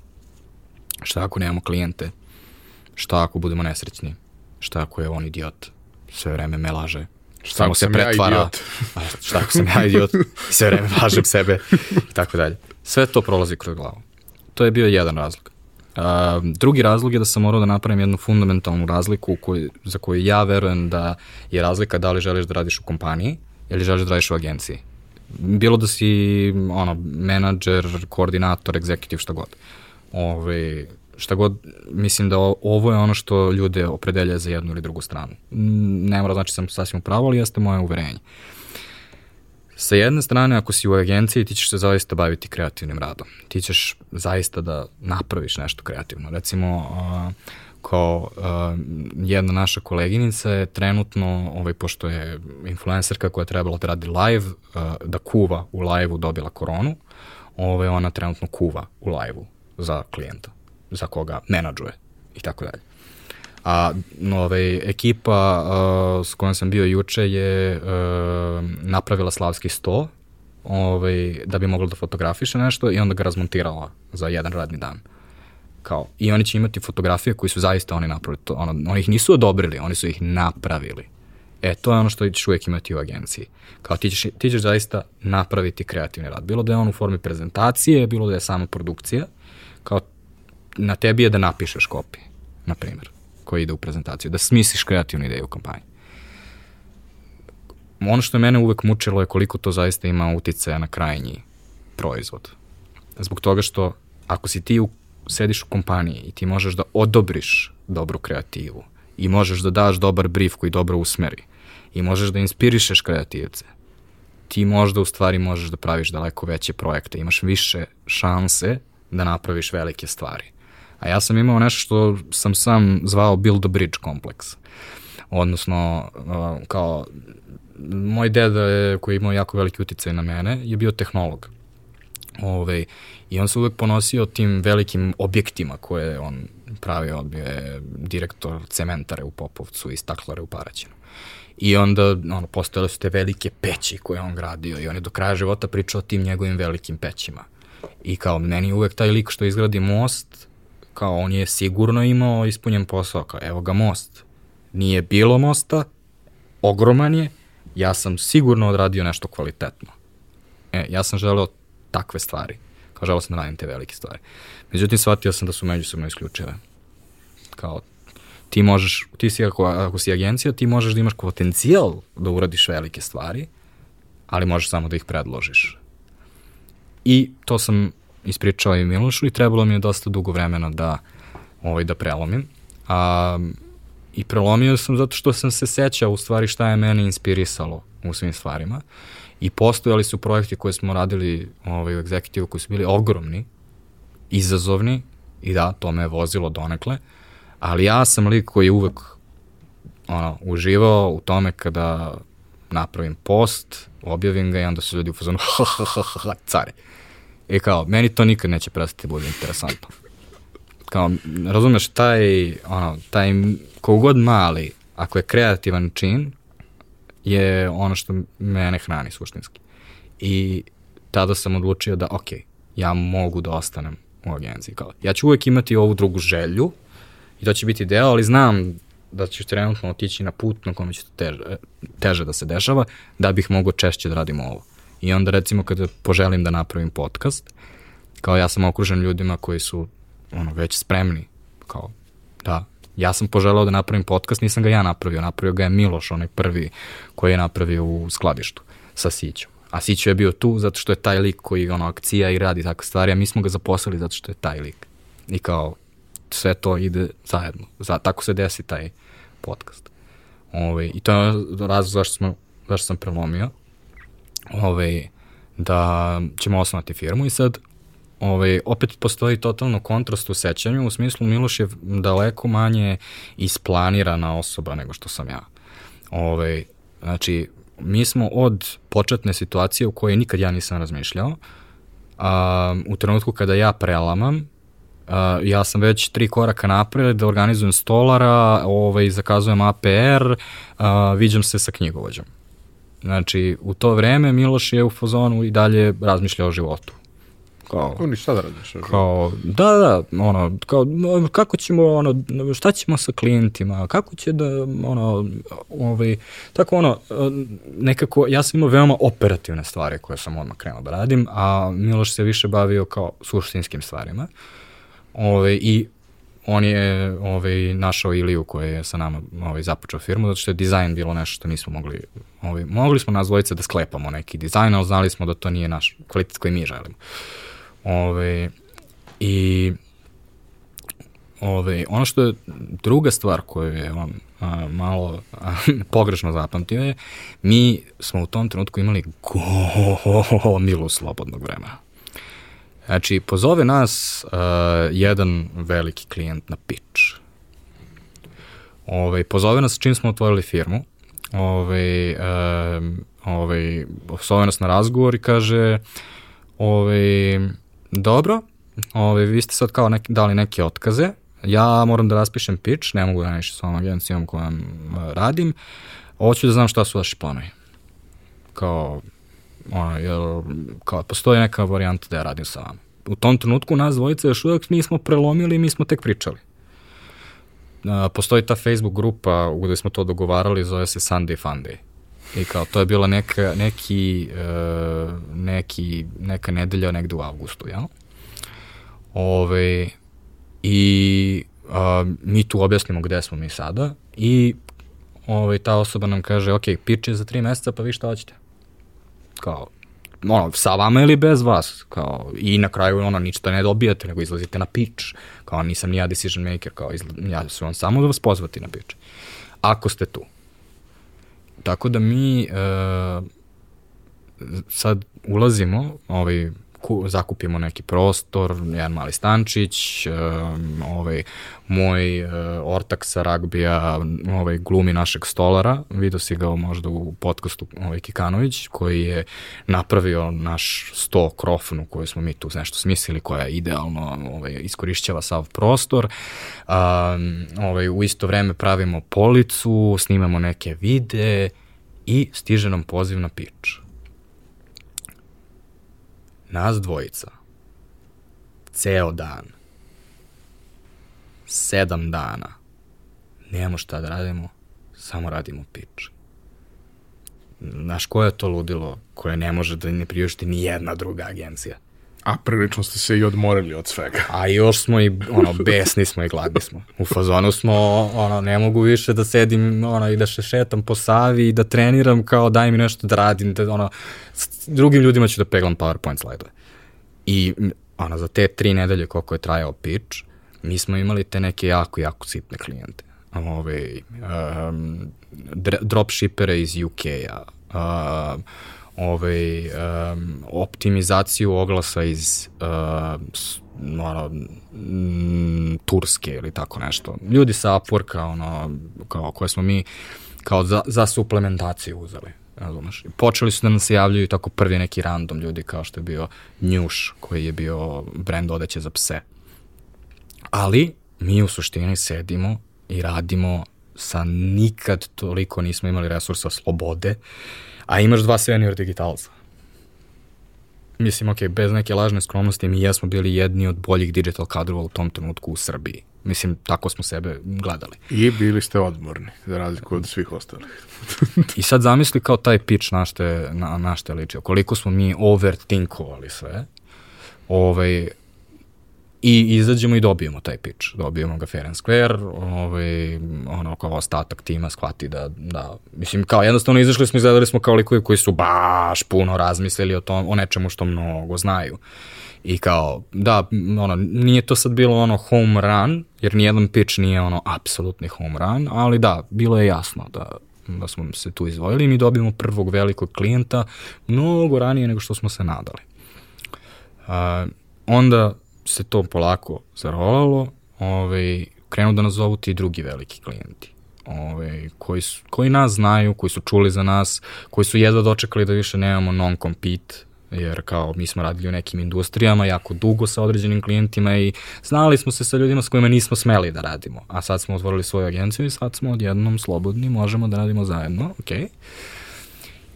Šta ako nemamo klijente? Šta ako budemo nesrećni? Šta ako je on idiot? Sve vreme me laže. Šta Samo se pretvara. Ja šta ako sam ja idiot? Sve vreme lažem sebe. I tako dalje. Sve to prolazi kroz glavu. To je bio jedan razlog. Uh, drugi razlog je da sam morao da napravim jednu fundamentalnu razliku koju, za koju ja verujem da je razlika da li želiš da radiš u kompaniji ili želiš da radiš u agenciji. Bilo da si ono, menadžer, koordinator, egzekutiv, šta god. Ove, šta god, mislim da ovo je ono što ljude opredelja za jednu ili drugu stranu. Ne mora znači sam sasvim upravo, ali jeste moje uverenje. Uh, Sa jedne strane, ako si u agenciji, ti ćeš se zaista baviti kreativnim radom. Ti ćeš zaista da napraviš nešto kreativno. Recimo, kao jedna naša koleginica je trenutno, ovaj, pošto je influencerka koja je trebala da radi live, da kuva u live-u dobila koronu, ovaj, ona trenutno kuva u live-u za klijenta, za koga menadžuje i tako dalje. A ovaj, ekipa uh, s kojom sam bio juče je uh, napravila slavski sto ovaj, da bi mogla da fotografiše nešto i onda ga razmontirala za jedan radni dan. Kao, I oni će imati fotografije koji su zaista oni napravili. To, ono, oni ih nisu odobrili, oni su ih napravili. E, to je ono što ćeš uvijek imati u agenciji. Kao ti ćeš, ti ćeš zaista napraviti kreativni rad. Bilo da je on u formi prezentacije, bilo da je sama produkcija. Kao na tebi je da napišeš kopije, na primjer koji ide u prezentaciju, da smisliš kreativnu ideju u kampanji. Ono što je mene uvek mučilo je koliko to zaista ima uticaja na krajnji proizvod. Zbog toga što ako si ti u, sediš u kompaniji i ti možeš da odobriš dobru kreativu i možeš da daš dobar brief koji dobro usmeri i možeš da inspirišeš kreativce, ti možda u stvari možeš da praviš daleko veće projekte, imaš više šanse da napraviš velike stvari. A ja sam imao nešto što sam sam zvao build a bridge kompleks. Odnosno, uh, kao, moj deda je, koji je imao jako veliki uticaj na mene, je bio tehnolog. Ove, I on se uvek ponosio tim velikim objektima koje on pravio, bio je direktor cementare u Popovcu i staklare u Paraćinu. I onda ono, postojale su te velike peći koje on gradio i on je do kraja života pričao o tim njegovim velikim pećima. I kao meni uvek taj lik što izgradi most kao on je sigurno imao ispunjen posao, kao evo ga most. Nije bilo mosta, ogroman je, ja sam sigurno odradio nešto kvalitetno. E, ja sam želeo takve stvari. Kao želeo sam da radim te velike stvari. Međutim, shvatio sam da su međusobno isključive. Kao, ti možeš, ti si, ako, ako si agencija, ti možeš da imaš potencijal da uradiš velike stvari, ali možeš samo da ih predložiš. I to sam ispričao i Milošu i trebalo mi je dosta dugo vremena da, ovaj, da prelomim. A, I prelomio sam zato što sam se sećao u stvari šta je mene inspirisalo u svim stvarima. I postojali su projekti koje smo radili ovaj, u executive koji su bili ogromni, izazovni i da, to me je vozilo donekle, ali ja sam lik koji je uvek ono, uživao u tome kada napravim post, objavim ga i onda su ljudi u fazonu ha ha ha ha care. I kao, meni to nikad neće prestati da bude interesantno. Kao, razumeš, taj, ono, taj, kogod mali, ako je kreativan čin, je ono što mene hrani suštinski. I tada sam odlučio da, ok, ja mogu da ostanem u agenciji. Kao, ja ću uvek imati ovu drugu želju i to će biti deo, ali znam da ćeš trenutno otići na put na kome će to teže, teže da se dešava, da bih mogao češće da radim ovo I onda recimo kada poželim da napravim podcast, kao ja sam okružen ljudima koji su ono, već spremni, kao da, ja sam poželao da napravim podcast, nisam ga ja napravio, napravio ga je Miloš, onaj prvi koji je napravio u skladištu sa Sićom. A Sićo je bio tu zato što je taj lik koji ono, akcija i radi takve stvari, a mi smo ga zaposlili zato što je taj lik. I kao, sve to ide zajedno. Za, tako se desi taj podcast. Ove, ovaj, I to je razlog zašto, smo, zašto sam prelomio. Ovaj, da ćemo osnovati firmu i sad ovaj, opet postoji totalno kontrast u sećanju, u smislu Miloš je daleko manje isplanirana osoba nego što sam ja. Ovaj, znači, mi smo od početne situacije u kojoj nikad ja nisam razmišljao, a, u trenutku kada ja prelamam, a, ja sam već tri koraka napred, organizujem stolara, ovaj, zakazujem APR, a, viđam se sa knjigovođom. Znači, u to vreme Miloš je u fazonu i dalje razmišljao o životu. Kao, kao ni šta da radiš. Kao, da, da, ono, kao, kako ćemo, ono, šta ćemo sa klijentima, kako će da, ono, ovaj, tako ono, nekako, ja sam imao veoma operativne stvari koje sam odmah krenuo da radim, a Miloš se više bavio kao suštinskim stvarima. Ove, ovaj, I on je ovaj, našao Iliju koji je sa nama ovaj, započeo firmu, zato što je dizajn bilo nešto što nismo mogli, ovaj, mogli smo nas da sklepamo neki dizajn, ali znali smo da to nije naš kvalitet koji mi želimo. Ove, I ove, ono što je druga stvar koju je on a, malo a, pogrešno zapamtio je, mi smo u tom trenutku imali gomilu slobodnog vremena. Znači, pozove nas uh, jedan veliki klijent na pitch. Ove, pozove nas čim smo otvorili firmu. Ove, uh, ove, pozove nas na razgovor i kaže ove, dobro, ove, vi ste sad kao neki, dali neke otkaze, ja moram da raspišem pitch, ne mogu da nešto s ovom agencijom kojom uh, radim, hoću da znam šta su vaši planovi. Kao, ono, jer, kao, postoji neka varijanta da ja radim sa vama. U tom trenutku nas dvojice još uvek nismo prelomili, mi smo tek pričali. Uh, postoji ta Facebook grupa gde smo to dogovarali, zove se Sunday Funday. I kao, to je bila neka, neki, uh, neki, neka nedelja negde u avgustu, jel? Ove, I uh, mi tu objasnimo gde smo mi sada i ove, ta osoba nam kaže, ok, pitch je za tri meseca, pa vi šta hoćete? Kao, ono, sa vama ili bez vas, kao, i na kraju ono, ništa ne dobijate, nego izlazite na pitch, kao, nisam ni ja decision maker, kao, izla, ja ću vam samo da vas pozvati na pitch. Ako ste tu. Tako da mi uh, sad ulazimo, ovaj, ku, zakupimo neki prostor, jedan mali stančić, um, ovaj, moj uh, ortak sa ragbija ovaj, glumi našeg stolara, vidio si ga možda u podcastu ovaj, Kikanović, koji je napravio naš sto krofnu koju smo mi tu nešto smislili, koja idealno ovaj, iskorišćava sav prostor. Um, ovaj, u isto vreme pravimo policu, snimamo neke vide i stiže nam poziv na pitch nas dvojica, ceo dan, sedam dana, nemamo šta da radimo, samo radimo pič. Znaš, koje je to ludilo koje ne može da ne priušti ni jedna druga agencija? A prilično ste se i odmorili od svega. A još smo i, ono, besni smo i gladni smo. U fazonu smo, ono, ne mogu više da sedim, ono, i da se šetam po Savi i da treniram kao daj mi nešto da radim, da, ono, s drugim ljudima ću da peglam PowerPoint slajdove. I, ono, za te tri nedelje koliko je trajao pitch, mi smo imali te neke jako, jako sitne klijente. Ove, um, dropshippere iz UK-a, uh, ovaj, um, optimizaciju oglasa iz uh, ono, m, Turske ili tako nešto. Ljudi sa Upworka, ono, kao, koje smo mi kao za, za suplementaciju uzeli. Razumeš? Počeli su da nam se javljaju tako prvi neki random ljudi kao što je bio Njuš, koji je bio brend odeće za pse. Ali mi u suštini sedimo i radimo sa nikad toliko nismo imali resursa slobode a imaš dva senior digitalca. Mislim, ok, bez neke lažne skromnosti, mi jesmo bili jedni od boljih digital kadrova u tom trenutku u Srbiji. Mislim, tako smo sebe gledali. I bili ste odmorni, za razliku od svih ostalih. I sad zamisli kao taj pitch na šte, na, na šte ličio. Koliko smo mi overthinkovali sve. Ovaj, I izađemo i dobijemo taj pitch. Dobijemo ga fair and square, ovaj, ono kao ostatak tima shvati da, da, mislim, kao jednostavno izašli smo i izgledali smo kao likovi koji su baš puno razmislili o, tom, o nečemu što mnogo znaju. I kao, da, ono, nije to sad bilo ono home run, jer nijedan pitch nije ono apsolutni home run, ali da, bilo je jasno da, da smo se tu izvojili i mi dobijemo prvog velikog klijenta mnogo ranije nego što smo se nadali. Uh, onda se to polako zarolalo, ovaj, krenu da nas zovu ti drugi veliki klijenti. Ove, koji, su, koji nas znaju, koji su čuli za nas, koji su jedva dočekali da više nemamo non-compete, jer kao mi smo radili u nekim industrijama jako dugo sa određenim klijentima i znali smo se sa ljudima s kojima nismo smeli da radimo, a sad smo otvorili svoju agenciju i sad smo odjednom slobodni, možemo da radimo zajedno, okej. Okay.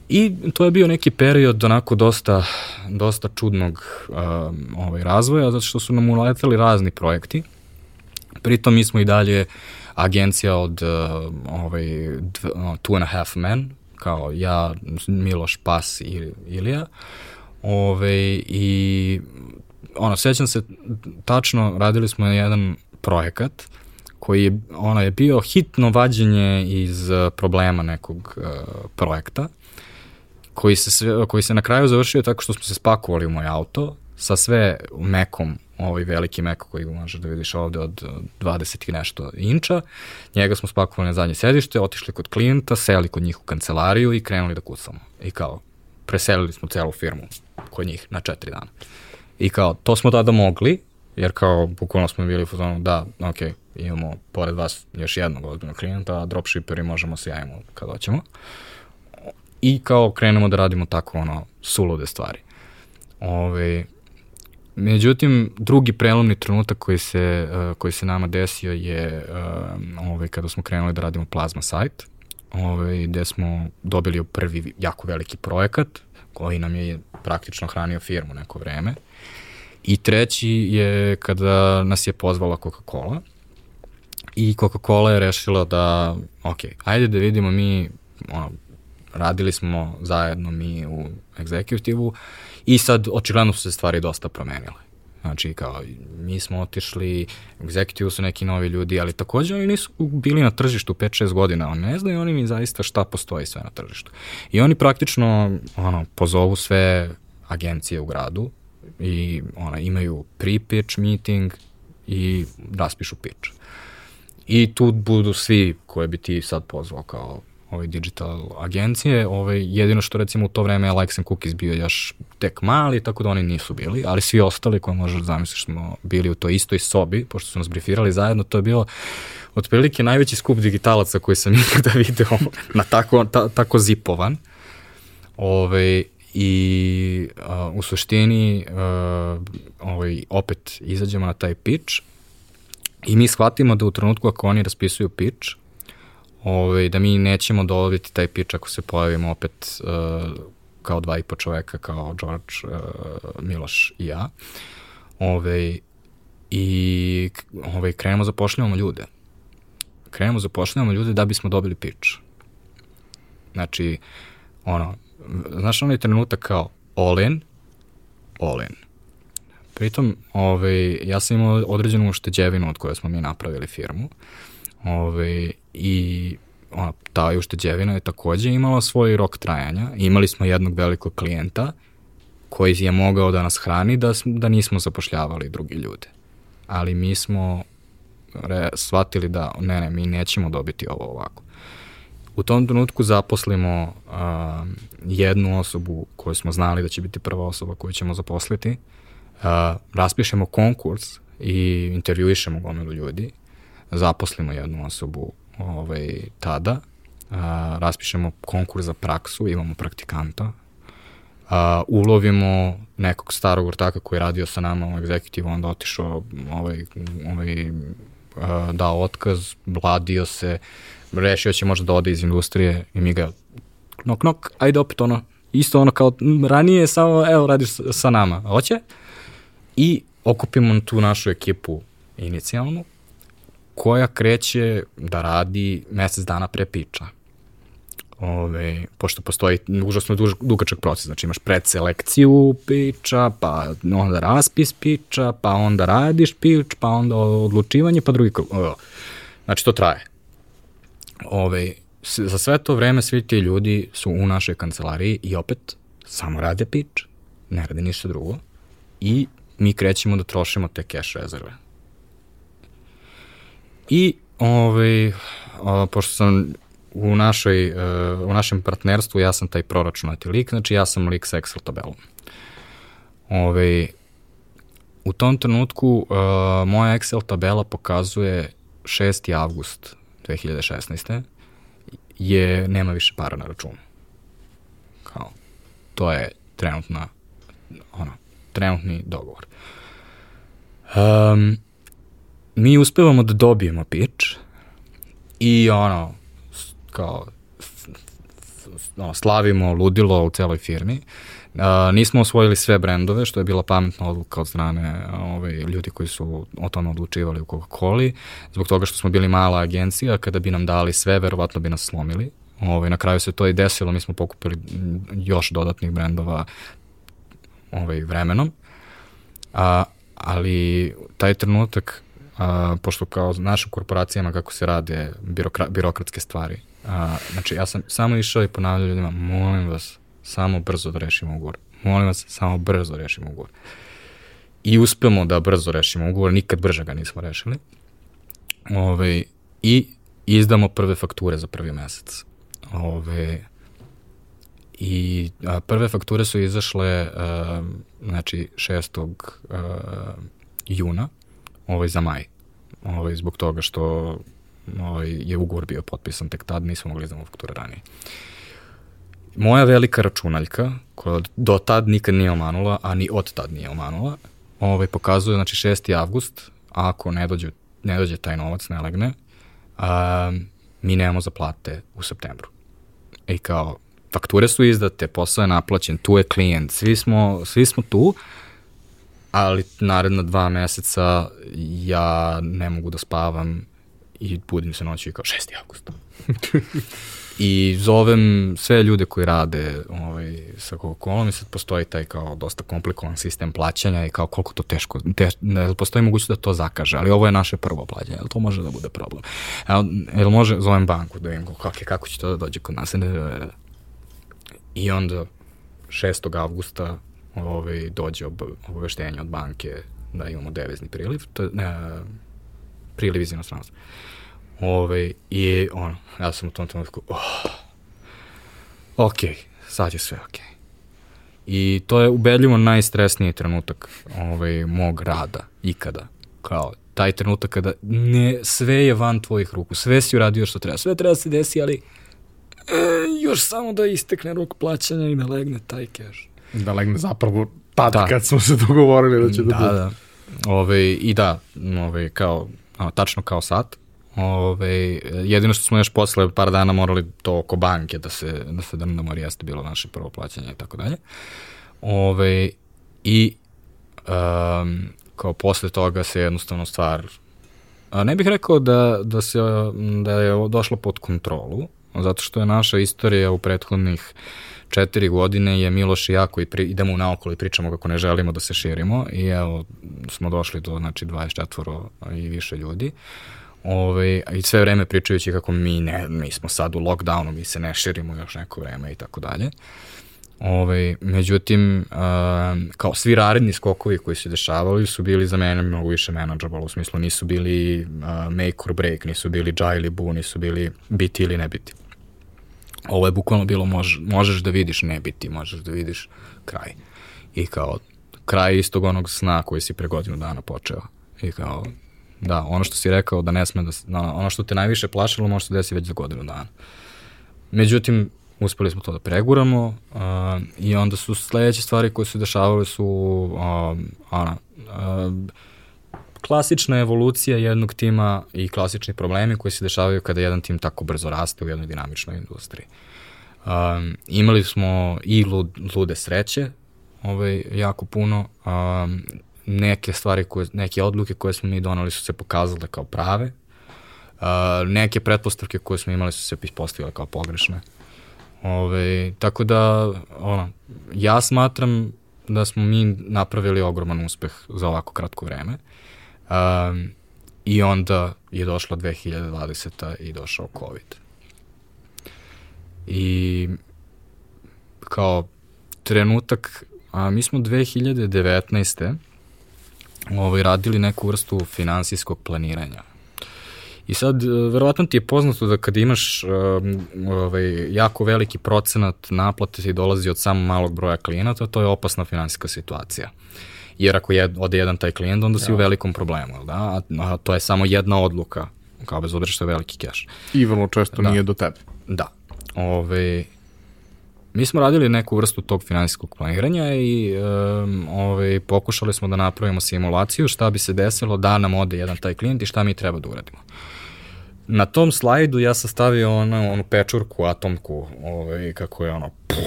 I to je bio neki period onako dosta, dosta čudnog um, ovaj, razvoja, zato što su nam uleteli razni projekti. Pritom mi smo i dalje agencija od uh, ovaj, dv, uh, Two and a Half Men, kao ja, Miloš Pas i Ilija. Ove, I ono, sećam se, tačno radili smo jedan projekat koji je, ono, je bio hitno vađenje iz uh, problema nekog uh, projekta koji se, sve, koji se na kraju završio tako što smo se spakovali u moj auto sa sve mekom, ovaj veliki mek koji možeš da vidiš ovde od 20 i nešto inča. Njega smo spakovali na zadnje sedište, otišli kod klijenta, seli kod njih u kancelariju i krenuli da kucamo. I kao, preselili smo celu firmu kod njih na četiri dana. I kao, to smo tada mogli, jer kao, bukvalno smo bili u fazonu, da, ok, imamo pored vas još jednog ozbiljnog klijenta, a dropshipperi možemo se javimo kad hoćemo. Uh, i kao krenemo da radimo tako ono sulude stvari. Ove, međutim, drugi prelomni trenutak koji se, uh, koji se nama desio je uh, ove, kada smo krenuli da radimo plazma sajt, ove, gde smo dobili prvi jako veliki projekat koji nam je praktično hranio firmu neko vreme. I treći je kada nas je pozvala Coca-Cola i Coca-Cola je rešila da, ok, ajde da vidimo mi ono, radili smo zajedno mi u executive i sad očigledno su se stvari dosta promenile. Znači, kao, mi smo otišli, u su neki novi ljudi, ali takođe oni nisu bili na tržištu 5-6 godina, on ne znaju oni mi zaista šta postoji sve na tržištu. I oni praktično, ono, pozovu sve agencije u gradu i ona, imaju pre-pitch meeting i raspišu pitch. I tu budu svi koje bi ti sad pozvao kao ovaj digital agencije, ovaj, jedino što recimo u to vreme Likes and Cookies bio još tek mali, tako da oni nisu bili, ali svi ostali koje možeš zamisliš smo bili u toj istoj sobi, pošto su nas brifirali zajedno, to je bilo otprilike najveći skup digitalaca koji sam ikada video na tako, ta, tako zipovan. Ove, I a, u suštini a, ovaj, opet izađemo na taj pitch i mi shvatimo da u trenutku ako oni raspisuju pitch, ovaj, da mi nećemo dobiti taj pitch ako se pojavimo opet uh, kao dva i po čoveka, kao George, uh, Miloš i ja. Ovaj, I ovaj, krenemo zapošljavamo ljude. Krenemo zapošljavamo ljude da bismo dobili pitch. Znači, ono, znaš onaj trenutak kao all in, all in. Pritom, ovaj, ja sam imao određenu ušteđevinu od koje smo mi napravili firmu. Ovaj, I ona, ta ušteđevina je takođe imala svoj rok trajanja. Imali smo jednog velikog klijenta koji je mogao da nas hrani da, da nismo zapošljavali drugi ljude. Ali mi smo re, shvatili da ne, ne, mi nećemo dobiti ovo ovako. U tom trenutku zaposlimo uh, jednu osobu koju smo znali da će biti prva osoba koju ćemo zaposliti, uh, raspišemo konkurs i intervjuišemo gomilu ljudi, zaposlimo jednu osobu ovaj, tada, a, raspišemo konkurs za praksu, imamo praktikanta, a, ulovimo nekog starog ortaka koji je radio sa nama u executive, onda otišao, ovaj, ovaj, a, dao otkaz, vladio se, rešio će možda da ode iz industrije i mi ga knok, knok, ajde opet ono, isto ono kao ranije samo, evo, radiš sa nama, hoće? I okupimo tu našu ekipu inicijalnu, koja kreće da radi mesec dana pre piča. Ove, pošto postoji užasno duž, dugačak proces, znači imaš predselekciju piča, pa onda raspis piča, pa onda radiš pič, pa onda odlučivanje, pa drugi krug. Znači to traje. Ove, za sve to vreme svi ti ljudi su u našoj kancelariji i opet samo rade pič, ne rade ništa drugo i mi krećemo da trošimo te cash rezerve. I ovaj, o, pošto sam u, našoj, uh, u našem partnerstvu ja sam taj proračunati lik, znači ja sam lik sa Excel tabelom. Ove, ovaj, u tom trenutku uh, moja Excel tabela pokazuje 6. avgust 2016. je nema više para na računu. Kao, to je trenutna, ono, trenutni dogovor. Um, mi uspevamo da dobijemo pitch i ono, kao ono, slavimo ludilo u celoj firmi. Uh, nismo osvojili sve brendove, što je bila pametna odluka od strane ovaj, ljudi koji su o tome odlučivali u Coca-Coli, zbog toga što smo bili mala agencija, kada bi nam dali sve, verovatno bi nas slomili. Ovaj, na kraju se to i desilo, mi smo pokupili još dodatnih brendova ovaj, vremenom, a, ali taj trenutak, a, pošto kao našim korporacijama kako se rade birokra, birokratske stvari, A, znači, ja sam samo išao i ponavljao ljudima, molim vas, samo brzo da rešimo ugovor. Molim vas, samo brzo da rešimo ugovor. I uspemo da brzo rešimo ugovor, nikad brže ga nismo rešili. Ove, I izdamo prve fakture za prvi mesec. Ove, I a, prve fakture su izašle a, znači 6. A, juna ovaj, za maj. Ovaj, zbog toga što ovaj, je ugovor bio potpisan tek tad, nismo mogli izdamo fakture ranije. Moja velika računaljka, koja do tad nikad nije omanula, a ni od tad nije omanula, ovaj, pokazuje, znači 6. avgust, ako ne dođe, ne dođe taj novac, ne legne, a, mi nemamo za plate u septembru. I kao, fakture su izdate, posao je naplaćen, tu je klijent, svi smo, svi smo tu, ali naredna dva meseca ja ne mogu da spavam i budim se noću i kao 6. augusta. I zovem sve ljude koji rade ovaj, sa Coca-Colom i sad postoji taj kao dosta komplikovan sistem plaćanja i kao koliko to teško, te, ne, postoji mogućnost da to zakaže, ali ovo je naše prvo plaćanje, jel to može da bude problem? Jel, jel može, zovem banku da vidim kako, kako će to da dođe kod nas? I onda 6. avgusta ovaj, dođe ob, obaveštenje od banke da imamo devizni priliv, to, ne, priliv iz inostranstva. Ove, I ono, ja sam u tom trenutku, oh, ok, sad je sve ok. I to je ubedljivo najstresniji trenutak ovaj, mog rada ikada. Kao taj trenutak kada ne, sve je van tvojih ruku, sve si uradio što treba, sve treba da se desi, ali e, još samo da istekne rok plaćanja i da legne taj cash. Da legne zapravo tad da. kad smo se dogovorili da će da, da bude. Da, Ove, I da, ove, kao, a, tačno kao sat, Ove, jedino što smo još posle par dana morali to oko banke da se, da se drnemo, jer jeste bilo naše prvo plaćanje i tako dalje. Ove, I um, kao posle toga se jednostavno stvar a ne bih rekao da, da, se, da je došlo pod kontrolu, zato što je naša istorija u prethodnih četiri godine je Miloš i ja koji pri, idemo naokolo i pričamo kako ne želimo da se širimo i evo smo došli do znači 24 i više ljudi. Ove, I sve vreme pričajući kako mi, ne, mi smo sad u lockdownu, mi se ne širimo još neko vreme i tako dalje. Ove, međutim, uh, kao svi raredni skokovi koji se dešavali su bili za mene mnogo više manageable, u smislu nisu bili uh, make or break, nisu bili džaj ili bu, nisu bili biti ili ne biti. Ovo je bukvalno bilo mož, možeš da vidiš ne biti, možeš da vidiš kraj. I kao kraj istog onog sna koji si pre godinu dana počeo. I kao Da, ono što si rekao da ne sme da, da ono što te najviše plašilo može se desiti već za godinu dana. Međutim, uspeli smo to da preguramo uh, i onda su sledeće stvari koje su dešavale su uh, ona, uh, klasična evolucija jednog tima i klasični problemi koji se dešavaju kada jedan tim tako brzo raste u jednoj dinamičnoj industriji. Um, imali smo i lud, lude sreće, ovaj, jako puno. Um, neke stvari, koje, neke odluke koje smo mi donali su se pokazale kao prave, Uh, neke pretpostavke koje smo imali su se ispostavile kao pogrešne. Ove, tako da, ono, ja smatram da smo mi napravili ogroman uspeh za ovako kratko vreme. Um, I onda je došla 2020. i došao COVID. I kao trenutak, a mi smo 2019. Ovaj, radili neku vrstu finansijskog planiranja. I sad, e, verovatno ti je poznato da kada imaš ovaj, jako veliki procenat naplate ti dolazi od samo malog broja klijenata, to je opasna finansijska situacija. Jer ako je, ode jedan taj klijent, onda si ja. u velikom problemu, da? A, a to je samo jedna odluka, kao bez obzira što je veliki keš. I vrlo često da. nije do tebe. Da. Ove, mi smo radili neku vrstu tog finansijskog planiranja i um, ove, pokušali smo da napravimo simulaciju šta bi se desilo da nam ode jedan taj klijent i šta mi treba da uradimo. Na tom slajdu ja sam stavio ono, onu pečurku, atomku, ovaj, kako je ono, pff,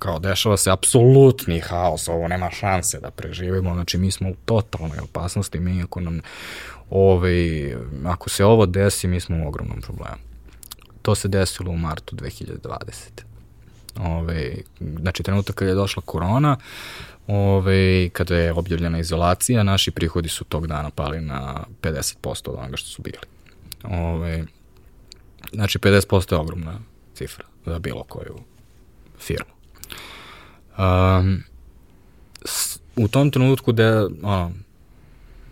kao dešava se apsolutni haos, ovo nema šanse da preživimo, znači mi smo u totalnoj opasnosti, mi ako nam, ovaj, ako se ovo desi, mi smo u ogromnom problemu. To se desilo u martu 2020. Ove, znači, trenutak kada je došla korona, ove, kada je objavljena izolacija, naši prihodi su tog dana pali na 50% od onoga što su bili. Ove, znači, 50% je ogromna cifra za bilo koju firmu. Um, u tom trenutku da ono,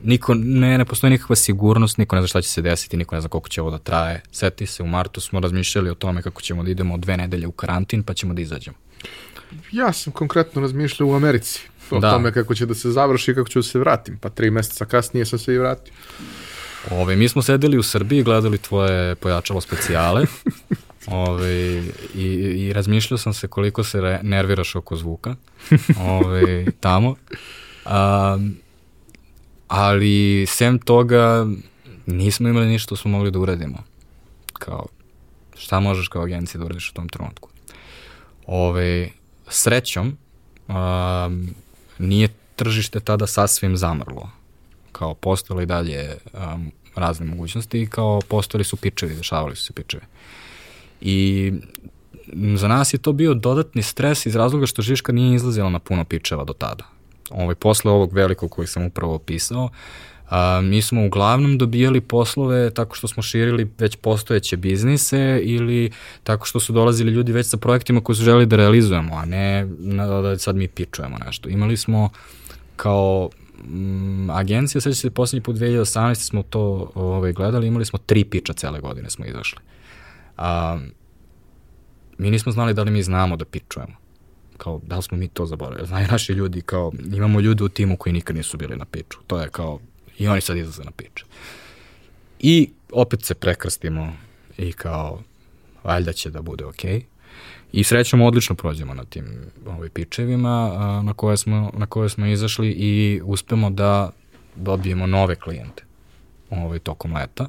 niko, ne, ne postoji nikakva sigurnost, niko ne zna šta će se desiti, niko ne zna koliko će ovo da traje. Seti se, u martu smo razmišljali o tome kako ćemo da idemo dve nedelje u karantin, pa ćemo da izađemo. Ja sam konkretno razmišljao u Americi, o da. tome kako će da se završi i kako ću da se vratim, pa tri meseca kasnije sam se i vratio. Ove, mi smo sedeli u Srbiji, gledali tvoje pojačalo specijale ove, i, i razmišljao sam se koliko se nerviraš oko zvuka ove, tamo. Um, ali sem toga nismo imali ništa što smo mogli da uradimo. Kao, šta možeš kao agencija da uradiš u tom trenutku? Ove, srećom, um, nije tržište tada sasvim zamrlo. Kao postojalo i dalje um, razne mogućnosti i kao postojali su pičevi, dešavali su se pičevi. I za nas je to bio dodatni stres iz razloga što Žiška nije izlazila na puno pičeva do tada ovaj, posle ovog velikog koji sam upravo opisao, a, mi smo uglavnom dobijali poslove tako što smo širili već postojeće biznise ili tako što su dolazili ljudi već sa projektima koje su želi da realizujemo, a ne da sad mi pičujemo nešto. Imali smo kao m, agencija, sveća se poslednji put 2018. smo to ovaj, gledali, imali smo tri piča cele godine smo izašli. A, mi nismo znali da li mi znamo da pičujemo kao, da li smo mi to zaboravili? Znaju naši ljudi, kao, imamo ljude u timu koji nikad nisu bili na piču. To je kao, i oni sad izlaze na piču. I opet se prekrstimo i kao, valjda će da bude okej. Okay. I srećom odlično prođemo na tim ovaj, pičevima a, na, koje smo, na koje smo izašli i uspemo da dobijemo nove klijente ovaj, tokom leta.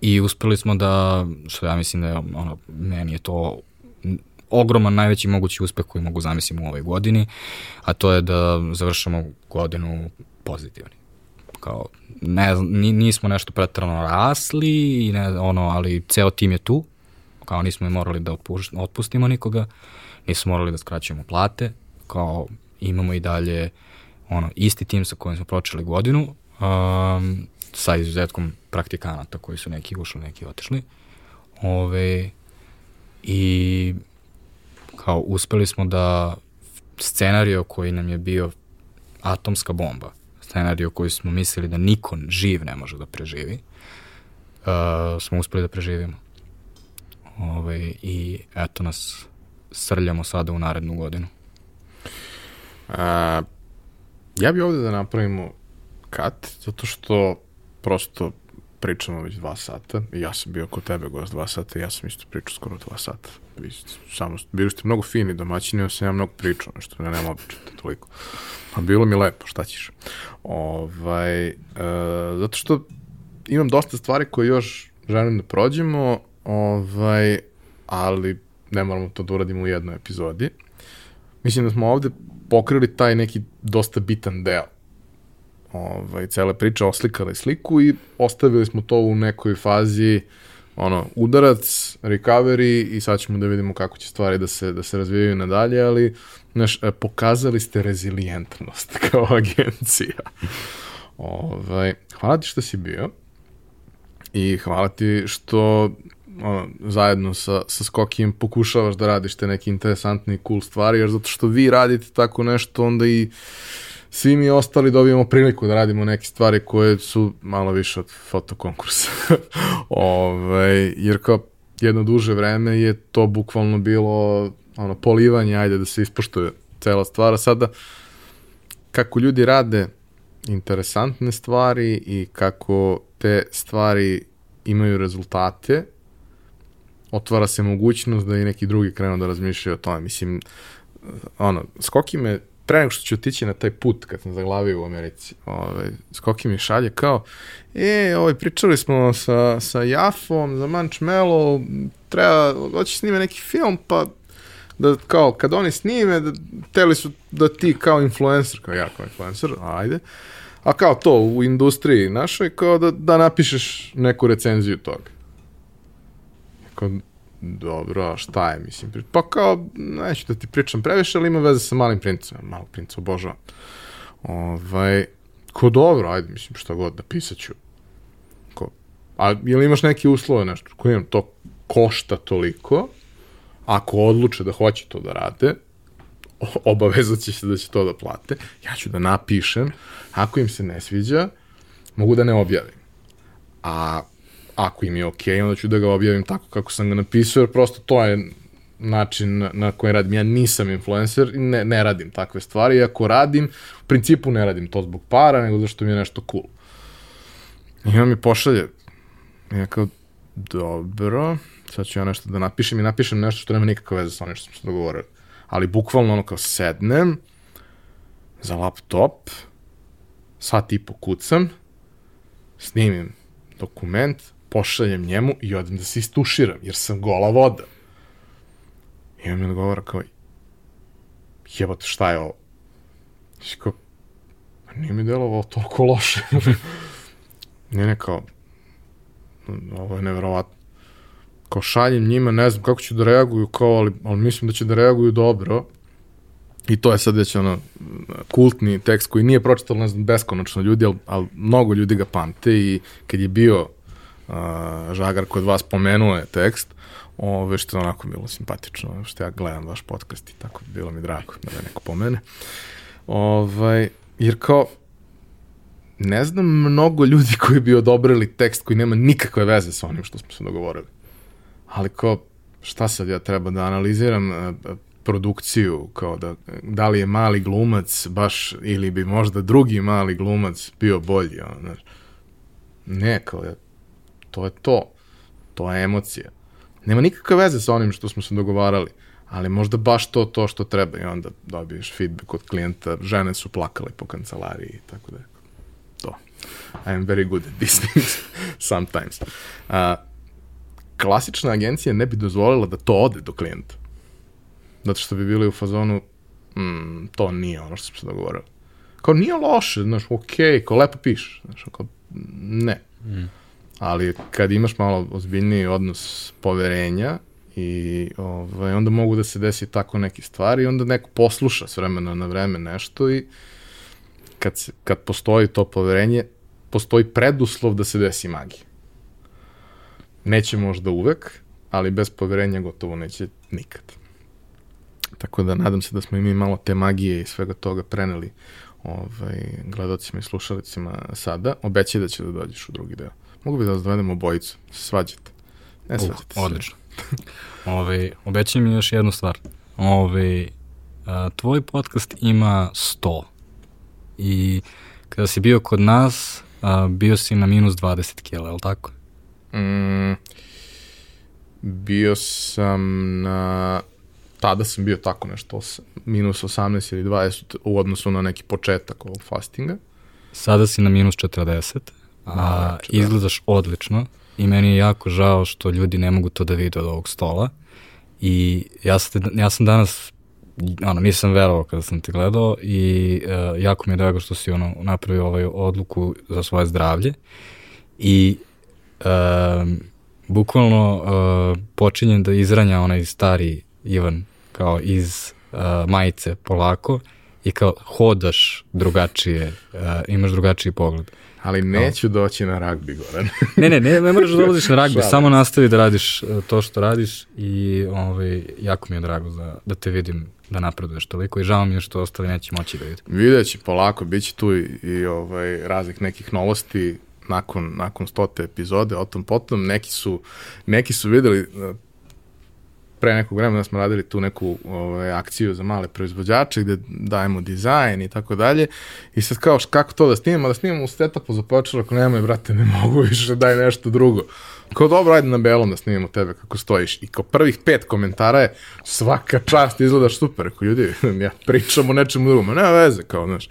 I uspeli smo da, što ja mislim da je, ono, meni je to ogroman, najveći mogući uspeh koji mogu zamisliti u ovoj godini, a to je da završamo godinu pozitivni. Kao, ne, nismo nešto pretrano rasli, i ne, ono, ali ceo tim je tu, kao nismo morali da otpustimo nikoga, nismo morali da skraćujemo plate, kao imamo i dalje ono, isti tim sa kojim smo pročeli godinu, um, sa izuzetkom praktikanata koji su neki ušli, neki otišli. Ove, I kao uspeli smo da scenario koji nam je bio atomska bomba, scenario koji smo mislili da niko živ ne može da preživi, uh, smo uspeli da preživimo. Ove, I eto nas srljamo sada u narednu godinu. A, ja bih ovde da napravimo kat, zato što prosto pričamo već dva sata ja sam bio kod tebe gost dva sata i ja sam isto pričao skoro dva sata. Vi ste, samo, bili ste mnogo fini domaćini, ja sam ja mnogo pričao, nešto ne nema običaj toliko. A bilo mi lepo, šta ćeš. Ovaj, e, zato što imam dosta stvari koje još želim da prođemo, ovaj, ali ne moramo to da uradimo u jednoj epizodi. Mislim da smo ovde pokrili taj neki dosta bitan deo ovaj, cele priče, oslikali sliku i ostavili smo to u nekoj fazi ono, udarac, recovery i sad ćemo da vidimo kako će stvari da se, da se razvijaju nadalje, ali znaš, e, pokazali ste rezilijentnost kao agencija. Ovaj, hvala ti što si bio i hvala ti što ono, zajedno sa, sa Skokijem pokušavaš da radiš te neke interesantne i cool stvari, jer zato što vi radite tako nešto, onda i svi mi ostali dobijemo priliku da radimo neke stvari koje su malo više od fotokonkursa. Ove, ovaj, jer kao jedno duže vreme je to bukvalno bilo ono, polivanje, ajde da se ispoštuje cela stvar. Sada, kako ljudi rade interesantne stvari i kako te stvari imaju rezultate, otvara se mogućnost da i neki drugi krenu da razmišljaju o tome. Mislim, ono, Skoki me, pre nego što ću otići na taj put kad sam zaglavio u Americi, ovaj, Skoki mi šalje kao, e, ovaj, pričali smo sa, sa Jafom za Mančmelo, treba, hoće snime neki film, pa da kao kad oni snime, da, teli su da ti kao influencer, kao ja kao influencer, ajde, a kao to u industriji našoj, kao da, da napišeš neku recenziju toga. Kao, dobro, a šta je, mislim, pa kao, neću da ti pričam previše, ali ima veze sa malim princem, malo princa obožavam. Ovaj, ko dobro, ajde, mislim, šta god, da pisat ću. Ko, a li imaš neke uslove, nešto, ko imam, to košta toliko, ako odluče da hoće to da rade, obavezat će se da će to da plate, ja ću da napišem, ako im se ne sviđa, mogu da ne objavim. A ako im je okej, onda ću da ga objavim tako kako sam ga napisao, jer prosto to je način na, koji radim. Ja nisam influencer i ne, ne radim takve stvari. I ako radim, u principu ne radim to zbog para, nego zašto mi je nešto cool. I on mi pošalje. Ja kao, dobro, sad ću ja nešto da napišem i napišem nešto što nema nikakve veze sa onim što smo se dogovorili. Ali bukvalno ono kao sednem za laptop, sat i po kucam, snimim dokument, pošaljem njemu i odem da se istuširam, jer sam gola voda. I on mi odgovara kao, jebote, šta je ovo? I kao, pa nije mi delovalo toliko loše. nije ne kao, ovo je neverovatno. Kao šaljem njima, ne znam kako će da reaguju, kao, ali, ali mislim da će da reaguju dobro. I to je sad već ono kultni tekst koji nije pročitalo, ne znam, beskonačno ljudi, ali, ali mnogo ljudi ga pamte i kad je bio uh, Žagar kod vas pomenuo je tekst, ove, što je onako bilo simpatično, što ja gledam vaš podcast i tako bilo mi drago da me neko pomene. Ovaj, jer kao, ne znam mnogo ljudi koji bi odobrili tekst koji nema nikakve veze sa onim što smo se dogovorili. Ali kao, šta sad ja treba da analiziram uh, produkciju, kao da, da li je mali glumac baš, ili bi možda drugi mali glumac bio bolji, ono. Ne, kao ja to je to. To je emocija. Nema nikakve veze sa onim što smo se dogovarali, ali možda baš to to što treba i onda dobiješ feedback od klijenta, žene su plakale po kancelariji i tako da to. I am very good at these things sometimes. Uh, klasična agencija ne bi dozvolila da to ode do klijenta. Zato što bi bili u fazonu, mm, to nije ono što smo se dogovorili. Kao nije loše, znaš, okej, okay, kao lepo pišeš, znaš, kao ne. Mm ali kad imaš malo ozbiljniji odnos poverenja i ovaj, onda mogu da se desi tako neke stvari i onda neko posluša s vremena na vreme nešto i kad, se, kad postoji to poverenje, postoji preduslov da se desi magija. Neće možda uvek, ali bez poverenja gotovo neće nikad. Tako da nadam se da smo i mi malo te magije i svega toga preneli ovaj, gledocima i slušalicima sada. Obećaj da će da dođeš u drugi deo. Mogu bi da vas dovedemo obojicu, svađate. Ne svađate uh, Odlično. Ove, obećaj mi još jednu stvar. Ove, a, tvoj podcast ima 100 i kada si bio kod nas, a, bio si na minus 20 kila, je li tako? Mm, bio sam na tada sam bio tako nešto os, minus 18 ili 20 u odnosu na neki početak ovog fastinga. Sada si na minus 40 a, znači, izgledaš da. odlično i meni je jako žao što ljudi ne mogu to da vide od ovog stola i ja sam, ja sam danas ono, nisam verovao kada sam te gledao i uh, jako mi je drago što si ono, napravio ovaj odluku za svoje zdravlje i uh, bukvalno uh, počinjem da izranja onaj stari Ivan kao iz uh, majice polako i kao hodaš drugačije, uh, imaš drugačiji pogled. Ali neću no. doći na ragbi, Goran. ne, ne, ne, ne moraš da dolaziš na ragbi, samo nastavi da radiš to što radiš i ovaj, jako mi je drago da, da te vidim da napreduješ toliko i žao mi je što ostali neće moći da vidim. Vidjet će polako, bit će tu i, i ovaj, raznih nekih novosti nakon, nakon stote epizode, o tom potom, neki su, neki su videli, pre nekog vremena smo radili tu neku ovaj, akciju za male proizvođače gde dajemo dizajn i tako dalje i sad kao kako to da snimamo, da snimamo u setupu za počelo, ako nemoj brate ne mogu više, daj nešto drugo. Kao dobro, ajde na belom da snimamo tebe kako stojiš. I kao prvih pet komentara je svaka čast izgledaš super. Kao ljudi, ja pričam o nečemu drugom, nema veze, kao, znaš,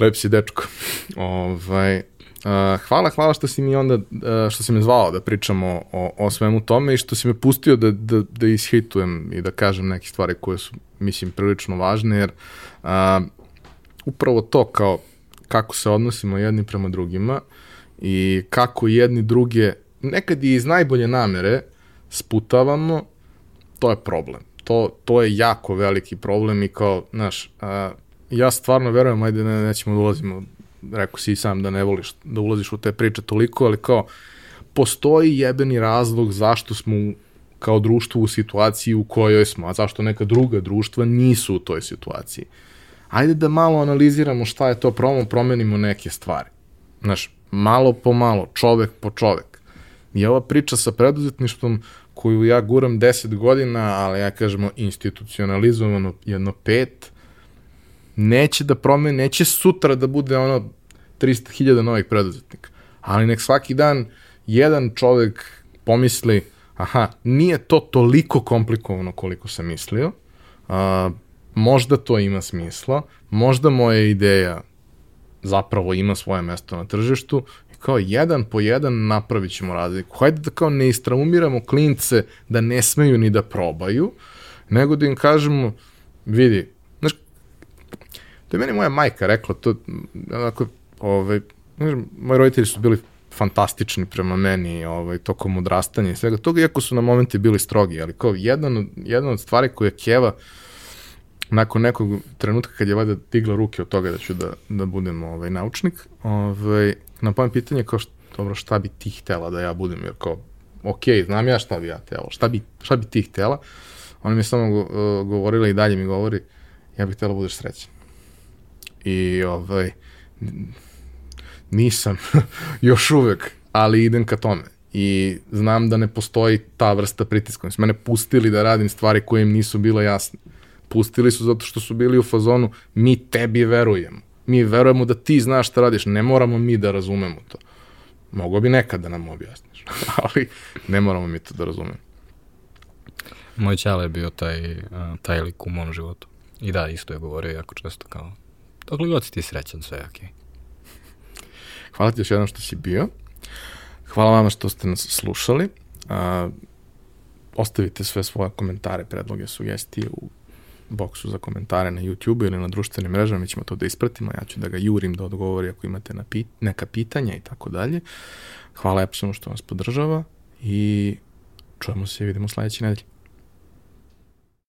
lep si dečko. Ovaj, Uh, hvala, hvala što si mi onda, uh, što si me zvao da pričamo o, o svemu tome i što si me pustio da, da, da ishitujem i da kažem neke stvari koje su, mislim, prilično važne, jer uh, upravo to kao kako se odnosimo jedni prema drugima i kako jedni druge, nekad i iz najbolje namere, sputavamo, to je problem. To, to je jako veliki problem i kao, znaš, uh, ja stvarno verujem, ajde ne, nećemo da ulazimo rekao si i sam da ne voliš da ulaziš u te priče toliko, ali kao postoji jebeni razlog zašto smo kao društvo u situaciji u kojoj smo, a zašto neka druga društva nisu u toj situaciji. Ajde da malo analiziramo šta je to, promo, promenimo neke stvari. Znaš, malo po malo, čovek po čovek. I ova priča sa preduzetništvom koju ja guram 10 godina, ali ja kažemo institucionalizovano jedno pet, neće da promeni, neće sutra da bude ono 300.000 novih preduzetnika. Ali nek svaki dan jedan čovek pomisli, aha, nije to toliko komplikovano koliko sam mislio, a, možda to ima smisla, možda moja ideja zapravo ima svoje mesto na tržištu i kao jedan po jedan napravit ćemo razliku. Hajde da kao ne istraumiramo klince da ne smeju ni da probaju, nego da im kažemo, vidi, znaš, to je meni moja majka rekla, to onako ovaj, moji roditelji su bili fantastični prema meni ovaj, tokom odrastanja i svega toga, iako su na momenti bili strogi, ali kao jedan, jedan od stvari koje Keva nakon nekog trenutka kad je vada digla ruke od toga da ću da, da budem ovaj, naučnik, ovaj, na pojem pitanje kao što, dobro, šta bi ti htela da ja budem, jer kao, ok, znam ja šta bi ja htela, šta bi, šta bi ti htela, ona mi je samo uh, govorila i dalje mi govori, ja bih htela da budeš srećan. I ovaj, Nisam, još uvek, ali idem ka tome. I znam da ne postoji ta vrsta pritiska. Su mene pustili da radim stvari koje im nisu bile jasne. Pustili su zato što su bili u fazonu mi tebi verujemo. Mi verujemo da ti znaš šta radiš, ne moramo mi da razumemo to. Mogo bi nekad da nam objasniš, ali ne moramo mi to da razumemo. Moj čale je bio taj, taj lik u mom životu. I da, isto je govorio jako često kao, dok god si ti srećan, sve je okej. Okay. Hvala ti još jednom što si bio. Hvala vama što ste nas slušali. A, ostavite sve svoje komentare, predloge, sugestije u boksu za komentare na YouTube ili na društvenim mrežama, mi ćemo to da ispratimo, ja ću da ga jurim da odgovori ako imate na pit, neka pitanja i tako dalje. Hvala Epsonu što vas podržava i čujemo se i vidimo sledeće nedelje.